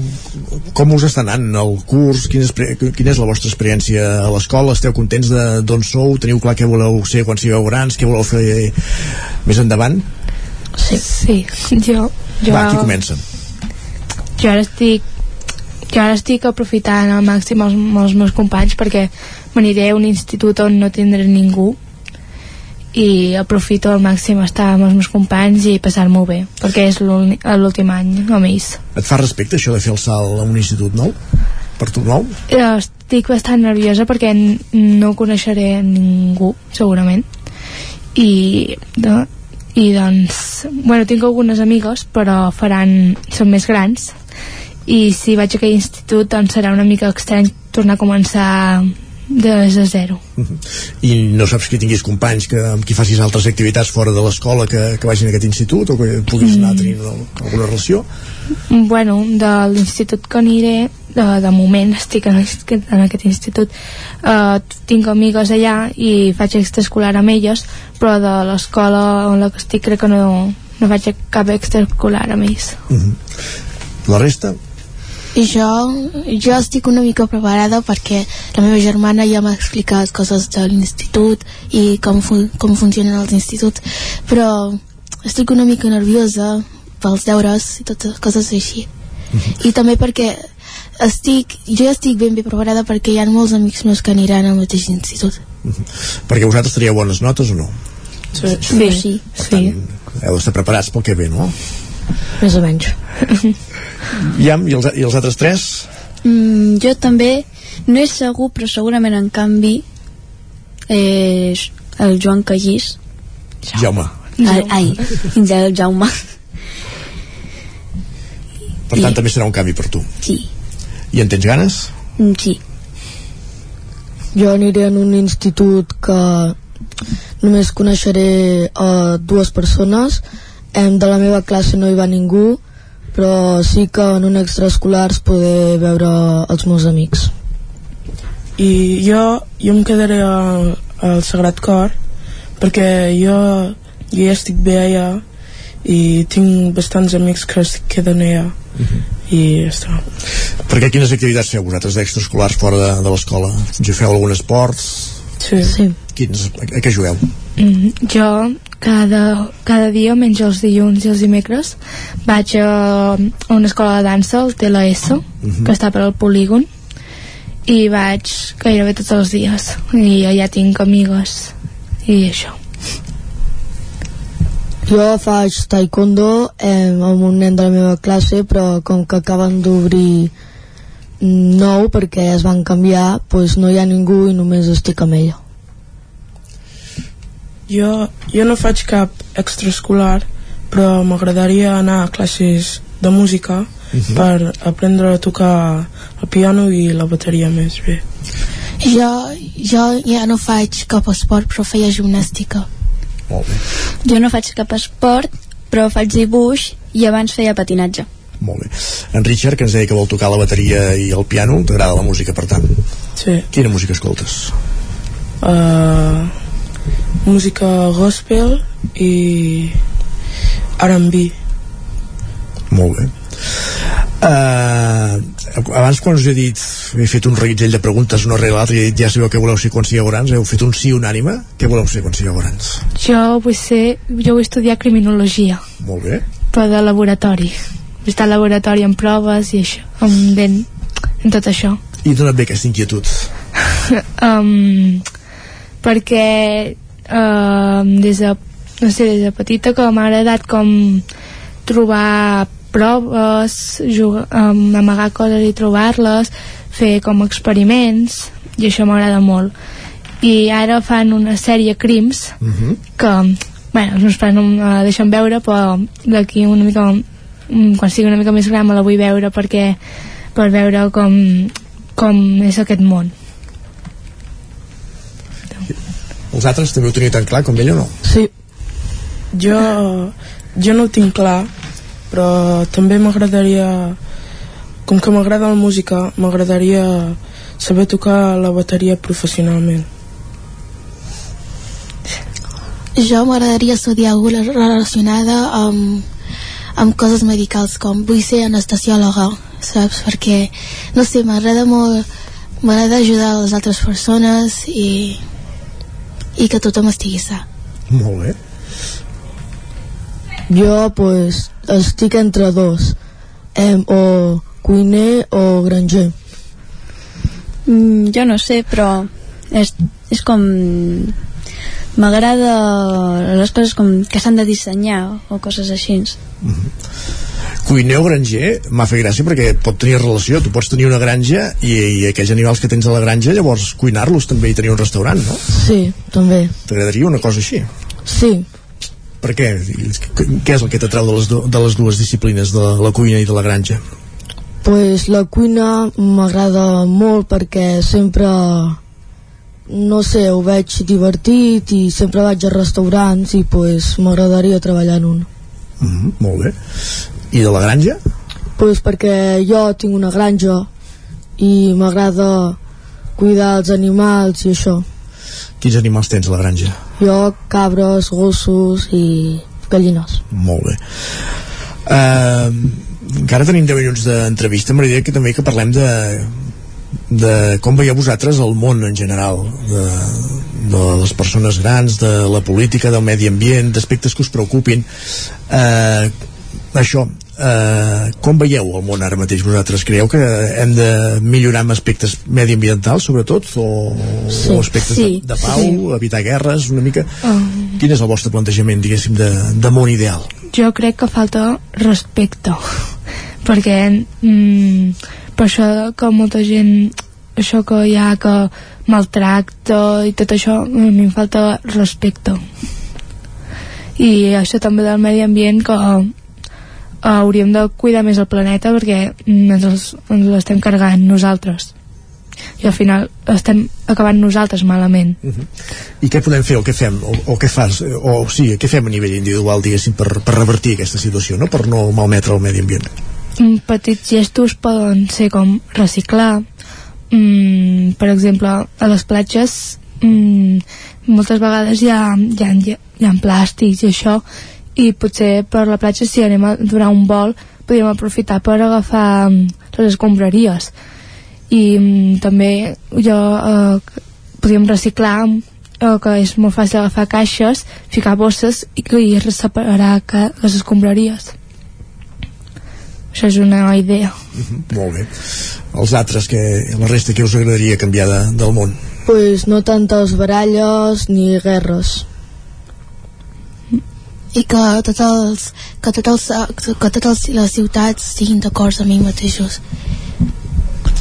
com us està anant el curs? Quina és, quina és la vostra experiència a l'escola? Esteu contents de d'on sou? Teniu clar què voleu ser quan sigueu grans? Què voleu fer més endavant? Sí. Sí, jo... jo Va, qui comença? jo ara estic jo ara estic aprofitant al màxim els, els meus companys perquè m'aniré a un institut on no tindré ningú i aprofito al màxim estar amb els meus companys i passar-m'ho bé perquè és l'últim any ells Et fa respecte això de fer el salt a un institut nou? Per tu nou? Eh, estic bastant nerviosa perquè no coneixeré ningú segurament i, de, i doncs bueno, tinc algunes amigues però faran, són més grans i si vaig a aquell institut doncs serà una mica estrany tornar a començar des de zero. I no saps que tinguis companys que, amb qui facis altres activitats fora de l'escola que, que vagin a aquest institut o que puguis anar tenint alguna relació? Bueno, de l'institut que aniré de, de moment estic en, en aquest institut. Uh, tinc amigues allà i faig extraescolar amb elles però de l'escola on la que estic crec que no, no faig cap extraescolar amb ells. La resta? I jo, jo estic una mica preparada perquè la meva germana ja m'ha explicat coses de l'institut i com, fun com funcionen els instituts, però estic una mica nerviosa pels deures i totes coses així. I també perquè estic, jo ja estic ben bé preparada perquè hi ha molts amics meus que aniran al mateix institut. perquè vosaltres traiem bones notes o no? Sí. Sí, sí. sí. heu d'estar preparats pel que ve, no? Més o menys Iam, i els, i els altres tres? mm, jo també no és segur però segurament en canvi és el Joan Callís Jaume Ai, ai, el Jaume per tant també serà un canvi per tu sí, i en tens ganes? mm, sí Jo aniré en un institut que només coneixeré a dues persones. Em, de la meva classe no hi va ningú, però sí que en un extraescolar es poder veure els meus amics. i jo, jo em quedaré al, al Sagrat Cor perquè jo, jo ja estic bé allà i tinc bastants amics que es queden allà i ja està perquè quines activitats feu vosaltres d'extraescolars fora de, de l'escola? Jo feu algun esport? Sí. sí. Quins, a, a què jugueu? Mm, jo cada, cada dia, menys els dilluns i els dimecres, vaig a, a una escola de dansa, el TLS, Mhm. que està per al polígon, i vaig gairebé tots els dies. I allà tinc amigues i això. Jo faig taekwondo eh, amb un nen de la meva classe, però com que acaben d'obrir nou perquè es van canviar, doncs no hi ha ningú i només estic amb ella. Jo, jo no faig cap extraescolar però m'agradaria anar a classes de música Mhm. per aprendre a tocar el piano i la bateria més bé Jo, jo ja no faig cap esport, però feia gimnàstica. Molt bé. jo no faig cap esport però faig dibuix i abans feia patinatge Molt bé. En Richard, que ens deia que vol tocar la bateria i el piano, t'agrada la música, per tant. Sí. Quina música escoltes? uh, música gospel i R&B Molt bé. Uh, abans quan us he dit he fet un reguitzell de preguntes una rere l'altra i he dit ja sabeu què voleu ser quan sigueu grans heu fet un sí unànime què voleu ser quan sigueu grans Jo vull ser, jo vull estudiar criminologia, molt bé però de laboratori. Vull estar al laboratori amb proves i això, amb, en, en tot això. i d'on et ve aquesta inquietud [LAUGHS] um, perquè um, des de no sé, des de petita que m'ha agradat com trobar proves jugar, um, amagar coses i trobar-les fer com experiments i això m'agrada molt i ara fan una sèrie Crims Uh -huh. que bueno, els meus pares no em la deixen veure però d'aquí una mica mm, quan sigui una mica més gran me la vull veure perquè per veure com, com és aquest món Els altres també ho teniu tan clar com ell o no? Sí. Jo, jo no ho tinc clar, però també m'agradaria, com que m'agrada la música, m'agradaria saber tocar la bateria professionalment. Jo m'agradaria estudiar alguna relacionada amb, amb coses medicals, com vull ser anestesiòloga, saps? Perquè, no sé, m'agrada molt, m'agrada ajudar les altres persones i, i que tothom estigui sa. Molt bé. Jo, pues, estic entre dos. Em, o cuiner o granger. Mm, jo no sé, però és, és com m'agrada les coses com que s'han de dissenyar o coses així Cuiner o granger m'ha fet gràcia perquè pot tenir relació tu pots tenir una granja i, i aquells animals que tens a la granja llavors cuinar-los també i tenir un restaurant, no? Sí, també. T'agradaria una cosa així? Sí, Per què? Què és el que t'atrau de, les de les dues disciplines, de la cuina i de la granja? pues la cuina m'agrada molt perquè sempre no sé, ho veig divertit i sempre vaig a restaurants i pues m'agradaria treballar en un Mm -hmm, molt bé. I de la granja? pues perquè jo tinc una granja i m'agrada cuidar els animals i això Quins animals tens a la granja? jo, cabres, gossos i gallines Molt bé. Uh, encara tenim 10 minuts d'entrevista, m'agradaria que també que parlem de, de com veieu vosaltres el món en general, de, de les persones grans, de la política, del medi ambient, d'aspectes que us preocupin. Uh, això, uh, com veieu el món ara mateix vosaltres? Creieu que hem de millorar amb aspectes mediambientals, sobretot, o, Sí. o aspectes Sí, de, de pau, sí. evitar guerres, una mica... um, Quin és el vostre plantejament, diguéssim, de, de món ideal? jo crec que falta respecte [LAUGHS] perquè mm, per això que molta gent això que hi ha que maltracta i tot això a mi em falta respecte i això també del medi ambient que eh, hauríem de cuidar més el planeta perquè ens els- ens l'estem carregant nosaltres. I al final estem acabant nosaltres malament. I què podem fer o què fem? O, o què fas? O, o sí, què fem a nivell individual diguéssim per, per revertir aquesta situació no? per no malmetre el medi ambient. Mm, petits gestos poden ser com reciclar. Mm, per exemple a les platges mm, moltes vegades hi ha, hi, ha, hi ha plàstics i això i potser per la platja si anem a donar un vol podríem aprofitar per agafar mm, les escombraries. I mm, també jo eh, podríem reciclar eh, que és molt fàcil agafar caixes ficar bosses i, i separar les escombraries. Això és una idea. Molt bé. Els altres, que, la resta que us agradaria canviar de, del món? Pues no tantes baralles ni guerres I que tots els, que tots els, que totes les ciutats siguin d'acords amb ells mateixos.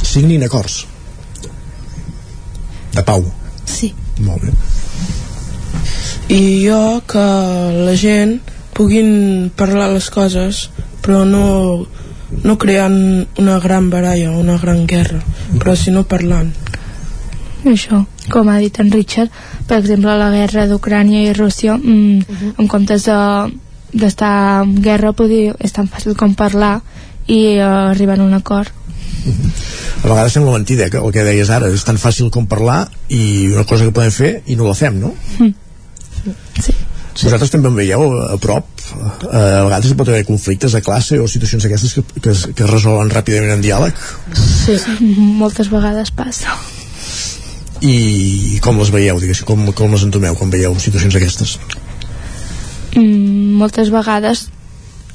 signin acords. De pau. Sí. molt bé. I jo que la gent puguin parlar les coses però no, no creant una gran baralla una gran guerra. Però sinó parlant això, com ha dit en Richard. Per exemple la guerra d'Ucrània i Rússia mm, en comptes de d'estar en guerra poder, és tan fàcil com parlar i uh, arribar a un acord. A vegades sembla mentida que el que deies ara és tan fàcil com parlar i una cosa que podem fer i no la fem, no? sí. Vosaltres també en veieu a prop? Eh, a vegades hi pot haver conflictes a classe o situacions aquestes que, que, es- que es resolen ràpidament en diàleg? Sí. moltes vegades passa i com les veieu, diguéssim, com, com les entomeu quan veieu situacions aquestes mm, moltes vegades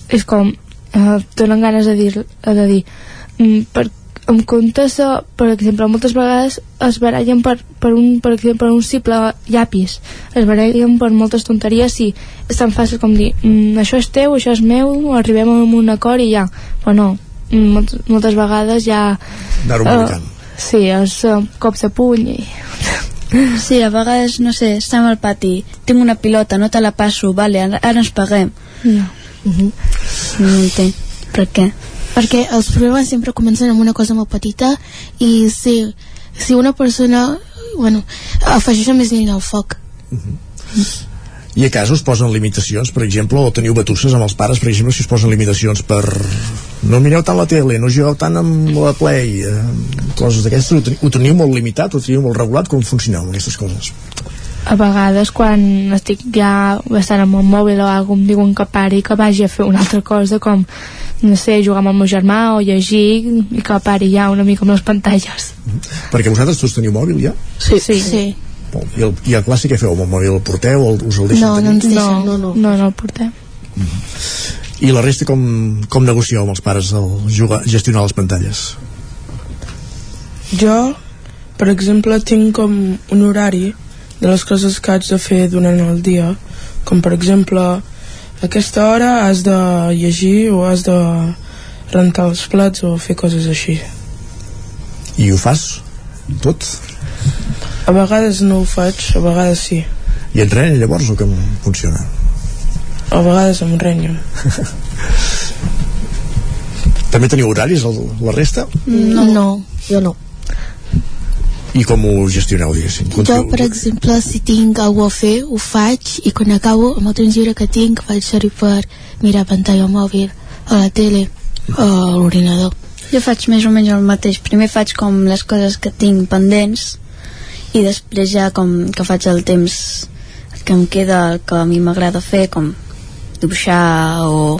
és com eh, donen ganes de dir, de dir mm, per, en comptes de, per exemple, moltes vegades es barallen per, per, un, per exemple, per un simple llapis. Es barallen per moltes tonteries i és tan fàcil com dir mm, això és teu, això és meu, arribem a un acord i ja, però no mm, moltes, moltes vegades ja Anar-ho uh, sí, els uh, cops de puny i... Sí, a vegades, no sé, estem al pati, tinc una pilota, no te la passo, vale, ara, ara ens paguem. No. Uh -huh. No entenc. Per què? perquè els problemes sempre comencen amb una cosa molt petita i si, si una persona bueno, afegeix més llenya al foc uh -huh. I a casa us posen limitacions per exemple, o teniu batusses amb els pares per exemple, si us posen limitacions per no mireu tant la tele, no jugueu tant amb la play eh, coses d'aquestes ho, teniu, ho teniu molt limitat, ho teniu molt regulat com funcioneu amb aquestes coses? a vegades quan estic ja bastant amb el mòbil o alguna em diuen que pari que vagi a fer una altra cosa com no sé, jugar amb el meu germà o llegir i que pari ja una mica amb les pantalles mm -hmm. perquè vosaltres tots teniu mòbil ja? Sí, sí, sí. I, el, I a classe què feu? Amb el mòbil el porteu o us el deixen no, tenir? No, ens deixen, no, no, no, no el portem mm -hmm. I la resta com, com negocieu amb els pares el jugar, gestionar les pantalles? Jo, per exemple, tinc com un horari de les coses que haig de fer durant el dia com per exemple aquesta hora has de llegir o has de rentar els plats o fer coses així i ho fas? tot? A vegades no ho faig, a vegades sí i et renya llavors o com funciona? a vegades em renyo [LAUGHS] també teniu horaris la resta? no, no jo no i com ho gestioneu, diguéssim? Jo, per exemple, si tinc alguna a fer, ho faig i quan acabo, amb el temps lliure que tinc, faig servir per mirar pantalla mòbil, a la tele o a l'ordinador. Jo faig més o menys el mateix. Primer faig com les coses que tinc pendents i després ja com que faig el temps que em queda que a mi m'agrada fer, com dibuixar o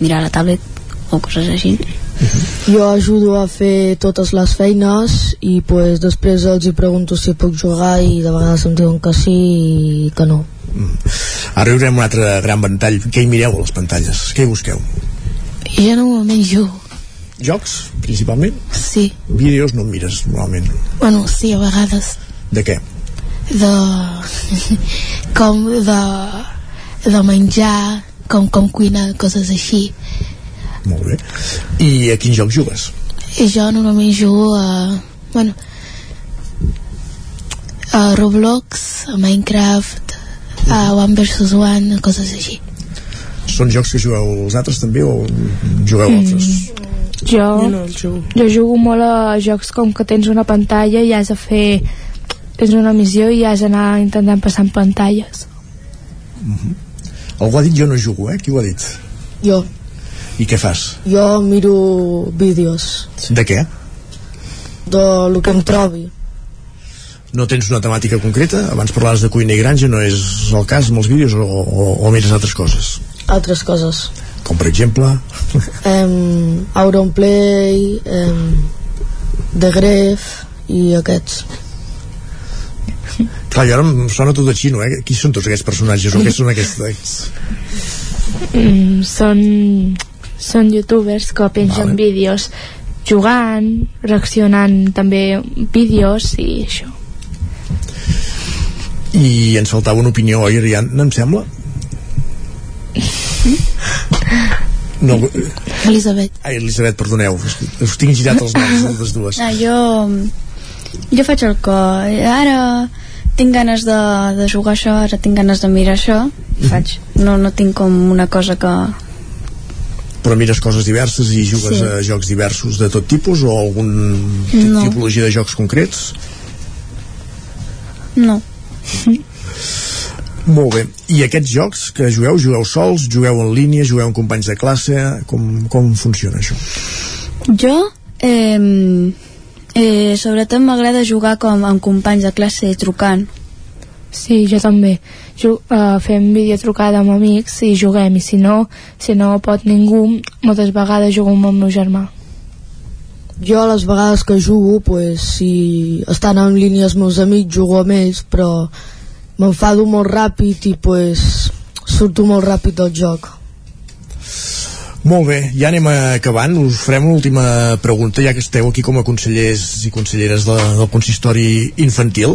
mirar la tablet o coses així. Jo ajudo a fer totes les feines i pues, després els hi pregunto si puc jugar i de vegades em diuen que sí i que no. Mm. Ara veurem un altre gran ventall. Què hi mireu a les pantalles? Què hi busqueu? Jo normalment jugo. Jocs, principalment? Sí. Vídeos no mires normalment? Bueno, sí, a vegades. De què? De... [LAUGHS] com de... de menjar, com, com cuinar, coses així molt bé. I a quin joc jugues? I jo normalment jugo a... Bueno, a Roblox, a Minecraft, a One vs One, coses així. Són jocs que jugueu els altres també o jugueu mm. altres? Jo, no, jo jugo molt a jocs com que tens una pantalla i has de fer tens una missió i has d'anar intentant passar en pantalles mm -hmm. algú ha dit jo no jugo, eh? qui ho ha dit? jo i què fas? Jo miro vídeos. De què? De lo que em trobi. No tens una temàtica concreta? Abans parlaves de cuina i granja, no és el cas amb els vídeos o, o, o mires altres coses? Altres coses. Com per exemple? Um, Auronplay, um, The Gref i aquests. Clar, i ara em sona tot de xino, eh? Qui són tots aquests personatges o què són aquests? Mm, són són youtubers que pengen vale. vídeos jugant, reaccionant també vídeos i això i ens faltava una opinió, oi, Ariadna, em sembla? No, Elisabet. Ai, Elisabet, perdoneu, us tinc girat els noms les dues. Ah, jo, jo faig el que ara tinc ganes de, de jugar això, ara tinc ganes de mirar això, mm faig. No, no tinc com una cosa que, però mires coses diverses i jugues sí. a jocs diversos de tot tipus o algun no. tipologia de jocs concrets? No. [LAUGHS] Molt bé. I aquests jocs que jugueu, jugueu sols, jugueu en línia, jugueu amb companys de classe, com, com funciona això? Jo, eh, eh, sobretot m'agrada jugar com amb companys de classe trucant. Sí, jo també. Jo, uh, fem videotrucada amb amics i juguem, i si no, si no pot ningú, moltes vegades jugo amb el meu germà. Jo les vegades que jugo, pues, si estan en línia els meus amics, jugo amb ells, però m'enfado molt ràpid i pues, surto molt ràpid del joc. Molt bé, ja anem acabant. Us farem una última pregunta, ja que esteu aquí com a consellers i conselleres de, del consistori infantil.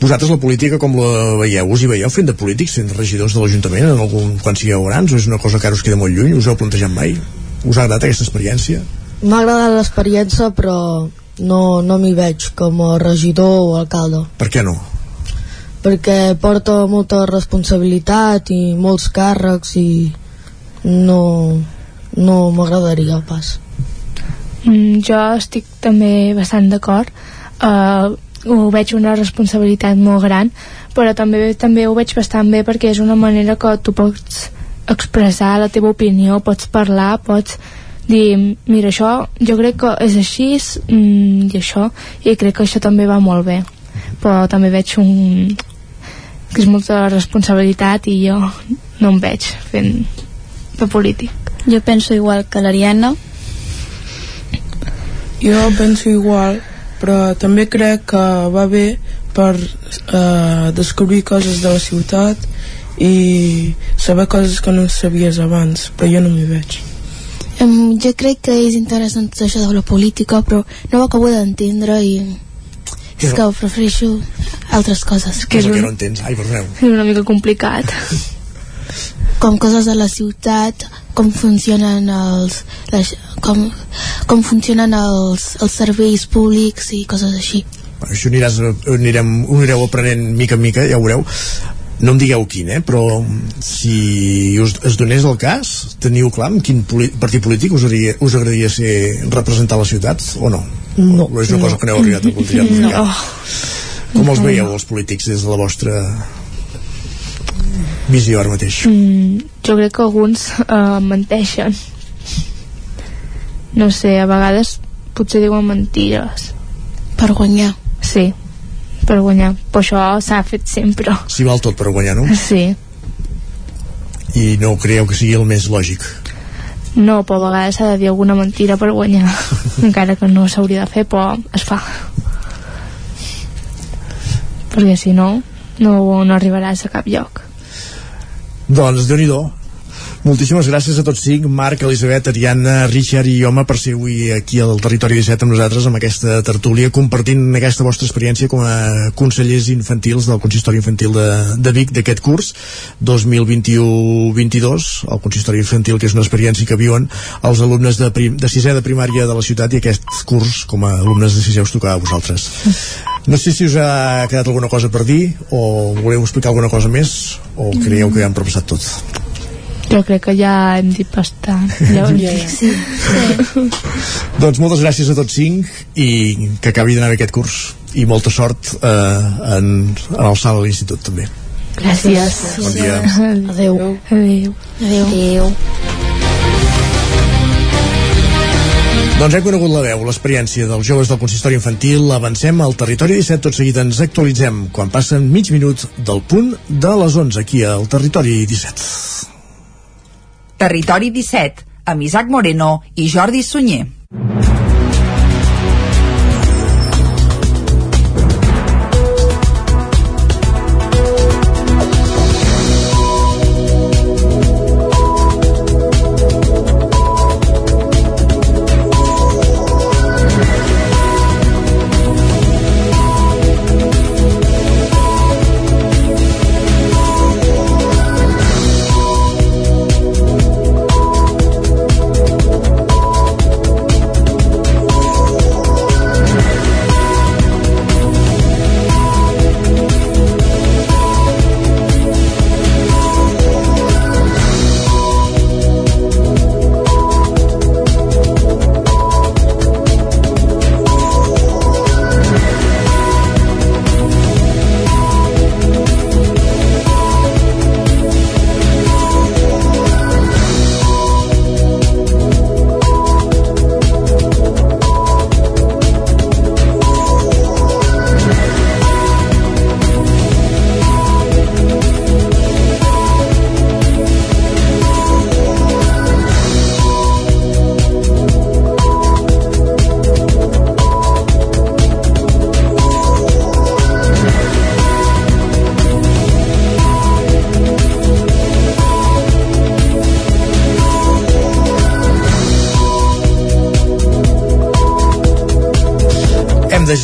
Vosaltres la política com la veieu? Us hi veieu fent de polítics, sent regidors de l'Ajuntament en algun, quan sigueu grans? O és una cosa que ara us queda molt lluny? Us heu plantejat mai? Us ha agradat aquesta experiència? M'ha agradat l'experiència, però no, no m'hi veig com a regidor o alcalde. Per què no? Perquè porta molta responsabilitat i molts càrrecs i no, no m'agradaria pas. Mm, jo estic també bastant d'acord. Uh, ho veig una responsabilitat molt gran, però també també ho veig bastant bé perquè és una manera que tu pots expressar la teva opinió, pots parlar, pots dir, mira, això jo crec que és així mm, i això, i crec que això també va molt bé però també veig un que és molta responsabilitat i jo no em veig fent de polític jo penso igual que l'Ariana. Jo penso igual, però també crec que va bé per eh, descobrir coses de la ciutat i saber coses que no sabies abans, però jo no m'hi veig. Um, jo crec que és interessant tot això de la política, però no ho acabo d'entendre i és que prefereixo altres coses. Que és el que no entens? Ai, perdoneu. És una mica complicat. [LAUGHS] Com coses de la ciutat, com funcionen els, les, com, com funcionen els, els serveis públics i coses així això aniràs, anirem, ho anireu aprenent mica en mica, ja ho veureu no em digueu quin, eh? però si us, es donés el cas, teniu clar en quin partit polític us agradaria, us agradaria ser representar la ciutat o no? No. O és una cosa que no heu arribat a voldria [LAUGHS] no. Com els veieu els polítics des de la vostra visió ara mateix? Mm, jo crec que alguns uh, [LAUGHS] menteixen. No sé, a vegades potser diuen mentires. Per guanyar. Sí, per guanyar. Però això s'ha fet sempre. S'hi val tot per guanyar, no? [LAUGHS] Sí. I no creieu que sigui el més lògic? No, però a vegades s'ha de dir alguna mentira per guanyar. [LAUGHS] Encara que no s'hauria de fer, però es fa. Perquè si no, no, no arribaràs a cap lloc. Doncs, déu nhi Moltíssimes gràcies a tots cinc, Marc, Elisabet, Ariadna, Richard i Home per ser avui aquí al Territori 17 amb nosaltres amb aquesta tertúlia, compartint aquesta vostra experiència com a consellers infantils del Consistori Infantil de, de Vic d'aquest curs 2021-22, el Consistori Infantil que és una experiència que viuen els alumnes de, prim, de sisè de primària de la ciutat i aquest curs com a alumnes de sisè us tocava a vosaltres. No sé si us ha quedat alguna cosa per dir o voleu explicar alguna cosa més o creieu que ja hem repassat tot. Jo crec que ja hem dit bastant. [LAUGHS] Ja ho ja, ja. Sí. sí. [LAUGHS] doncs moltes gràcies a tots cinc i que acabi d'anar bé aquest curs i molta sort eh, en, en el salt a l'institut també. Gràcies. Bon dia. Adéu. Adéu. Adéu. Adéu. Doncs hem conegut la veu, l'experiència dels joves del consistori infantil. Avancem al territori 17, tot seguit ens actualitzem quan passen mig minut del punt de les 11 aquí al territori 17. Territori 17, amb Isaac Moreno i Jordi Sunyer.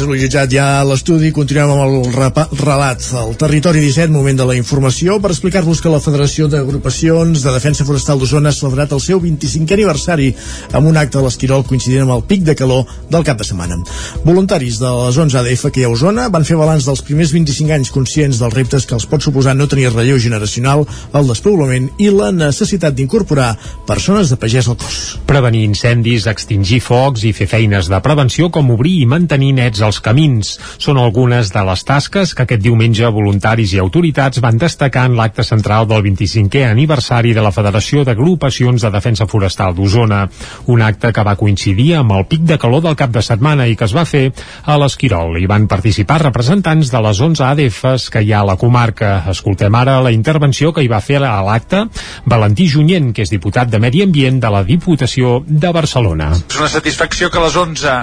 Desallotjat ja a l'estudi. Continuem amb el relat. El Territori 17, moment de la informació, per explicar-vos que la Federació d'Agrupacions de Defensa Forestal d'Osona ha celebrat el seu 25è aniversari amb un acte a l'Esquirol coincidint amb el pic de calor del cap de setmana. Voluntaris de les 11 ADF que hi ha a Osona van fer balanç dels primers 25 anys conscients dels reptes que els pot suposar no tenir relleu generacional, el despoblament i la necessitat d'incorporar persones de pagès al cos. Prevenir incendis, extingir focs i fer feines de prevenció com obrir i mantenir nets els camins. Són algunes de les tasques que aquest diumenge voluntaris i autoritats van destacar en l'acte central del 25è aniversari de la Federació d'Agrupacions de Defensa Forestal d'Osona. Un acte que va coincidir amb el pic de calor del cap de setmana i que es va fer a l'Esquirol. Hi van participar representants de les 11 ADFs que hi ha a la comarca. Escoltem ara la intervenció que hi va fer a l'acte Valentí Junyent, que és diputat de Medi Ambient de la Diputació de Barcelona. És una satisfacció que les 11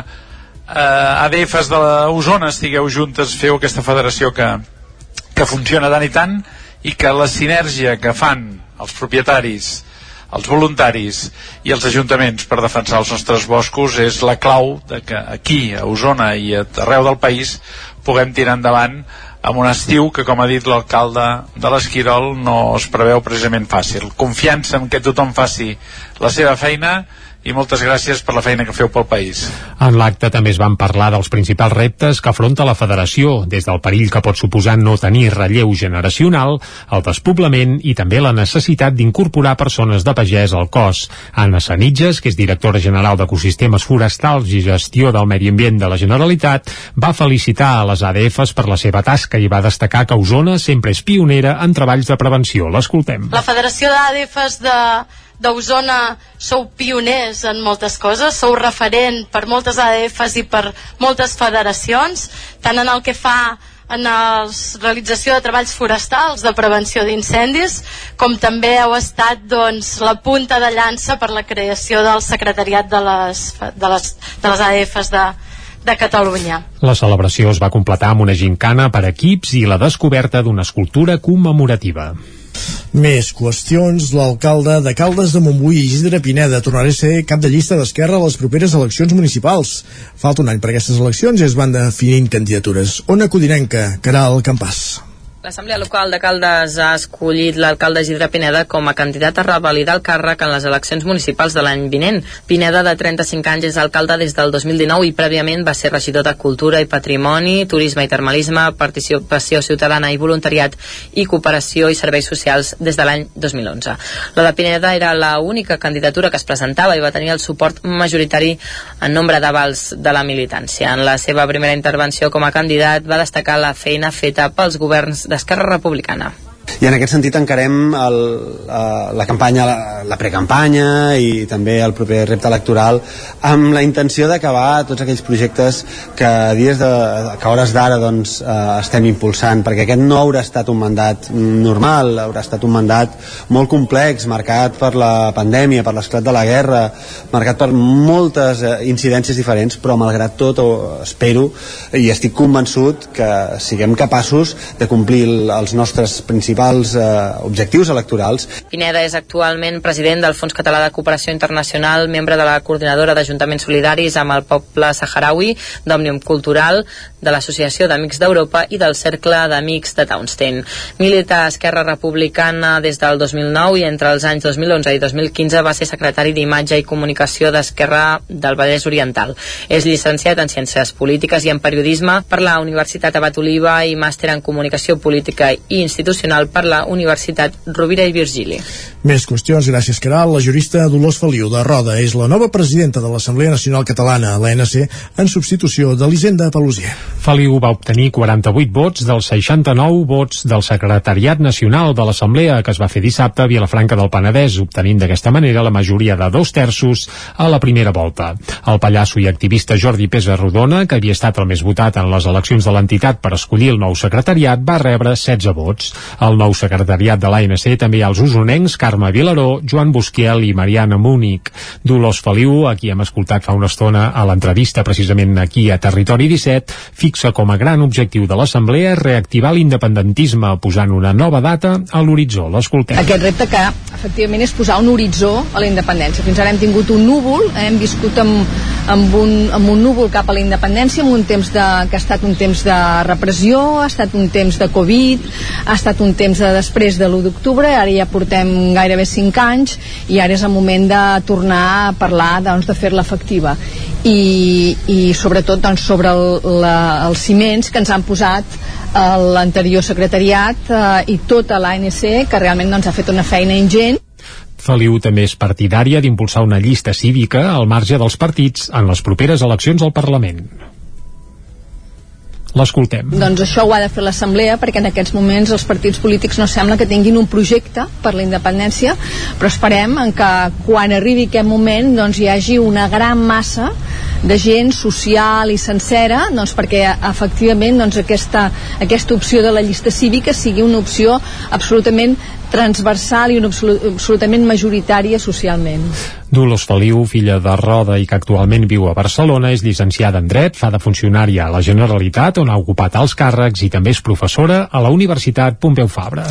eh, ADFs de l'Osona estigueu juntes, feu aquesta federació que, que funciona tant i tant i que la sinergia que fan els propietaris, els voluntaris i els ajuntaments per defensar els nostres boscos és la clau de que aquí, a Osona i a arreu del país puguem tirar endavant amb un estiu que, com ha dit l'alcalde de l'Esquirol, no es preveu precisament fàcil. Confiança en que tothom faci la seva feina i moltes gràcies per la feina que feu pel país. En l'acte també es van parlar dels principals reptes que afronta la federació, des del perill que pot suposar no tenir relleu generacional, el despoblament i també la necessitat d'incorporar persones de pagès al cos. Anna Sanitges, que és directora general d'Ecosistemes Forestals i Gestió del Medi Ambient de la Generalitat, va felicitar a les ADFs per la seva tasca i va destacar que Osona sempre és pionera en treballs de prevenció. L'escoltem. La Federació d'ADFs de d'Osona sou pioners en moltes coses, sou referent per moltes ADFs i per moltes federacions, tant en el que fa en la realització de treballs forestals de prevenció d'incendis, com també heu estat doncs, la punta de llança per la creació del secretariat de les, de les, de les ADFs de, de Catalunya. La celebració es va completar amb una gincana per equips i la descoberta d'una escultura commemorativa. Més qüestions. L'alcalde de Caldes de Montbui, Isidre Pineda, tornarà a ser cap de llista d'Esquerra a les properes eleccions municipals. Falta un any per aquestes eleccions i es van definint candidatures. Ona Codinenca, Caral Campàs. L'Assemblea Local de Caldes ha escollit l'alcalde Isidre Pineda com a candidat a revalidar el càrrec en les eleccions municipals de l'any vinent. Pineda, de 35 anys, és alcalde des del 2019 i prèviament va ser regidor de Cultura i Patrimoni, Turisme i Termalisme, Participació Ciutadana i Voluntariat i Cooperació i Serveis Socials des de l'any 2011. La de Pineda era la única candidatura que es presentava i va tenir el suport majoritari en nombre d'avals de la militància. En la seva primera intervenció com a candidat va destacar la feina feta pels governs d'Esquerra Republicana i en aquest sentit encarem el, uh, la campanya, la, la precampanya i també el proper repte electoral amb la intenció d'acabar tots aquells projectes que a dies de, que a hores d'ara doncs, uh, estem impulsant perquè aquest no haurà estat un mandat normal haurà estat un mandat molt complex marcat per la pandèmia per l'esclat de la guerra marcat per moltes uh, incidències diferents però malgrat tot uh, espero i estic convençut que siguem capaços de complir els nostres principals eh, objectius electorals. Pineda és actualment president del Fons Català de Cooperació Internacional, membre de la coordinadora d'Ajuntaments Solidaris amb el poble saharaui, d'Òmnium Cultural, de l'Associació d'Amics d'Europa i del Cercle d'Amics de Townstein. Milita a Esquerra Republicana des del 2009 i entre els anys 2011 i 2015 va ser secretari d'Imatge i Comunicació d'Esquerra del Vallès Oriental. És llicenciat en Ciències Polítiques i en Periodisme per la Universitat Abat Oliva i màster en Comunicació Política i Institucional per la Universitat Rovira i Virgili. Més qüestions, gràcies Caral. La jurista Dolors Feliu de Roda és la nova presidenta de l'Assemblea Nacional Catalana, l'ANC, en substitució d'Elisenda Pelusier. Feliu va obtenir 48 vots dels 69 vots del Secretariat Nacional de l'Assemblea que es va fer dissabte a Vilafranca del Penedès, obtenint d'aquesta manera la majoria de dos terços a la primera volta. El pallasso i activista Jordi Pesa Rodona, que havia estat el més votat en les eleccions de l'entitat per escollir el nou secretariat, va rebre 16 vots. Al nou secretariat de l'ANC també hi ha els usonencs Carme Vilaró, Joan Busquiel i Mariana Múnic. Dolors Feliu, a qui hem escoltat fa una estona a l'entrevista precisament aquí a Territori 17, fixa com a gran objectiu de l'Assemblea reactivar l'independentisme, posant una nova data a l'horitzó. L'escoltem. Aquest repte que, efectivament, és posar un horitzó a la independència. Fins ara hem tingut un núvol, eh, hem viscut amb, amb, un, amb un núvol cap a la independència, amb un temps de, que ha estat un temps de repressió, ha estat un temps de Covid, ha estat un temps de després de l'1 d'octubre, ara ja portem gairebé 5 anys i ara és el moment de tornar a parlar, doncs, de fer-la efectiva. I, i sobretot doncs, sobre el, la, els ciments que ens han posat eh, l'anterior secretariat eh, i tota l'ANC que realment doncs, ha fet una feina ingent Feliu també és partidària d'impulsar una llista cívica al marge dels partits en les properes eleccions al Parlament. L'escoltem. Doncs això ho ha de fer l'Assemblea perquè en aquests moments els partits polítics no sembla que tinguin un projecte per la independència, però esperem en que quan arribi aquest moment doncs hi hagi una gran massa de gent social i sencera doncs perquè efectivament doncs aquesta, aquesta opció de la llista cívica sigui una opció absolutament transversal i una absolutament majoritària socialment. Dolors Feliu, filla de Roda i que actualment viu a Barcelona, és llicenciada en Dret, fa de funcionària a la Generalitat, on ha ocupat alts càrrecs i també és professora a la Universitat Pompeu Fabra.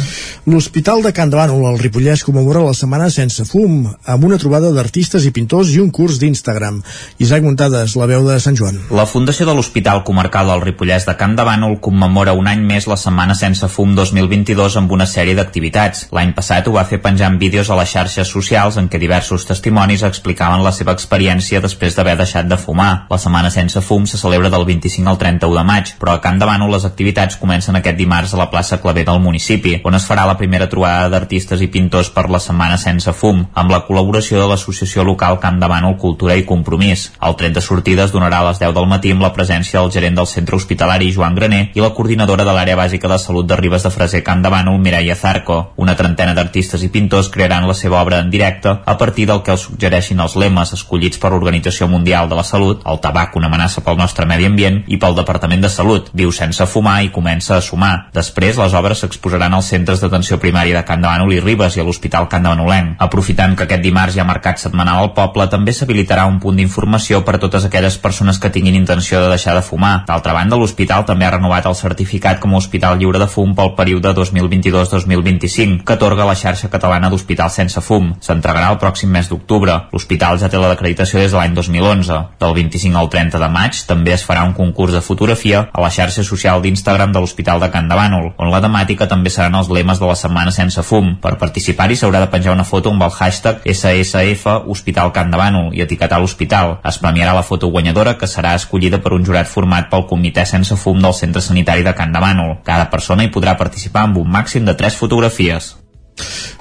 L'Hospital de Can de Bànol, al Ripollès, commemora la Setmana Sense Fum, amb una trobada d'artistes i pintors i un curs d'Instagram. Isaac Muntades, la veu de Sant Joan. La Fundació de l'Hospital Comarcal del Ripollès de Can de Bànol commemora un any més la Setmana Sense Fum 2022 amb una sèrie d'activitats. L'any passat ho va fer penjant vídeos a les xarxes socials en què diversos testimonis testimonis explicaven la seva experiència després d'haver deixat de fumar. La setmana sense fum se celebra del 25 al 31 de maig, però a Can de Bànol les activitats comencen aquest dimarts a la plaça Claver del municipi, on es farà la primera trobada d'artistes i pintors per la setmana sense fum, amb la col·laboració de l'associació local Can de Bànol Cultura i Compromís. El tret de sortida es donarà a les 10 del matí amb la presència del gerent del centre hospitalari Joan Graner i la coordinadora de l'àrea bàsica de salut de Ribes de Freser Can de Bànol Mireia Zarco. Una trentena d'artistes i pintors crearan la seva obra en directe a partir del que els suggereixin els lemes escollits per l'Organització Mundial de la Salut, el tabac una amenaça pel nostre medi ambient i pel Departament de Salut, viu sense fumar i comença a sumar. Després, les obres s'exposaran als centres d'atenció primària de Can de i Ribes i a l'Hospital Can de Banolenc. Aprofitant que aquest dimarts hi ha mercat setmanal al poble, també s'habilitarà un punt d'informació per a totes aquelles persones que tinguin intenció de deixar de fumar. D'altra banda, l'hospital també ha renovat el certificat com a hospital lliure de fum pel període 2022-2025, que atorga la xarxa catalana d'hospitals sense fum. S'entregarà el pròxim mes d'octubre. L'hospital ja té la d'acreditació des de l'any 2011. Del 25 al 30 de maig també es farà un concurs de fotografia a la xarxa social d'Instagram de l'Hospital de Can de Bànol, on la temàtica també seran els lemes de la setmana sense fum. Per participar-hi s'haurà de penjar una foto amb el hashtag SSF Hospital Can de Bànol i etiquetar l'hospital. Es premiarà la foto guanyadora que serà escollida per un jurat format pel Comitè Sense Fum del Centre Sanitari de Can de Bànol. Cada persona hi podrà participar amb un màxim de 3 fotografies.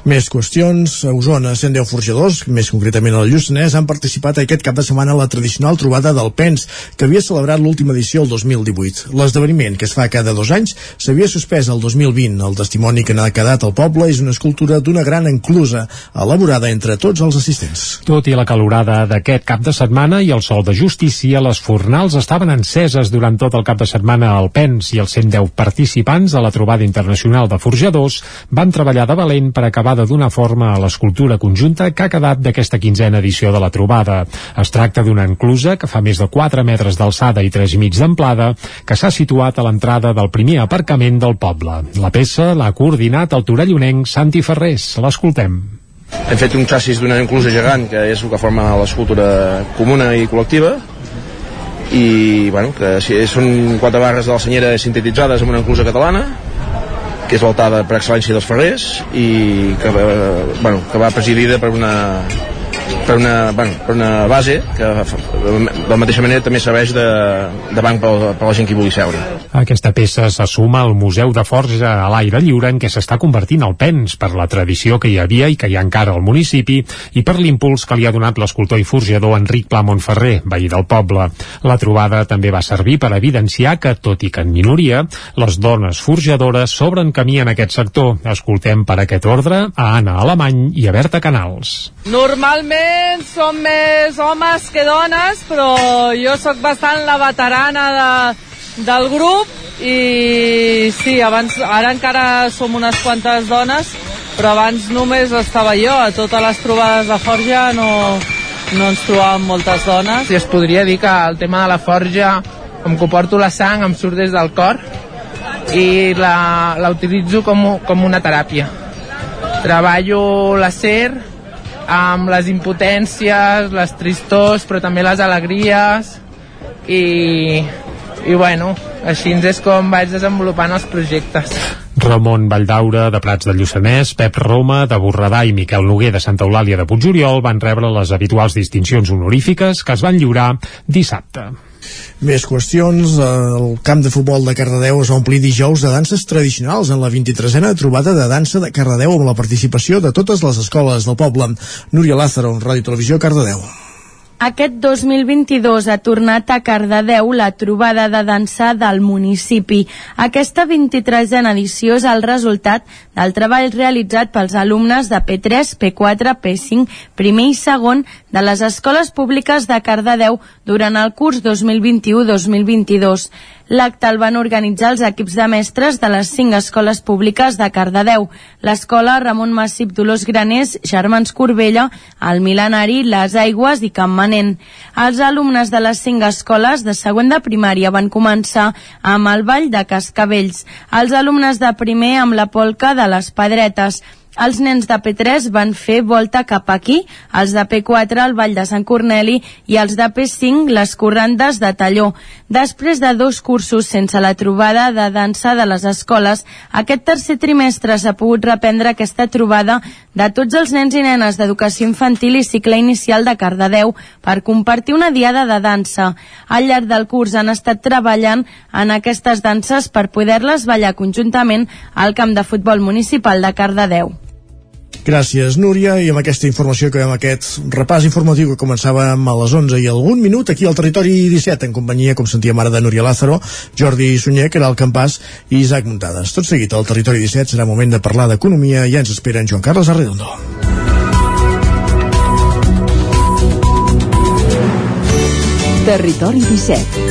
Més qüestions. A Osona, 110 forjadors, més concretament al Lluçanès, han participat aquest cap de setmana a la tradicional trobada del PENS, que havia celebrat l'última edició el 2018. L'esdeveniment, que es fa cada dos anys, s'havia suspès el 2020. El testimoni que n'ha quedat al poble és una escultura d'una gran enclusa, elaborada entre tots els assistents. Tot i la calorada d'aquest cap de setmana i el sol de justícia, les fornals estaven enceses durant tot el cap de setmana al PENS i els 110 participants de la trobada internacional de forjadors van treballar de valent per acabar de donar forma a l'escultura conjunta que ha quedat d'aquesta quinzena edició de la trobada. Es tracta d'una enclusa que fa més de 4 metres d'alçada i 3 mig d'amplada que s'ha situat a l'entrada del primer aparcament del poble. La peça l'ha coordinat el torellonenc Santi Ferrés. L'escoltem. Hem fet un xassis d'una enclusa gegant que és el que forma l'escultura comuna i col·lectiva i bueno, que són quatre barres de la senyera sintetitzades amb una enclusa catalana que és l'altada per excel·lència dels ferrers i que, eh, bueno, que va presidida per una per una, bueno, per una base que de la mateixa manera també serveix de, de banc per, per la gent que hi vulgui seure. Aquesta peça se suma al Museu de Forja a l'aire lliure en què s'està convertint el PENS per la tradició que hi havia i que hi ha encara al municipi i per l'impuls que li ha donat l'escultor i forjador Enric Pla Montferrer, veí del poble. La trobada també va servir per evidenciar que, tot i que en minoria, les dones forjadores s'obren camí en aquest sector. Escoltem per aquest ordre a Anna Alemany i a Berta Canals. Normalment som més homes que dones, però jo sóc bastant la veterana de, del grup i sí, abans, ara encara som unes quantes dones, però abans només estava jo. A totes les trobades de forja no, no ens trobàvem moltes dones. I es podria dir que el tema de la forja com que ho porto la sang, em surt des del cor i la, la utilitzo com, com una teràpia. Treballo l'acer amb les impotències, les tristors, però també les alegries i, i bueno, així és com vaig desenvolupant els projectes. Ramon Valldaura, de Prats de Lluçanès, Pep Roma, de Borredà i Miquel Noguer, de Santa Eulàlia de Puigoriol, van rebre les habituals distincions honorífiques que es van lliurar dissabte. Més qüestions. El camp de futbol de Cardedeu es va omplir dijous de danses tradicionals en la 23a trobada de dansa de Cardedeu amb la participació de totes les escoles del poble. Núria Lázaro, Ràdio Televisió, Cardedeu. Aquest 2022 ha tornat a Cardedeu la trobada de dansa del municipi. Aquesta 23a edició és el resultat del treball realitzat pels alumnes de P3, P4, P5, primer i segon de les escoles públiques de Cardedeu durant el curs 2021-2022. L'acte el van organitzar els equips de mestres de les cinc escoles públiques de Cardedeu, l'escola Ramon Massip Dolors Graners, Germans Corbella, el Milenari, Les Aigües i Can Manent. Els alumnes de les cinc escoles de següent de primària van començar amb el ball de Cascavells, els alumnes de primer amb la polca de les Pedretes, els nens de P3 van fer volta cap aquí, els de P4 el Vall de Sant Corneli i els de P5 les corrandes de Talló. Després de dos cursos sense la trobada de dansa de les escoles, aquest tercer trimestre s'ha pogut reprendre aquesta trobada de tots els nens i nenes d'educació infantil i cicle inicial de Cardedeu per compartir una diada de dansa. Al llarg del curs han estat treballant en aquestes danses per poder-les ballar conjuntament al camp de futbol municipal de Cardedeu. Gràcies, Núria, i amb aquesta informació que veiem aquest repàs informatiu que començava a les 11 i algun minut aquí al Territori 17, en companyia, com sentíem ara, de Núria Lázaro, Jordi Sunyer, que era el campàs, i Isaac Muntades. Tot seguit, al Territori 17 serà moment de parlar d'economia i ja ens espera en Joan Carles Arredondo. Territori 17.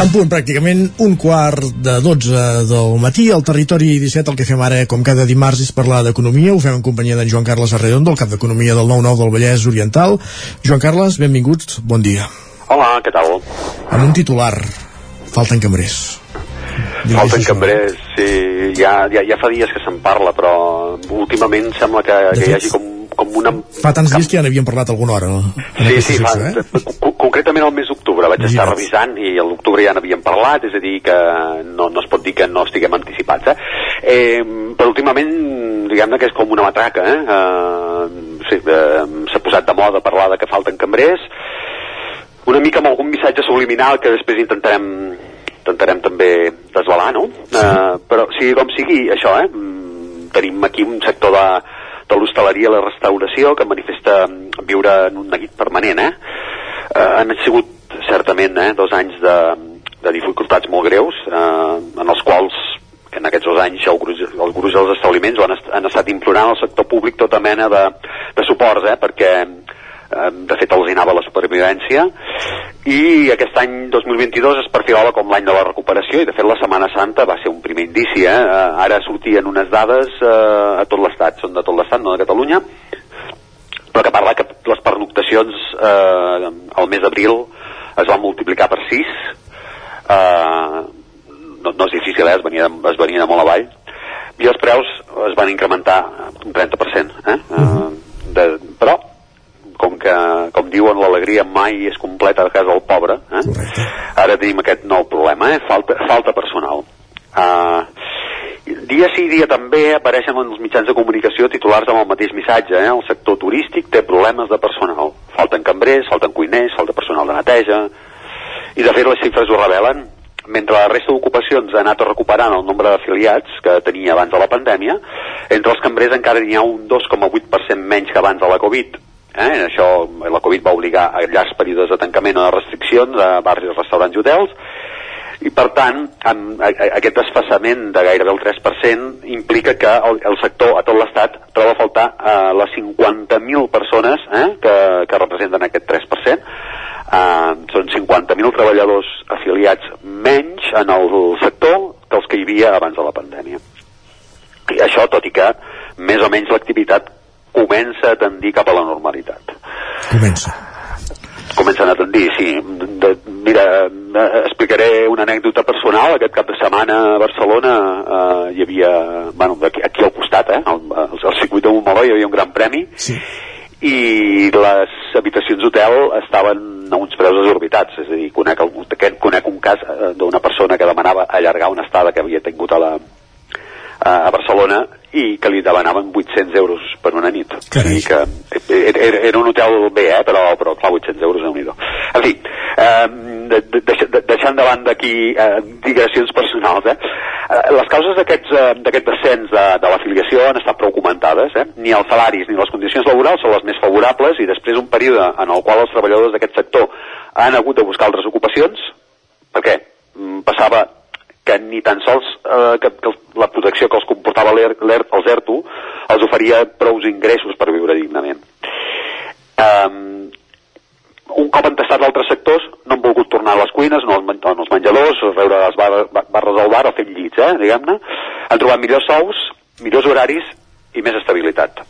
En punt, pràcticament un quart de 12 del matí, al territori 17, el que fem ara, com cada dimarts, és parlar d'economia. Ho fem en companyia d'en Joan Carles Arredondo, el cap d'economia del 9-9 del Vallès Oriental. Joan Carles, benvinguts, bon dia. Hola, què tal? En un titular, falten cambrers. Falten cambrers, sí, ja, ja, ja fa dies que se'n parla, però últimament sembla que, que hi hagi com, com una... Fa tants dies que ja n'havíem parlat alguna hora, no? En Sí, sí, fa, eh? co- concretament el mes d'octubre vaig estar revisant i a l'octubre ja n'havíem parlat, és a dir que no, no es pot dir que no estiguem anticipats, eh? eh però últimament, diguem-ne que és com una matraca, eh? eh sí, eh, s'ha posat de moda parlar de que falten cambrers, una mica amb algun missatge subliminal que després intentarem intentarem també desvelar, no? Eh, però sigui com sigui, això, eh? Tenim aquí un sector de, de l'hostaleria i la restauració que manifesta viure en un neguit permanent, eh? eh han sigut certament eh, dos anys de, de dificultats molt greus eh, en els quals en aquests dos anys el gruix, el gruix dels establiments han, est han estat implorant al sector públic tota mena de, de suports eh, perquè de fet els anava la supervivència i aquest any 2022 es perfilava com l'any de la recuperació i de fet la Setmana Santa va ser un primer indici eh? Eh, ara sortien unes dades eh, a tot l'estat, són de tot l'estat, no de Catalunya però que parla que les pernoctacions eh, al mes d'abril es van multiplicar per 6 eh, no, no és difícil, eh? es, venia, de- es venia de molt avall i els preus es van incrementar un 30% eh? eh de, però com que, com diuen, l'alegria mai és completa a casa del pobre, eh? ara tenim aquest nou problema, eh? falta, falta personal. Uh, dia sí, dia també apareixen en els mitjans de comunicació titulars amb el mateix missatge, eh? el sector turístic té problemes de personal. Falten cambrers, falten cuiners, falta personal de neteja, I de fet les xifres ho revelen. Mentre la resta d'ocupacions ha anat recuperant el nombre d'afiliats que tenia abans de la pandèmia, entre els cambrers encara n'hi ha un 2,8% menys que abans de la Covid. Eh? Això, la Covid va obligar a llargs períodes de tancament o de restriccions a barris, restaurants i hotels, i per tant amb, aquest desfassament de gairebé el 3% implica que el, el sector a tot l'estat troba a faltar eh, les 50.000 persones eh, que, que representen aquest 3% eh, són 50.000 treballadors afiliats menys en el sector que els que hi havia abans de la pandèmia. I això tot i que més o menys l'activitat comença a tendir cap a la normalitat Comença. comencen a tendir, sí. De, mira, eh, explicaré una anècdota personal. Aquest cap de setmana a Barcelona eh, hi havia, bueno, aquí, aquí al costat, eh, al, al, circuit de Montmeló hi havia un gran premi sí. i les habitacions d'hotel estaven a uns preus exorbitats, és a dir, conec, el, conec un cas eh, d'una persona que demanava allargar una estada que havia tingut a la, a Barcelona i que li demanaven 800 euros per una nit. Carai. I que era, era un hotel bé, eh, però, però clar, 800 euros déu nhi En fi, eh, de, de, de, deixant de banda aquí eh, digressions personals, eh, eh, les causes d'aquest eh, descens de, de l'afiliació han estat prou comentades. Eh? Ni els salaris ni les condicions laborals són les més favorables i després un període en el qual els treballadors d'aquest sector han hagut de buscar altres ocupacions, perquè mm, passava que ni tan sols eh, que, que la protecció que els comportava l'ER, l'ER, els ERTO els oferia prous ingressos per viure dignament. Um, un cop han tastat altres sectors, no han volgut tornar a les cuines, no no als menjadors, rebre les bar barres del bar o fer llits, eh, diguem-ne. Han trobat millors sous, millors horaris i més estabilitat.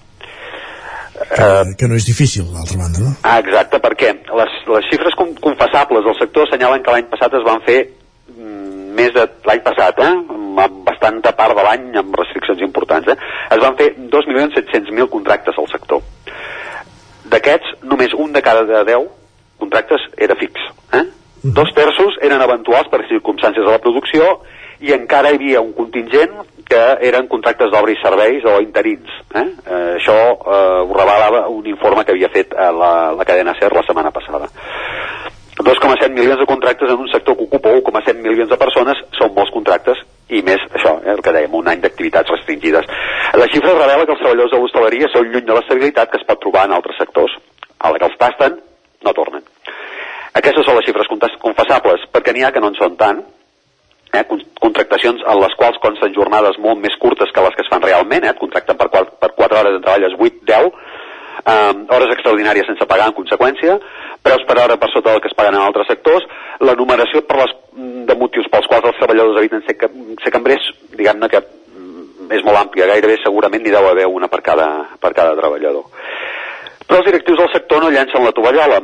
Que, que no és difícil, d'altra banda, no? Ah, exacte, perquè les, les xifres confessables del sector assenyalen que l'any passat es van fer mm, més de l'any passat, eh? amb bastanta part de l'any amb restriccions importants, eh? es van fer 2.700.000 contractes al sector. D'aquests, només un de cada 10 contractes era fix. Eh? Dos terços eren eventuals per circumstàncies de la producció i encara hi havia un contingent que eren contractes d'obra i serveis o interins. Eh? Eh, això eh, ho revelava un informe que havia fet la, la cadena SER la setmana passada. 2,7 milions de contractes en un sector que ocupa 1,7 milions de persones són molts contractes i més això, eh, el que dèiem, un any d'activitats restringides. La xifra revela que els treballadors de l'hostaleria són lluny de l'estabilitat que es pot trobar en altres sectors. A la que els tasten, no tornen. Aquestes són les xifres confessables, perquè n'hi ha que no en són tant, eh, contractacions en les quals consten jornades molt més curtes que les que es fan realment, eh, et contracten per 4, per 4 hores de treballes 8, 10, eh, hores extraordinàries sense pagar en conseqüència, preus per hora per sota del que es paguen en altres sectors, la numeració per les, de motius pels quals els treballadors eviten ser, ser cambrers, diguem-ne que mm, és molt àmplia, gairebé segurament n'hi deu haver una per cada, per cada treballador. Però els directius del sector no llancen la tovallola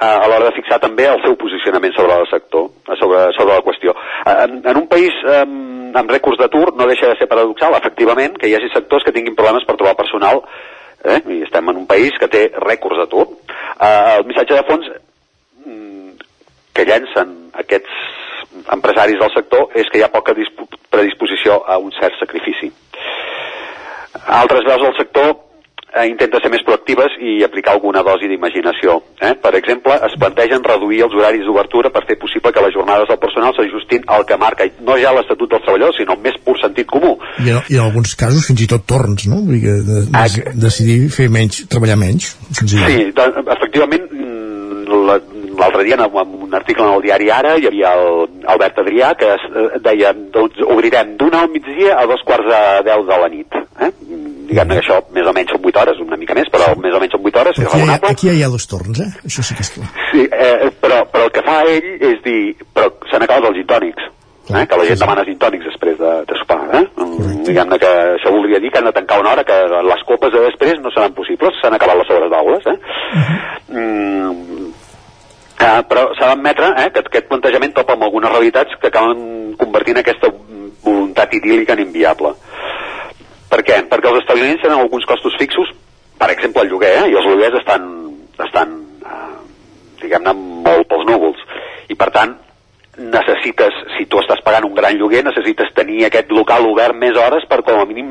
a l'hora de fixar també el seu posicionament sobre el sector, sobre, sobre la qüestió. En, en un país amb, amb rècords d'atur no deixa de ser paradoxal, efectivament, que hi hagi sectors que tinguin problemes per trobar personal eh? i estem en un país que té rècords d'atur. Eh, el missatge de fons mm, que llencen aquests empresaris del sector és que hi ha poca predisposició a un cert sacrifici. Altres veus del sector eh, intenta ser més proactives i aplicar alguna dosi d'imaginació. Eh? Per exemple, es plantegen reduir els horaris d'obertura per fer possible que les jornades del personal s'ajustin al que marca no ja l'Estatut dels Treballadors, sinó més pur sentit comú. I en, i en alguns casos fins i tot torns, no? Vull dir que de, de, de, decidir fer menys, treballar menys. Sí, de, efectivament, l'altre dia en un article en el diari Ara hi havia el Albert Adrià que es, deia doncs, obrirem d'una al migdia a dos quarts de deu de la nit eh? Diguem-ne que això més o menys són 8 hores, una mica més, però més o menys són 8 hores, aquí, hi ha, aquí hi ha dos torns, eh? Això sí que és clar. Sí, eh, però, però el que fa ell és dir, però s'han acabat els gintònics, eh? que la gent demana gintònics després de, de sopar, eh? Diguem-ne que això voldria dir que han de tancar una hora, que les copes de després no seran possibles, s'han acabat les hores d'aules, eh? Uh -huh. mm, eh, però s'ha d'admetre eh, que aquest plantejament topa amb algunes realitats que acaben convertint aquesta voluntat idíl·lica en inviable. Per què? Perquè els establiments tenen alguns costos fixos, per exemple el lloguer, eh? i els lloguers estan, estan eh, diguem-ne, molt pels núvols. I per tant, necessites, si tu estàs pagant un gran lloguer, necessites tenir aquest local obert més hores per com a mínim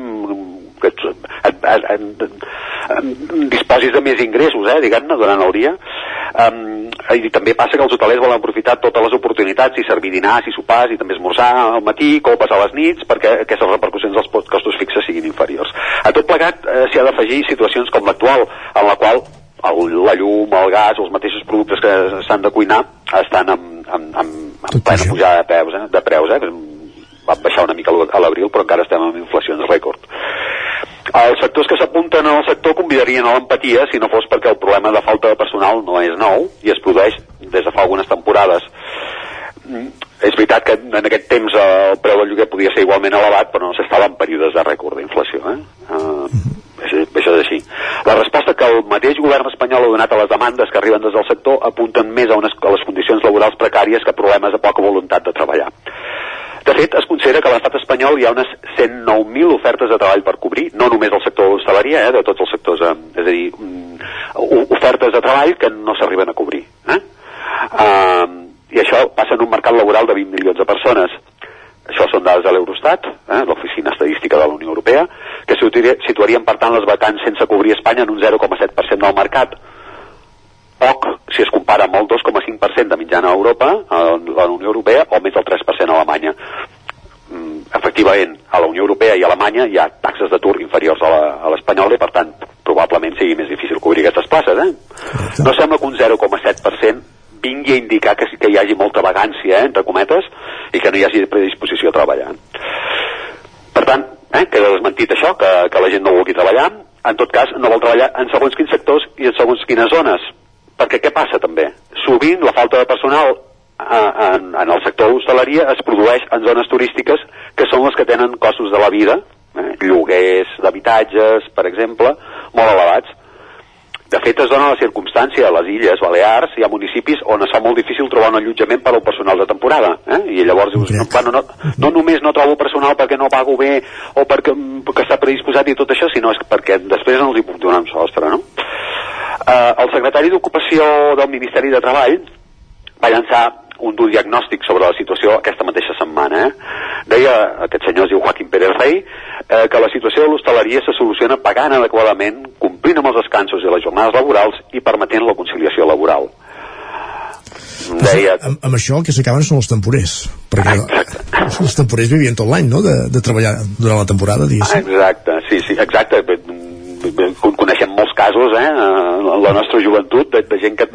que et, et, et, et, disposis de més ingressos, eh, diguem-ne, durant el dia. Um, i també passa que els hotelers volen aprofitar totes les oportunitats i servir dinars i sopars i també esmorzar al matí, copes a les nits perquè aquestes repercussions dels costos fixes siguin inferiors. A tot plegat eh, s'hi ha d'afegir situacions com l'actual en la qual el, la llum, el gas o els mateixos productes que s'han de cuinar estan amb, amb, amb, amb plena pujada de preus, eh? de preus eh? van baixar una mica a l'abril però encara estem amb inflacions rècord els sectors que s'apunten al sector convidarien a l'empatia si no fos perquè el problema de falta de personal no és nou i es produeix des de fa algunes temporades mm, és veritat que en aquest temps el preu del lloguer podia ser igualment elevat però no s'estava en períodes de rècord d'inflació eh? Uh, això, això és així. La resposta que el mateix govern espanyol ha donat a les demandes que arriben des del sector apunten més a, unes, a les condicions laborals precàries que problemes de poca voluntat de treballar. De fet, es considera que a l'estat espanyol hi ha unes 109.000 ofertes de treball per cobrir, no només del sector de l'hostaleria, eh, de tots els sectors, eh, és a dir, um, ofertes de treball que no s'arriben a cobrir. Eh? Uh, I això passa en un mercat laboral de 20 milions de persones. Això són dades de l'Eurostat, eh, l'Oficina Estadística de la Unió Europea, que situarien, per tant, les vacants sense cobrir Espanya en un 0,7% del mercat poc si es compara amb el 2,5% de mitjana a Europa, a la Unió Europea, o més del 3% a Alemanya. Mm, efectivament, a la Unió Europea i a Alemanya hi ha taxes d'atur inferiors a l'espanyola i, per tant, probablement sigui més difícil cobrir aquestes places. Eh? No sembla que un 0,7% vingui a indicar que, que hi hagi molta vagància, eh, entre cometes, i que no hi hagi predisposició a treballar. Per tant, eh, queda desmentit això, que, que la gent no vulgui treballar, en tot cas no vol treballar en segons quins sectors i en segons quines zones perquè què passa també? Sovint la falta de personal eh, en, en el sector de l'hostaleria es produeix en zones turístiques que són les que tenen costos de la vida, eh, lloguers d'habitatges, per exemple, molt elevats. De fet, es dona la circumstància a les illes Balears, hi ha municipis on es fa molt difícil trobar un allotjament per al personal de temporada. Eh? I llavors dius, no, bueno, no, no només no trobo personal perquè no pago bé o perquè, perquè està predisposat i tot això, sinó és perquè després no els hi puc donar un sostre, no? Eh, el secretari d'Ocupació del Ministeri de Treball va llançar un dur diagnòstic sobre la situació aquesta mateixa setmana. Eh? Deia, aquest senyor es diu Joaquim Pérez Rey, eh, que la situació de l'hostaleria se soluciona pagant adequadament, complint amb els descansos i les jornades laborals i permetent la conciliació laboral. Deia... Amb, amb això el que s'acaben són els temporers perquè exacte. els temporers vivien tot l'any no? de, de treballar durant la temporada diguéssim. exacte, sí, sí, exacte coneixem molts casos eh, en la nostra joventut de, de gent que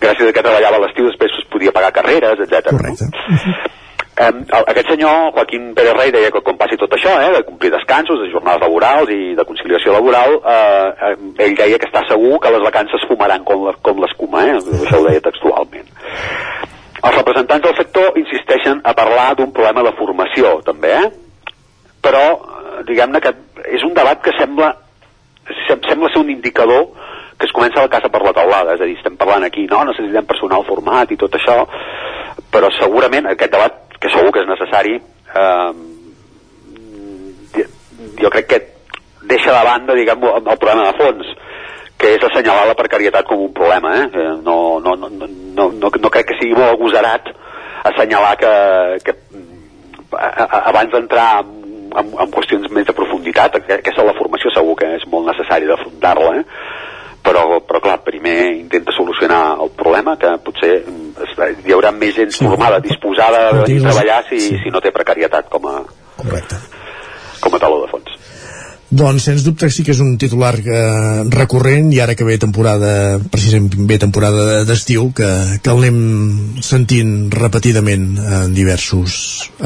gràcies a que treballava a l'estiu després es podia pagar carreres, etc. Correcte. No? Eh, aquest senyor, Joaquín Pérez Rey, deia que quan passi tot això, eh, de complir descansos, de jornades laborals i de conciliació laboral, eh, ell deia que està segur que les vacances fumaran com, la, com l'escuma, eh? això ho deia [LAUGHS] textualment. Els representants del sector insisteixen a parlar d'un problema de formació, també, eh? però diguem-ne que és un debat que sembla sembla ser un indicador que es comença la casa per la taulada, és a dir, estem parlant aquí, no, necessitem personal format i tot això, però segurament aquest debat, que segur que és necessari, eh, jo crec que deixa de banda, diguem, el problema de fons, que és assenyalar la precarietat com un problema, eh? No, no, no, no, no, no crec que sigui molt agosarat assenyalar que, que a, abans d'entrar en amb, amb qüestions més de profunditat, aquesta la formació segur que és molt necessari d'afrontar-la, eh? però, però clar, primer intenta solucionar el problema, que potser mm, hi haurà més gent sí. formada, disposada a treballar si, sí. si no té precarietat com a, Correcte. com a taló de fons. Doncs, sens dubte, sí que és un titular eh, recurrent i ara que ve temporada, precisament ve temporada d'estiu, que, que el anem sentint repetidament en diversos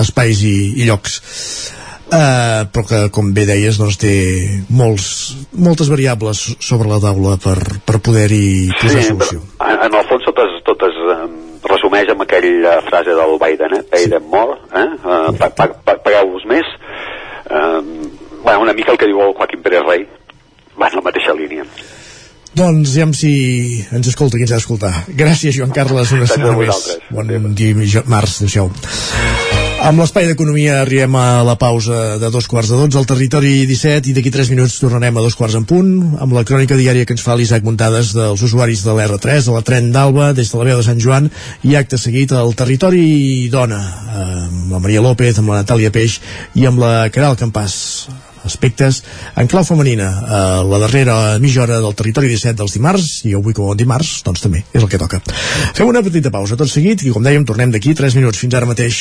espais i, i llocs eh, però que com bé deies doncs té molts, moltes variables sobre la taula per, per poder-hi posar sí, solució en, en el fons totes, totes resumeix amb aquella frase del Biden eh? pay them more eh? Uh, pa, pa, pa, pagueu-vos més eh, bueno, una mica el que diu el Joaquim Pérez Rey va en la mateixa línia doncs ja si ens escolta qui ens ha d'escoltar. Gràcies, Joan Carles, una setmana més. Bon dia, març, adéu amb l'espai d'economia arribem a la pausa de dos quarts de dotze al territori 17 i d'aquí 3 minuts tornarem a dos quarts en punt amb la crònica diària que ens fa l'Isaac Muntades dels usuaris de l'R3, de la tren d'Alba des de la veu de Sant Joan i acte seguit al territori dona amb la Maria López, amb la Natàlia Peix i amb la Caral Campàs aspectes en clau femenina a la darrera mitja hora del territori 17 dels dimarts i avui com a dimarts doncs també és el que toca. Fem una petita pausa tot seguit i com dèiem tornem d'aquí 3 minuts fins ara mateix.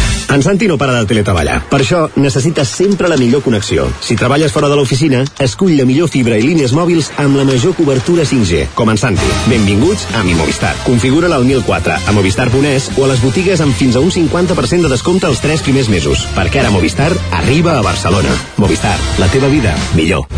En Santi no para de teletreballar. Per això necessites sempre la millor connexió. Si treballes fora de l'oficina, escull la millor fibra i línies mòbils amb la major cobertura 5G, com en Santi. Benvinguts a Mi Movistar. Configura-la al 1004, a movistar.es o a les botigues amb fins a un 50% de descompte els 3 primers mesos. Perquè ara Movistar arriba a Barcelona. Movistar, la teva vida millor.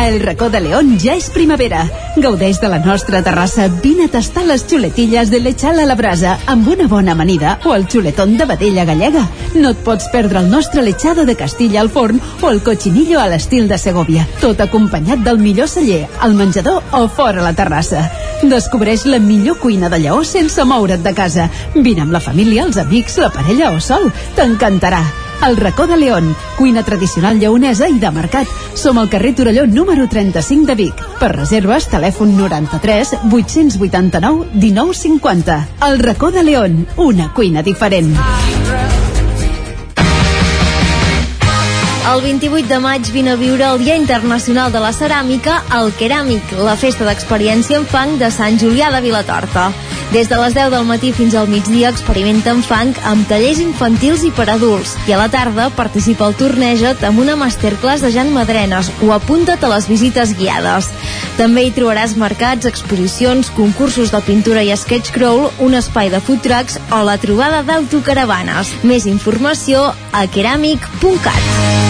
El racó de León ja és primavera. Gaudeix de la nostra terrassa. Vine a tastar les xuletilles de lechal a la brasa amb una bona amanida o el xuletón de vedella gallega. No et pots perdre el nostre lechado de Castilla al forn o el cochinillo a l'estil de Segovia. Tot acompanyat del millor celler, al menjador o fora la terrassa. Descobreix la millor cuina de Lleó sense moure't de casa. Vine amb la família, els amics, la parella o sol. T'encantarà. El racó de León, cuina tradicional lleonesa i de mercat. Som al carrer Torelló número 35 de Vic. Per reserves, telèfon 93 889 1950. El racó de León, una cuina diferent. El 28 de maig vine a viure el Dia Internacional de la Ceràmica al Keràmic, la festa d'experiència en fang de Sant Julià de Vilatorta. Des de les 10 del matí fins al migdia experimenta en fang amb tallers infantils i per adults. I a la tarda participa al Torneja't amb una masterclass de Jan Madrenes o apunta't a les visites guiades. També hi trobaràs mercats, exposicions, concursos de pintura i sketch crawl, un espai de food trucks o la trobada d'autocaravanes. Més informació a keramic.cat.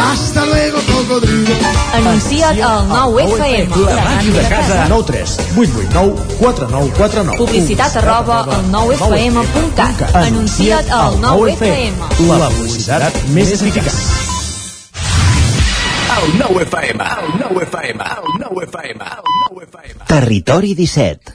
Hasta luego, cocodrilo. Anuncia't al 9 FM, la ràdio de casa. 9 3 8 8 9 4 9 4 9 Publicitat arroba al 9fm.cat. Anuncia't al 9FM. La publicitat més eficaç. El 9 FM, el 9 FM, el 9 FM, el 9 FM. Territori 17.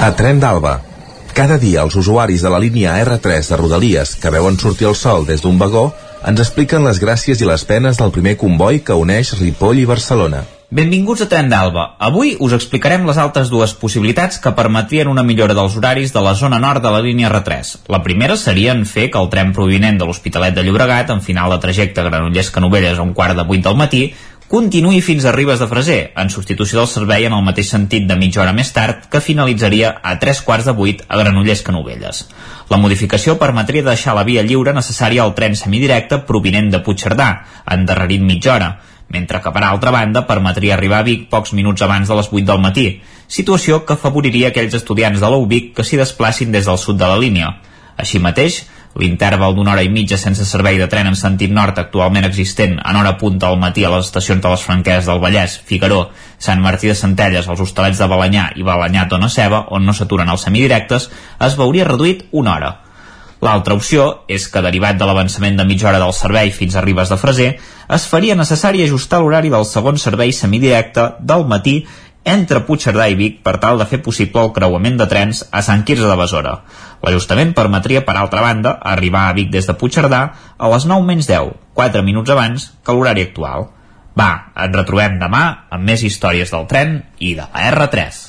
A Tren d'Alba. Cada dia els usuaris de la línia R3 de Rodalies que veuen sortir el sol des d'un vagó ens expliquen les gràcies i les penes del primer comboi que uneix Ripoll i Barcelona. Benvinguts a Tren d'Alba. Avui us explicarem les altres dues possibilitats que permetrien una millora dels horaris de la zona nord de la línia R3. La primera seria en fer que el tren provinent de l'Hospitalet de Llobregat, en final de trajecte Granollers-Canovelles a un quart de vuit del matí, continuï fins a Ribes de Freser, en substitució del servei en el mateix sentit de mitja hora més tard, que finalitzaria a tres quarts de vuit a Granollers-Canovelles. La modificació permetria deixar la via lliure necessària al tren semidirecte provinent de Puigcerdà, endarrerit mitja hora, mentre que per altra banda permetria arribar a Vic pocs minuts abans de les 8 del matí, situació que afavoriria aquells estudiants de l'UBIC que s'hi desplacin des del sud de la línia. Així mateix, L'interval d'una hora i mitja sense servei de tren en sentit nord actualment existent en hora punta al matí a les estacions de les Franqueses del Vallès, Figaró, Sant Martí de Centelles, els hostalets de Balanyà i Balanyà Tona Ceba, on no s'aturen els semidirectes, es veuria reduït una hora. L'altra opció és que, derivat de l'avançament de mitja hora del servei fins a Ribes de Freser, es faria necessari ajustar l'horari del segon servei semidirecte del matí entre Puigcerdà i Vic per tal de fer possible el creuament de trens a Sant Quirze de Besora. L'ajustament permetria, per altra banda, arribar a Vic des de Puigcerdà a les 9 menys 10, 4 minuts abans que l'horari actual. Va, ens retrobem demà amb més històries del tren i de la R3.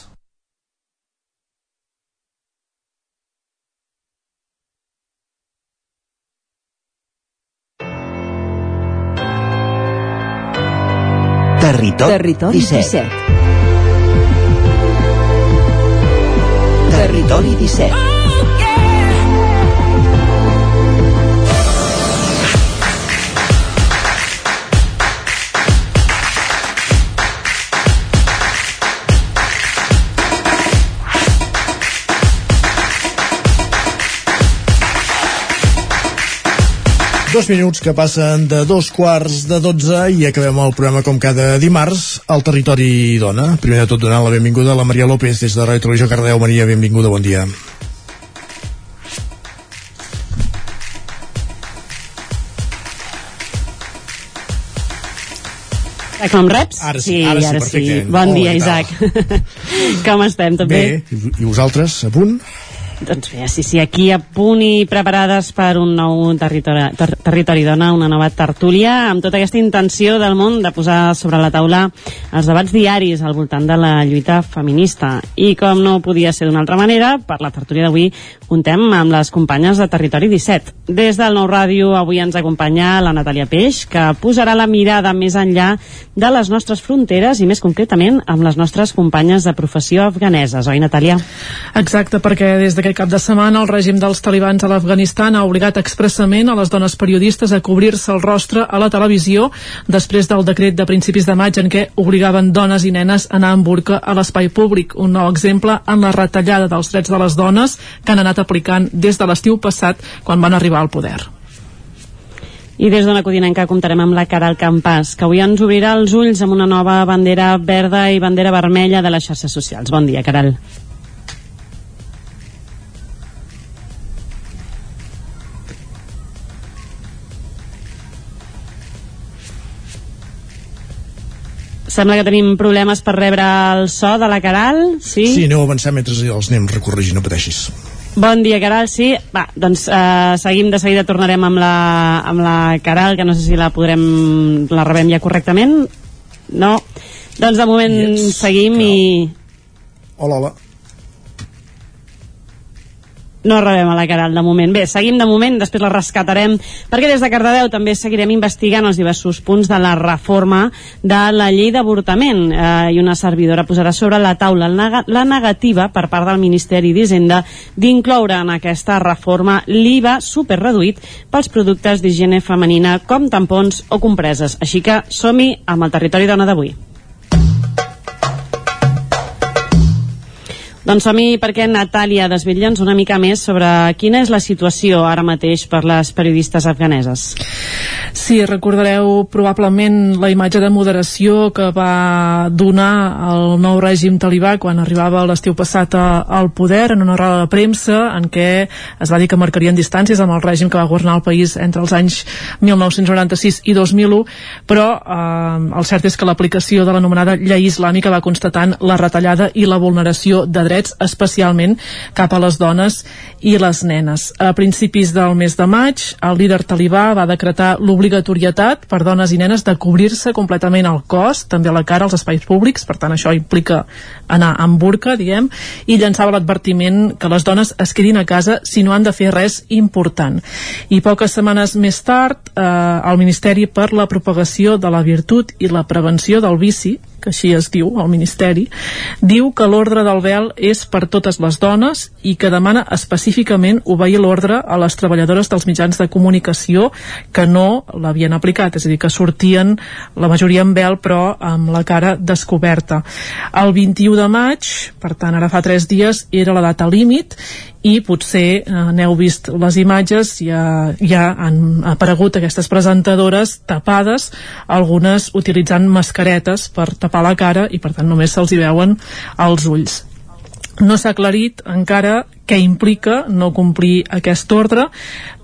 Territori, Territori 17. 17. Territori 17. Dos minuts que passen de dos quarts de dotze i acabem el programa com cada dimarts al Territori Dona. Primer de tot donant la benvinguda a la Maria López des de Ràdio Televisió Cardeu. Maria, benvinguda, bon dia. Eh, Com reps? Ara sí, ara sí, perfecte. Bon Hola, dia? Isaac. [LAUGHS] Com estem, tot bé? I vosaltres, a punt? Doncs bé, sí, sí, aquí a punt i preparades per un nou territori, ter territori dona, una nova tertúlia, amb tota aquesta intenció del món de posar sobre la taula els debats diaris al voltant de la lluita feminista. I com no podia ser d'una altra manera, per la tertúlia d'avui contem amb les companyes de Territori 17. Des del Nou Ràdio avui ens acompanya la Natàlia Peix, que posarà la mirada més enllà de les nostres fronteres i més concretament amb les nostres companyes de professió afganeses, oi Natàlia? Exacte, perquè des d'aquest cap de setmana el règim dels talibans a l'Afganistan ha obligat expressament a les dones periodistes a cobrir-se el rostre a la televisió després del decret de principis de maig en què obligaven dones i nenes a anar amb burca a l'espai públic. Un nou exemple en la retallada dels drets de les dones que han anat aplicant des de l'estiu passat quan van arribar al poder. I des d'una codinenca comptarem amb la Caral Campàs, que avui ens obrirà els ulls amb una nova bandera verda i bandera vermella de les xarxes socials. Bon dia, Caral. Sembla que tenim problemes per rebre el so de la Caral, sí? Sí, aneu avançant mentre els anem recorregint, no pateixis. Bon dia, Caral, sí. Va, doncs eh, seguim, de seguida tornarem amb la, amb la Caral, que no sé si la podrem, la rebem ja correctament. No. Doncs de moment yes, seguim i... Hola, hola. No rebem a la Caral de moment. Bé, seguim de moment, després la rescatarem, perquè des de Cardedeu també seguirem investigant els diversos punts de la reforma de la llei d'avortament eh, i una servidora posarà sobre la taula la negativa per part del Ministeri d'Hisenda d'incloure en aquesta reforma l'IVA superreduït pels productes d'higiene femenina com tampons o compreses. Així que som-hi amb el territori dona d'avui. Doncs som-hi perquè Natàlia desvetlla'ns una mica més sobre quina és la situació ara mateix per les periodistes afganeses. Sí, recordareu probablement la imatge de moderació que va donar el nou règim talibà quan arribava l'estiu passat al poder en una roda de premsa en què es va dir que marcarien distàncies amb el règim que va governar el país entre els anys 1996 i 2001 però eh, el cert és que l'aplicació de l'anomenada llei islàmica va constatant la retallada i la vulneració de drets drets, especialment cap a les dones i les nenes. A principis del mes de maig, el líder talibà va decretar l'obligatorietat per dones i nenes de cobrir-se completament el cos, també la cara, als espais públics, per tant això implica anar amb burca, diguem, i llançava l'advertiment que les dones es quedin a casa si no han de fer res important. I poques setmanes més tard, eh, el Ministeri per la propagació de la virtut i la prevenció del vici, que així es diu al Ministeri, diu que l'ordre del vel és per totes les dones i que demana específicament obeir l'ordre a les treballadores dels mitjans de comunicació que no l'havien aplicat, és a dir, que sortien la majoria en vel però amb la cara descoberta. El 21 de maig, per tant ara fa 3 dies, era la data límit i potser eh, n'heu vist les imatges ja, ja han aparegut aquestes presentadores tapades, algunes utilitzant mascaretes per tapar la cara i per tant només se'ls hi veuen els ulls. No s'ha aclarit encara què implica no complir aquest ordre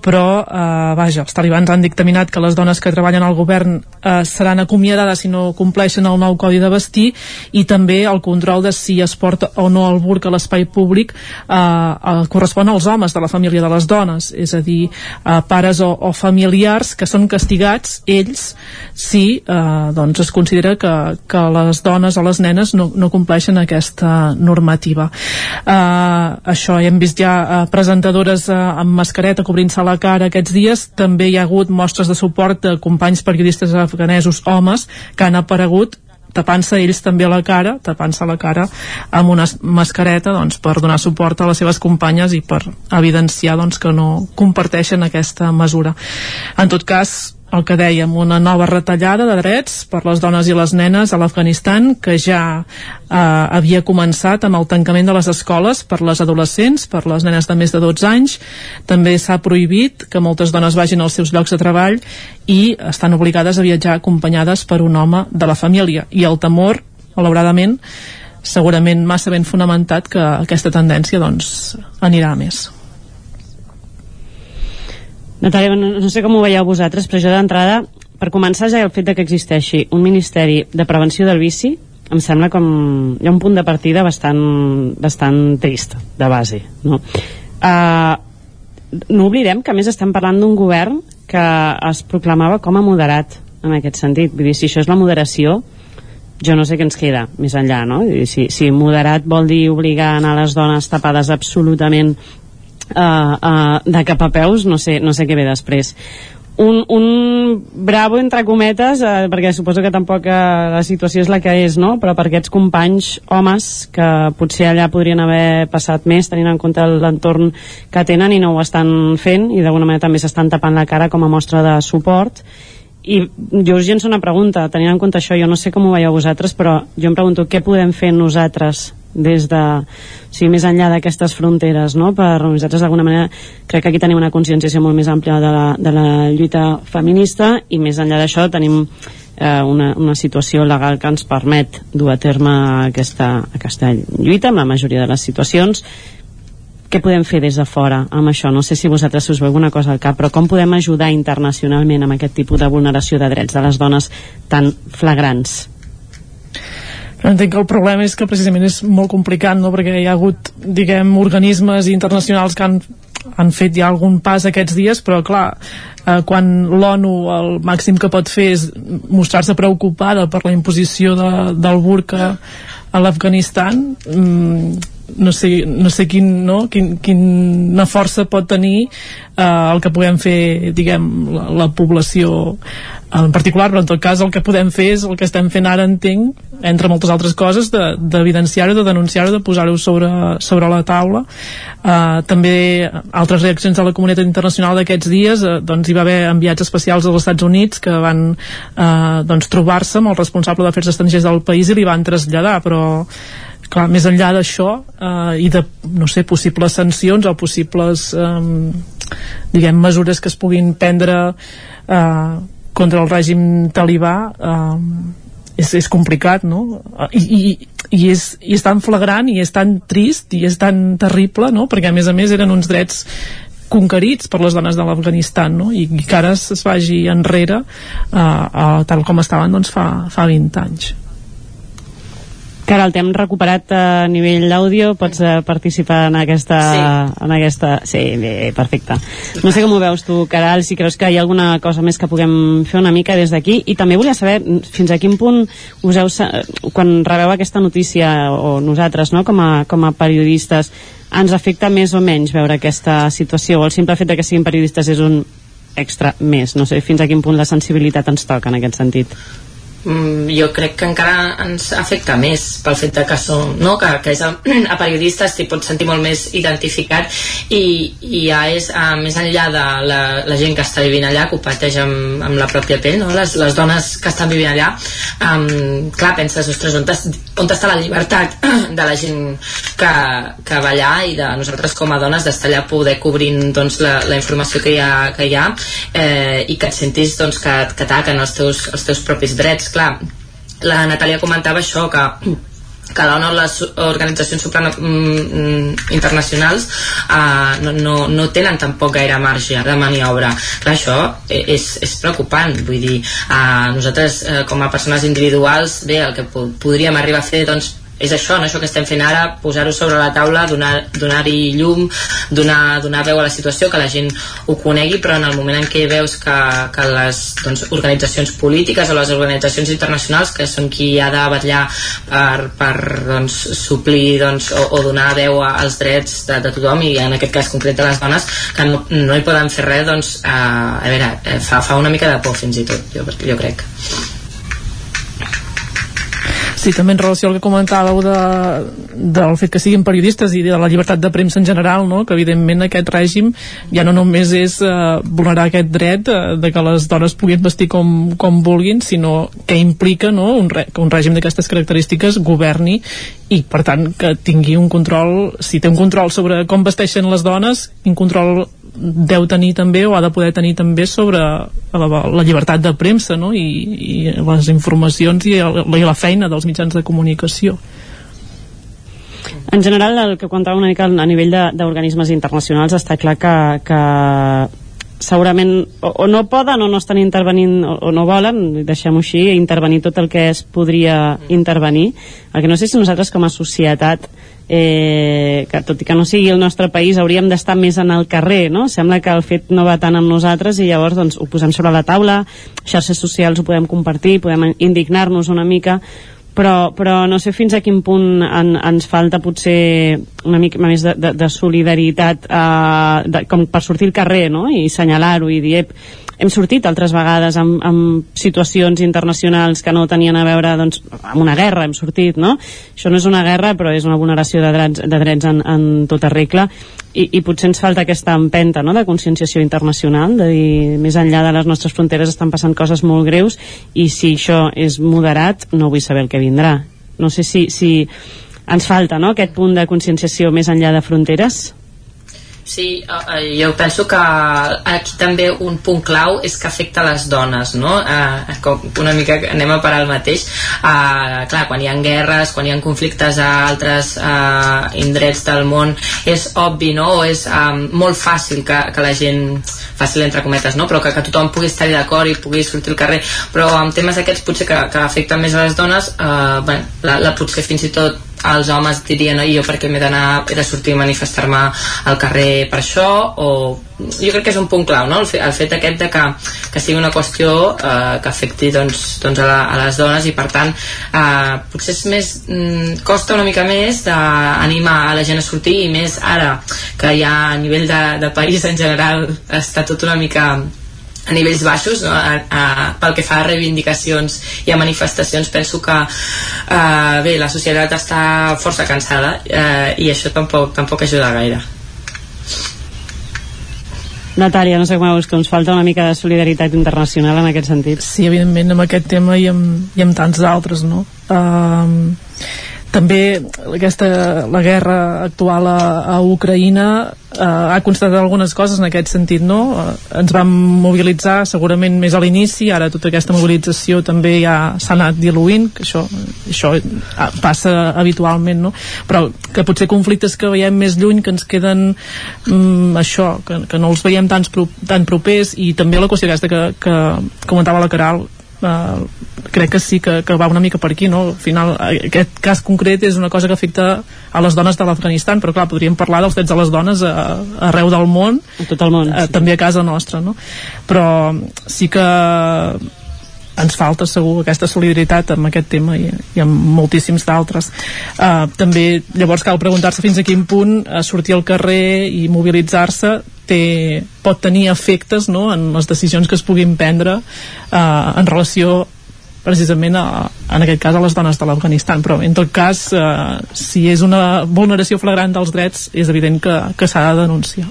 però eh, vaja, els talibans han dictaminat que les dones que treballen al govern eh, seran acomiadades si no compleixen el nou codi de vestir i també el control de si es porta o no el burc a l'espai públic eh, eh, correspon als homes de la família de les dones, és a dir eh, pares o, o familiars que són castigats ells si eh, doncs es considera que, que les dones o les nenes no, no compleixen aquesta normativa. Eh, això hem vist ja eh, presentadores eh, amb mascareta cobrint-se la cara aquests dies també hi ha hagut mostres de suport de companys periodistes afganesos homes que han aparegut tapant-se ells també la cara, tapant-se la cara amb una mascareta doncs, per donar suport a les seves companyes i per evidenciar doncs, que no comparteixen aquesta mesura. En tot cas, el que dèiem, una nova retallada de drets per les dones i les nenes a l'Afganistan que ja eh, havia començat amb el tancament de les escoles per les adolescents, per les nenes de més de 12 anys. També s'ha prohibit que moltes dones vagin als seus llocs de treball i estan obligades a viatjar acompanyades per un home de la família. I el temor, malauradament, segurament massa ben fonamentat que aquesta tendència doncs, anirà a més. Natàlia, no, no sé com ho veieu vosaltres, però jo d'entrada, per començar ja el fet de que existeixi un Ministeri de Prevenció del Vici, em sembla com... hi ha un punt de partida bastant, bastant trist, de base, no? Uh, no oblidem que a més estem parlant d'un govern que es proclamava com a moderat en aquest sentit, vull dir, si això és la moderació jo no sé què ens queda més enllà, no? Si, si moderat vol dir obligar a anar les dones tapades absolutament uh, de cap a peus no sé, no sé què ve després. Un, un bravo entre cometes eh, perquè suposo que tampoc eh, la situació és la que és, no? però per aquests companys homes que potser allà podrien haver passat més tenint en compte l'entorn que tenen i no ho estan fent i d'alguna manera també s'estan tapant la cara com a mostra de suport. I jo us llenço una pregunta, tenint en compte això, jo no sé com ho veieu vosaltres, però jo em pregunto què podem fer nosaltres des de, o sigui, més enllà d'aquestes fronteres, no? Per nosaltres d'alguna manera crec que aquí tenim una conscienciació molt més àmplia de la, de la lluita feminista i més enllà d'això tenim eh, una, una situació legal que ens permet dur a terme aquesta, aquesta lluita en la majoria de les situacions què podem fer des de fora amb això? No sé si vosaltres us veu alguna cosa al cap, però com podem ajudar internacionalment amb aquest tipus de vulneració de drets de les dones tan flagrants? Entenc que el problema és que precisament és molt complicat, no? perquè hi ha hagut, diguem, organismes internacionals que han, han fet ja algun pas aquests dies, però clar, eh, quan l'ONU el màxim que pot fer és mostrar-se preocupada per la imposició de, del burca a l'Afganistan, mm, no sé, no sé quin, no? Quin, quina força pot tenir eh, el que puguem fer diguem, la, la població en particular, però en tot cas el que podem fer és el que estem fent ara, entenc, entre moltes altres coses, d'evidenciar-ho, de, de denunciar-ho, de posar-ho sobre, sobre la taula. Uh, també altres reaccions de la comunitat internacional d'aquests dies, uh, doncs hi va haver enviats especials als Estats Units que van uh, doncs, trobar-se amb el responsable d'afers estrangers del país i li van traslladar, però clar, més enllà d'això eh, i de, no sé, possibles sancions o possibles eh, diguem, mesures que es puguin prendre eh, contra el règim talibà eh, és, és complicat, no? I, i, i, és, I és tan flagrant i és tan trist i és tan terrible, no? Perquè a més a més eren uns drets conquerits per les dones de l'Afganistan no? I, i que ara es, vagi enrere uh, uh, tal com estaven doncs, fa, fa 20 anys Caral, t'hem recuperat a nivell d'àudio, pots uh, participar en aquesta, sí. en aquesta... Sí, bé, perfecte. No sé com ho veus tu, Caral, si creus que hi ha alguna cosa més que puguem fer una mica des d'aquí, i també volia saber fins a quin punt us heu, quan rebeu aquesta notícia, o nosaltres, no?, com a, com a periodistes, ens afecta més o menys veure aquesta situació, o el simple fet que siguin periodistes és un extra més, no sé fins a quin punt la sensibilitat ens toca en aquest sentit mm, jo crec que encara ens afecta més pel fet de que som, no? que, que és a, [CLEARS THROAT] a periodistes t'hi pots sentir molt més identificat i, i ja és a, més enllà de la, la gent que està vivint allà que ho pateix amb, amb la pròpia pell no? les, les dones que estan vivint allà um, clar, penses, ostres, on, on està la llibertat [CLEARS THROAT] de la gent que, que va allà i de nosaltres com a dones d'estar allà poder cobrint doncs, la, la informació que hi ha, que hi ha eh, i que et sentis doncs, que, que ataquen els teus, els teus propis drets clar, la Natàlia comentava això, que que l'ONU les organitzacions supran, mm, internacionals uh, no, no, no tenen tampoc gaire marge de maniobra. Clar, això és, és preocupant. Vull dir, uh, nosaltres uh, com a persones individuals bé, el que podríem arribar a fer doncs és això, no? això que estem fent ara, posar-ho sobre la taula, donar-hi donar llum, donar, donar veu a la situació, que la gent ho conegui, però en el moment en què veus que, que les doncs, organitzacions polítiques o les organitzacions internacionals, que són qui ha de vetllar per, per doncs, suplir doncs, o, o donar veu als drets de, de tothom, i en aquest cas concret de les dones, que no, no hi poden fer res, doncs, a, a veure, eh, fa, fa una mica de por fins i tot, jo, jo crec. Sí, també en relació al que comentàveu de, del fet que siguin periodistes i de la llibertat de premsa en general, no? que evidentment aquest règim ja no només és eh, vulnerar aquest dret eh, de que les dones puguin vestir com, com vulguin, sinó que implica no? un, re, que un règim d'aquestes característiques governi i per tant que tingui un control, si té un control sobre com vesteixen les dones, quin control deu tenir també o ha de poder tenir també sobre la, la llibertat de premsa no? I, i les informacions i, el, i la feina dels mitjans de comunicació en general, el que contava una mica a nivell d'organismes internacionals està clar que, que segurament o, o no poden o no estan intervenint o, o no volen, deixem-ho així, intervenir tot el que es podria intervenir. El que no sé si nosaltres com a societat eh, que tot i que no sigui el nostre país hauríem d'estar més en el carrer no? sembla que el fet no va tant amb nosaltres i llavors doncs, ho posem sobre la taula xarxes socials ho podem compartir podem indignar-nos una mica però, però no sé fins a quin punt en, ens falta potser una mica més de, de, de solidaritat eh, de, com per sortir al carrer no? i assenyalar-ho i dir hem sortit altres vegades amb, amb situacions internacionals que no tenien a veure doncs, amb una guerra, hem sortit, no? Això no és una guerra, però és una vulneració de drets, de drets en, en tota regla i, i potser ens falta aquesta empenta no? de conscienciació internacional, de dir, més enllà de les nostres fronteres estan passant coses molt greus i si això és moderat no vull saber el que vindrà. No sé si, si ens falta no? aquest punt de conscienciació més enllà de fronteres. Sí, eh, jo penso que aquí també un punt clau és que afecta les dones, no? Eh, com una mica anem a parar el mateix. Eh, clar, quan hi ha guerres, quan hi ha conflictes a altres eh, indrets del món, és obvi, no? O és eh, molt fàcil que, que la gent, fàcil entre cometes, no? Però que, que tothom pugui estar d'acord i pugui sortir al carrer. Però amb temes aquests potser que, que afecten més a les dones, eh, bueno, la, la potser fins i tot els homes dirien no, jo perquè m'he d'anar he de sortir a manifestar-me al carrer per això o jo crec que és un punt clau no? el, fet, el fet aquest de que, que sigui una qüestió eh, que afecti doncs, doncs a, la, a les dones i per tant eh, potser és més mm, costa una mica més d'animar a la gent a sortir i més ara que ja a nivell de, de país en general està tot una mica a nivells baixos no? a, a, pel que fa a reivindicacions i a manifestacions penso que eh, bé, la societat està força cansada eh, i això tampoc, tampoc ajuda gaire Natàlia, no sé com veus que ens falta una mica de solidaritat internacional en aquest sentit. Sí, evidentment, amb aquest tema i amb, i amb tants d'altres, no? Uh, també aquesta, la guerra actual a, a Ucraïna eh, ha constatat algunes coses en aquest sentit no? Eh, ens vam mobilitzar segurament més a l'inici, ara tota aquesta mobilització també ja s'ha anat diluint que això, això passa habitualment no? però que potser conflictes que veiem més lluny que ens queden mm, això, que, que no els veiem tan, tan propers i també la qüestió aquesta que, que comentava la Caral eh, crec que sí que, que va una mica per aquí no? al final aquest cas concret és una cosa que afecta a les dones de l'Afganistan però clar, podríem parlar dels drets de les dones a, a arreu del món, a tot el món eh, sí. també a casa nostra no? però sí que ens falta segur aquesta solidaritat amb aquest tema i, i amb moltíssims d'altres uh, també llavors cal preguntar-se fins a quin punt uh, sortir al carrer i mobilitzar-se té, pot tenir efectes no, en les decisions que es puguin prendre uh, en relació precisament a, en aquest cas a les dones de l'Afganistan. Però en tot cas eh, si és una vulneració flagrant dels drets és evident que, que s'ha de denunciar.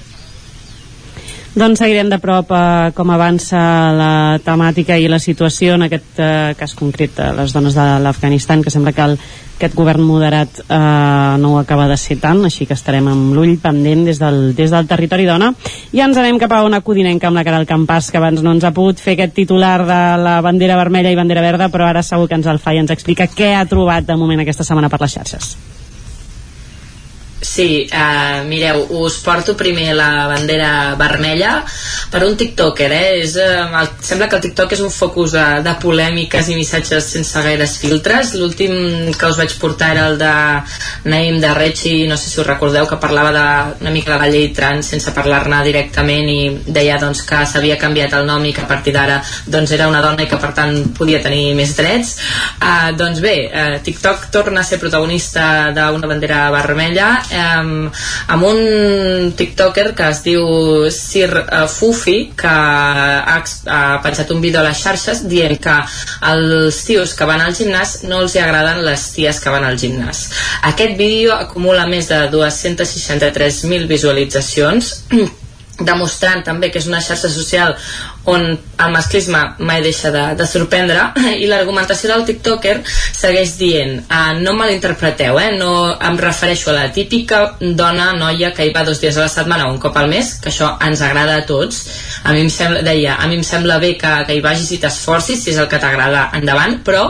Doncs seguirem de prop eh, com avança la temàtica i la situació en aquest eh, cas concret de les dones de l'Afganistan, que sembla que el, aquest govern moderat eh, no ho acaba de ser tant, així que estarem amb l'ull pendent des del, des del territori dona. I ens anem cap a una codinenca amb la cara al campàs, que abans no ens ha pogut fer aquest titular de la bandera vermella i bandera verda, però ara segur que ens el fa i ens explica què ha trobat de moment aquesta setmana per les xarxes. Sí, uh, mireu, us porto primer la bandera vermella per un tiktoker, eh? És, uh, el, sembla que el tiktok és un focus de, de polèmiques i missatges sense gaires filtres. L'últim que us vaig portar era el de Naim de Rechi, no sé si us recordeu, que parlava de, una mica de la llei trans sense parlar-ne directament i deia doncs, que s'havia canviat el nom i que a partir d'ara doncs, era una dona i que per tant podia tenir més drets. Uh, doncs bé, uh, TikTok torna a ser protagonista d'una bandera vermella eh, amb un tiktoker que es diu Sir uh, Fufi que ha, ha penjat un vídeo a les xarxes dient que els tios que van al gimnàs no els hi agraden les ties que van al gimnàs. Aquest vídeo acumula més de 263.000 visualitzacions [CLEARS THROAT] demostrant també que és una xarxa social on el masclisme mai deixa de, de sorprendre i l'argumentació del tiktoker segueix dient uh, no malinterpreteu, eh? no em refereixo a la típica dona, noia que hi va dos dies a la setmana o un cop al mes que això ens agrada a tots a mi em sembla, deia, a mi em sembla bé que, que hi vagis i t'esforcis si és el que t'agrada endavant, però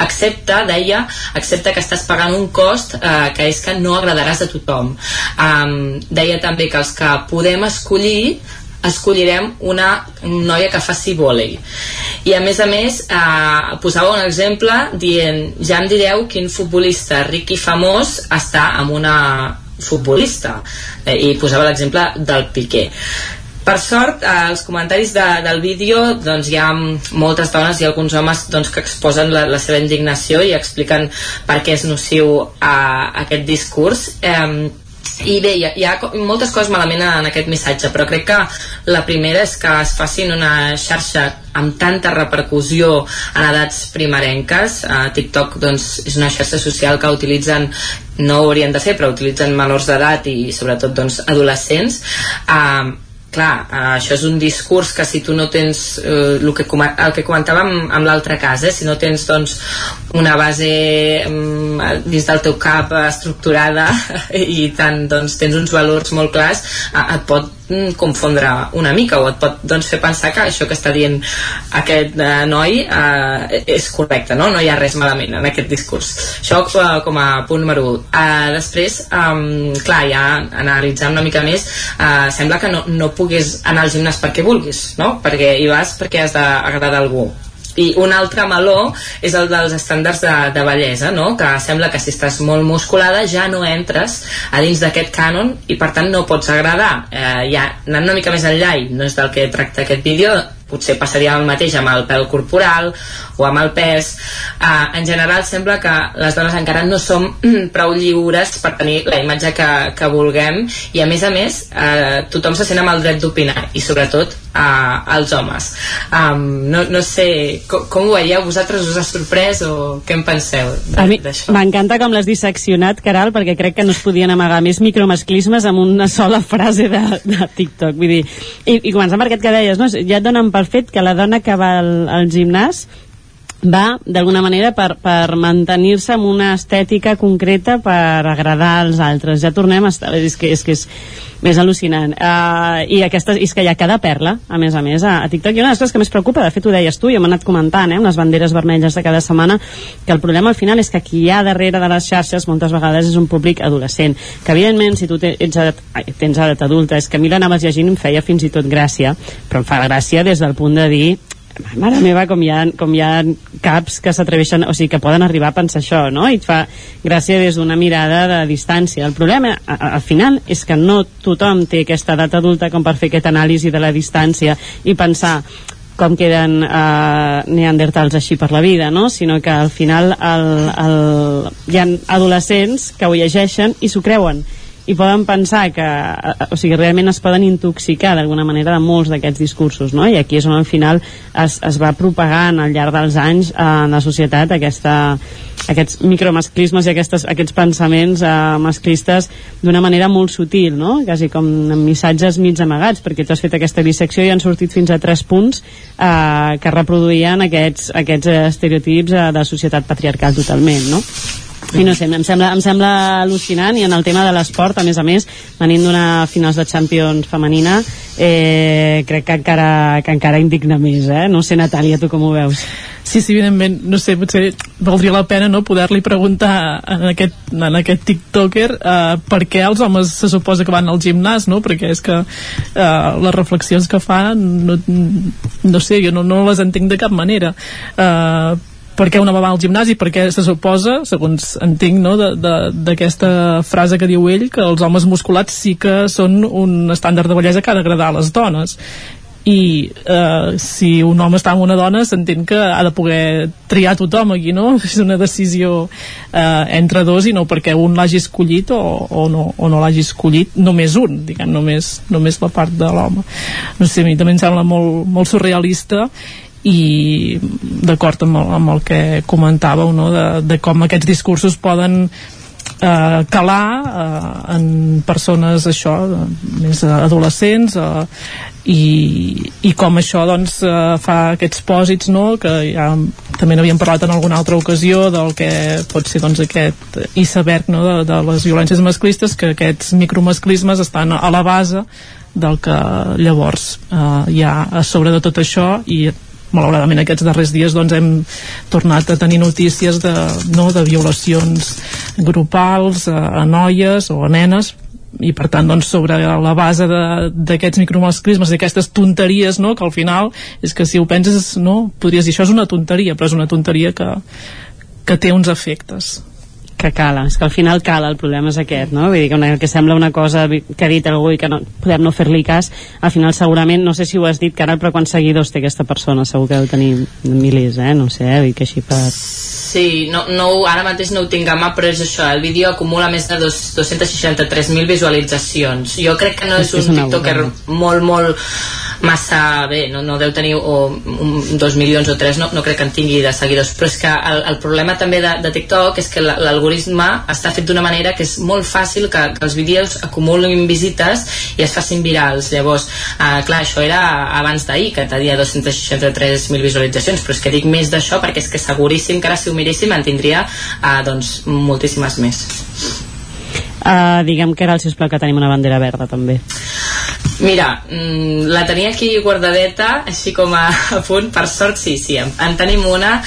accepta, deia, accepta que estàs pagant un cost eh, que és que no agradaràs a tothom um, deia també que els que podem escollir escollirem una noia que faci vòlei. I a més a més eh, posava un exemple dient ja em direu quin futbolista ric i famós està amb una futbolista. Eh, i posava l'exemple del Piqué. Per sort, als comentaris de, del vídeo doncs, hi ha moltes dones i alguns homes doncs, que exposen la, la seva indignació i expliquen per què és nociu a, a aquest discurs. Eh, i bé, hi ha, hi ha moltes coses malament en aquest missatge, però crec que la primera és que es facin una xarxa amb tanta repercussió en edats primerenques. Uh, TikTok doncs, és una xarxa social que utilitzen no haurien de fer, però utilitzen menors d'edat i sobretot doncs, adolescents. Uh, clar, eh, això és un discurs que si tu no tens eh, el, que, el que comentàvem amb l'altre cas, eh, si no tens doncs, una base eh, dins del teu cap estructurada [LAUGHS] i tant doncs, tens uns valors molt clars, eh, et pot Mm, confondre una mica o et pot doncs, fer pensar que això que està dient aquest eh, noi eh, és correcte, no? no hi ha res malament en aquest discurs això eh, com a punt número 1 eh, després, eh, clar, ja analitzant una mica més eh, sembla que no, no puguis anar al gimnàs perquè vulguis, no? perquè hi vas perquè has d'agradar algú i un altre meló és el dels estàndards de, de bellesa, no? que sembla que si estàs molt musculada ja no entres a dins d'aquest cànon i per tant no pots agradar. Eh, ja, anant una mica més enllà, i no és del que tracta aquest vídeo, potser passaria el mateix amb el pèl corporal o amb el pes. Uh, en general sembla que les dones encara no som [CLEARS THROAT] prou lliures per tenir la imatge que, que vulguem i a més a més uh, tothom se sent amb el dret d'opinar i sobretot uh, els homes. Um, no, no sé com, com ho veieu? Vosaltres us ha sorprès o què en penseu a mi m'encanta com l'has disseccionat Caral perquè crec que no es podien amagar més micromasclismes amb una sola frase de, de TikTok. Vull dir, i, i començant per aquest que deies no? ja et donen pel fet que la dona que va al, al gimnàs va d'alguna manera per, per mantenir-se amb una estètica concreta per agradar als altres. Ja tornem a estar, és que és, que és més al·lucinant. Uh, i, aquesta, és que hi ha cada perla a més a més a, a TikTok. I una de les coses que més preocupa de fet ho deies tu, jo m'he anat comentant eh, les banderes vermelles de cada setmana que el problema al final és que qui hi ha darrere de les xarxes moltes vegades és un públic adolescent que evidentment si tu tens edat, ai, tens edat adulta és que a mi l'anaves llegint em feia fins i tot gràcia però em fa gràcia des del punt de dir mare meva, com hi ha, com hi ha caps que s'atreveixen, o sigui, que poden arribar a pensar això, no? I et fa gràcia des d'una mirada de distància. El problema, a, al final, és que no tothom té aquesta edat adulta com per fer aquest anàlisi de la distància i pensar com queden eh, neandertals així per la vida, no? sinó que al final el, el, hi ha adolescents que ho llegeixen i s'ho creuen i poden pensar que, eh, o sigui, realment es poden intoxicar d'alguna manera de molts d'aquests discursos, no? I aquí és on al final es, es va propagant al llarg dels anys en la societat aquesta, aquests micromasclismes i aquestes, aquests pensaments eh, masclistes d'una manera molt sutil, no? Quasi com amb missatges mig amagats, perquè tu has fet aquesta dissecció i han sortit fins a tres punts eh, que reproduïen aquests, aquests estereotips eh, de societat patriarcal totalment, no? I no sé, em sembla, em sembla al·lucinant i en el tema de l'esport, a més a més venint d'una finals de Champions femenina eh, crec que encara, que encara indigna més, eh? no sé Natàlia, tu com ho veus? Sí, sí, evidentment, no sé, potser valdria la pena no, poder-li preguntar en aquest, en aquest tiktoker eh, per què els homes se suposa que van al gimnàs, no? Perquè és que eh, les reflexions que fa no, no sé, jo no, no les entenc de cap manera. Eh, per què una va al gimnàs i per què se suposa, segons entenc no, d'aquesta frase que diu ell, que els homes musculats sí que són un estàndard de bellesa que ha d'agradar a les dones i eh, si un home està amb una dona s'entén que ha de poder triar tothom aquí, no? [LAUGHS] És una decisió eh, entre dos i no perquè un l'hagi escollit o, o no, o no l'hagi escollit només un, diguem, només, només la part de l'home. No sé, a mi també em sembla molt, molt surrealista i d'acord amb, el, amb el que comentàveu no? de, de com aquests discursos poden eh, calar eh, en persones això, més adolescents eh, i, i com això doncs, eh, fa aquests pòsits no? que ja també n'havíem parlat en alguna altra ocasió del que pot ser doncs, aquest iceberg no? de, de les violències masclistes que aquests micromasclismes estan a la base del que llavors eh, hi ha a sobre de tot això i malauradament aquests darrers dies doncs, hem tornat a tenir notícies de, no, de violacions grupals a, a noies o a nenes i per tant doncs, sobre la base d'aquests micromasclismes i aquestes tonteries no, que al final és que si ho penses no, podries dir això és una tonteria però és una tonteria que, que té uns efectes que cala, és que al final cala, el problema és aquest, no? Vull dir que, una, que sembla una cosa que ha dit algú i que no, podem no fer-li cas, al final segurament, no sé si ho has dit, Caral, però quants seguidors té aquesta persona? Segur que deu tenir milers, eh? No sé, eh? que així per... Sí, no, no, ara mateix no ho tinc a mà, però és això, el vídeo acumula més de 263.000 visualitzacions. Jo crec que no és, és un tiktoker molt, molt massa bé, no, no deu tenir o, un, dos milions o tres, no, no crec que en tingui de seguidors, però és que el, el problema també de, de TikTok és que l'algoritme està fet d'una manera que és molt fàcil que, que els vídeos acumulin visites i es facin virals, llavors eh, clar, això era abans d'ahir que tenia 263.000 visualitzacions però és que dic més d'això perquè és que seguríssim que ara si ho miréssim en tindria eh, doncs moltíssimes més. Uh, diguem que el sisplau que tenim una bandera verda també Mira, mm, la tenia aquí guardadeta, així com [LAUGHS] a, punt, per sort sí, sí, en, en tenim una,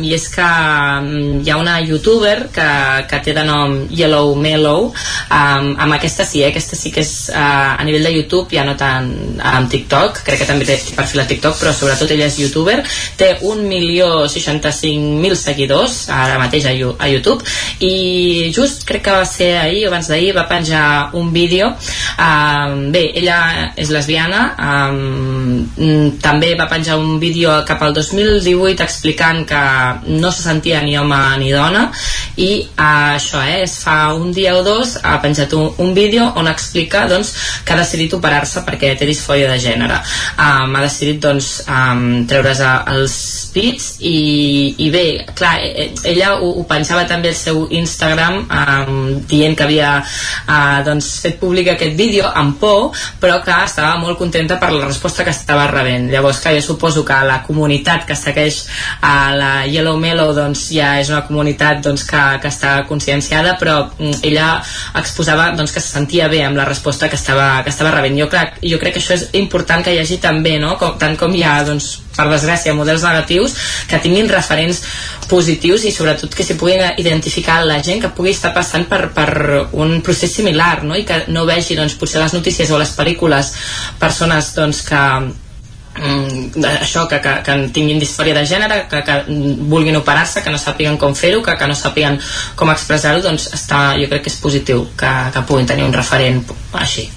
i és que um, hi ha una youtuber que, que té de nom Yellow Mellow, amb aquesta sí, eh, aquesta sí que és uh, a nivell de YouTube, ja no tant amb TikTok, crec que també té perfil a TikTok, però sobretot ella és youtuber, té 1.065.000 seguidors ara mateix a, a YouTube, i just crec que va ser ahir o abans d'ahir va penjar un vídeo, bé, ella és lesbiana um, també va penjar un vídeo cap al 2018 explicant que no se sentia ni home ni dona i uh, això eh, es fa un dia o dos ha penjat un, un vídeo on explica doncs, que ha decidit operar-se perquè té disfòria de gènere. Um, ha decidit doncs, um, treure's els pits i, i bé, clar, e, e, ella ho, ho penjava també al seu Instagram um, dient que havia uh, doncs, fet públic aquest vídeo amb por però que estava molt contenta per la resposta que estava rebent. Llavors, que jo suposo que la comunitat que segueix a la Yellow Mellow doncs, ja és una comunitat doncs, que, que està conscienciada, però mm, ella exposava doncs, que se sentia bé amb la resposta que estava, que estava rebent. Jo, clar, jo crec que això és important que hi hagi també, no? com, tant com hi ha doncs, per desgràcia, models negatius que tinguin referents positius i sobretot que s'hi puguin identificar la gent que pugui estar passant per, per un procés similar no? i que no vegi doncs, potser les notícies o les pel·lícules persones doncs, que, mm, això, que, que, que tinguin disfòria de gènere, que, que vulguin operar-se, que no sàpiguen com fer-ho, que, que no sàpiguen com expressar-ho, doncs està, jo crec que és positiu que, que puguin tenir un referent així.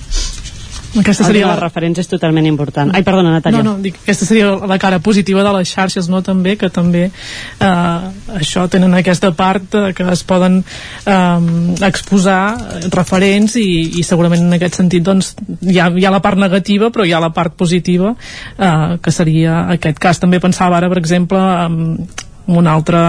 Aquesta seria la referència és totalment important. Ai, perdona, Natàlia. No, no, dic, aquesta seria la cara positiva de les xarxes, no, també, que també eh, això tenen aquesta part eh, que es poden eh, exposar referents i, i segurament en aquest sentit doncs hi ha, hi ha la part negativa però hi ha la part positiva eh, que seria aquest cas. També pensava ara, per exemple, eh, un altre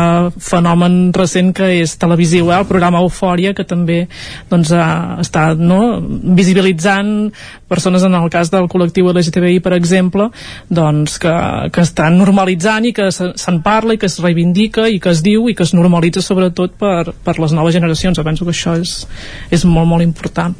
fenomen recent que és televisiu, eh? el programa Eufòria que també doncs, ha, està no? visibilitzant persones en el cas del col·lectiu LGTBI per exemple doncs, que, que estan normalitzant i que se'n parla i que es reivindica i que es diu i que es normalitza sobretot per, per les noves generacions, penso que això és, és molt molt important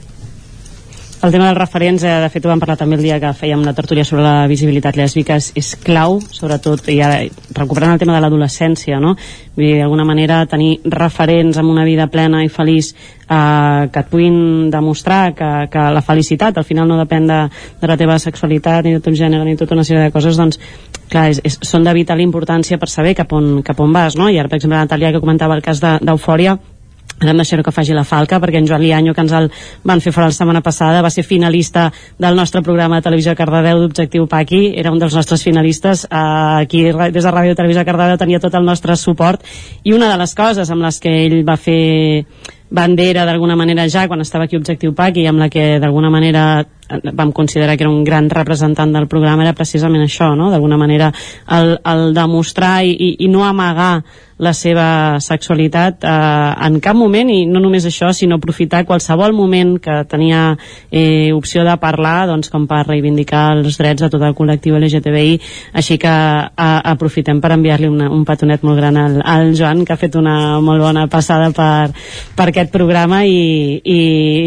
el tema dels referents, eh, de fet ho vam parlar també el dia que fèiem la tertúlia sobre la visibilitat lèsbica, és, és clau, sobretot, i ara, recuperant el tema de l'adolescència, no? Vull dir, d'alguna manera, tenir referents amb una vida plena i feliç eh, que et puguin demostrar que, que la felicitat al final no depèn de, de la teva sexualitat ni de ton gènere ni tota una sèrie de coses, doncs, clar, és, és, són de vital importància per saber cap on, cap on vas, no? I ara, per exemple, Natàlia, que comentava el cas d'Eufòria, de, ara em deixaré que faci la falca perquè en Joan Lianyo que ens el van fer fora la setmana passada va ser finalista del nostre programa de televisió Cardedeu d'Objectiu Paqui. Era un dels nostres finalistes eh, aquí des de Ràdio Televisió Cardedeu tenia tot el nostre suport. I una de les coses amb les que ell va fer bandera d'alguna manera ja quan estava aquí Objectiu PAC i amb la que d'alguna manera vam considerar que era un gran representant del programa era precisament això, no? d'alguna manera el, el demostrar i, i, i no amagar la seva sexualitat eh, en cap moment i no només això sinó aprofitar qualsevol moment que tenia eh, opció de parlar doncs, com per reivindicar els drets de tot el col·lectiu LGTBI així que a, aprofitem per enviar-li un petonet molt gran al, al Joan que ha fet una molt bona passada per, per aquest programa i, i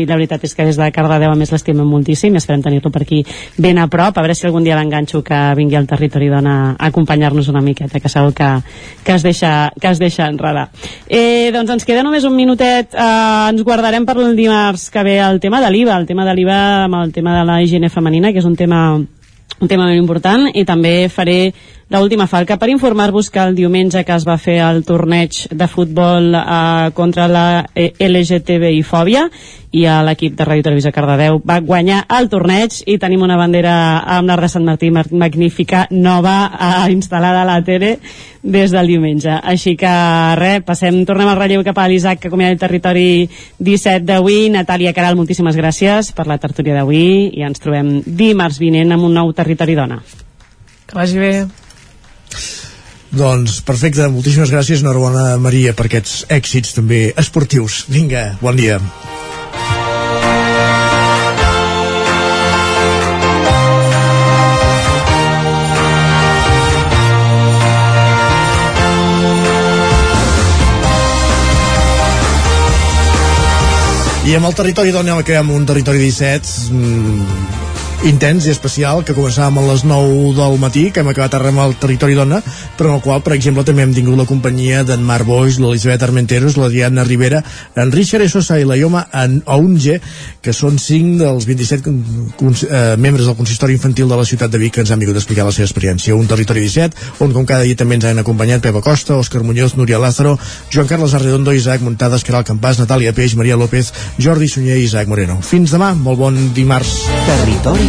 la veritat és que des de Cardedeu a més l'estimem moltíssim i esperem tenir-lo per aquí ben a prop a veure si algun dia l'enganxo que vingui al territori dona a acompanyar-nos una miqueta que segur que, que es deixa que es deixa enredar. Eh, doncs ens queda només un minutet, eh, ens guardarem per el dimarts que ve el tema de l'IVA, el tema de l'IVA amb el tema de la higiene femenina, que és un tema un tema molt important i també faré l'última falca per informar-vos que el diumenge que es va fer el torneig de futbol eh, contra la eh, LGTBI fòbia i l'equip de Ràdio Televisió Cardedeu va guanyar el torneig i tenim una bandera amb la de Sant Martí magnífica nova eh, instal·lada a la tele des del diumenge. Així que res, passem, tornem al relleu cap a l'Isaac que comiat el territori 17 d'avui. Natàlia Caral, moltíssimes gràcies per la tertúlia d'avui i ens trobem dimarts vinent amb un nou territori dona. Que vagi bé. Doncs perfecte, moltíssimes gràcies, enhorabona Maria per aquests èxits també esportius. Vinga, bon dia. I amb el territori que acabem un territori 17 mmm, intens i especial que començàvem a les 9 del matí, que hem acabat arrem al territori dona, però en el qual, per exemple, també hem tingut la companyia d'en Marc Boix, l'Elisabet Armenteros, la Diana Rivera, en Richard Esosa i la Ioma en Ounge, que són 5 dels 27 eh, membres del consistori infantil de la ciutat de Vic que ens han vingut a explicar la seva experiència. Un territori 17, on com cada dia també ens han acompanyat Pepa Costa, Òscar Muñoz, Núria Lázaro, Joan Carles Arredondo, Isaac Muntades, Caral Campàs, Natàlia Peix, Maria López, Jordi Sunyer i Isaac Moreno. Fins demà, molt bon dimarts. Territori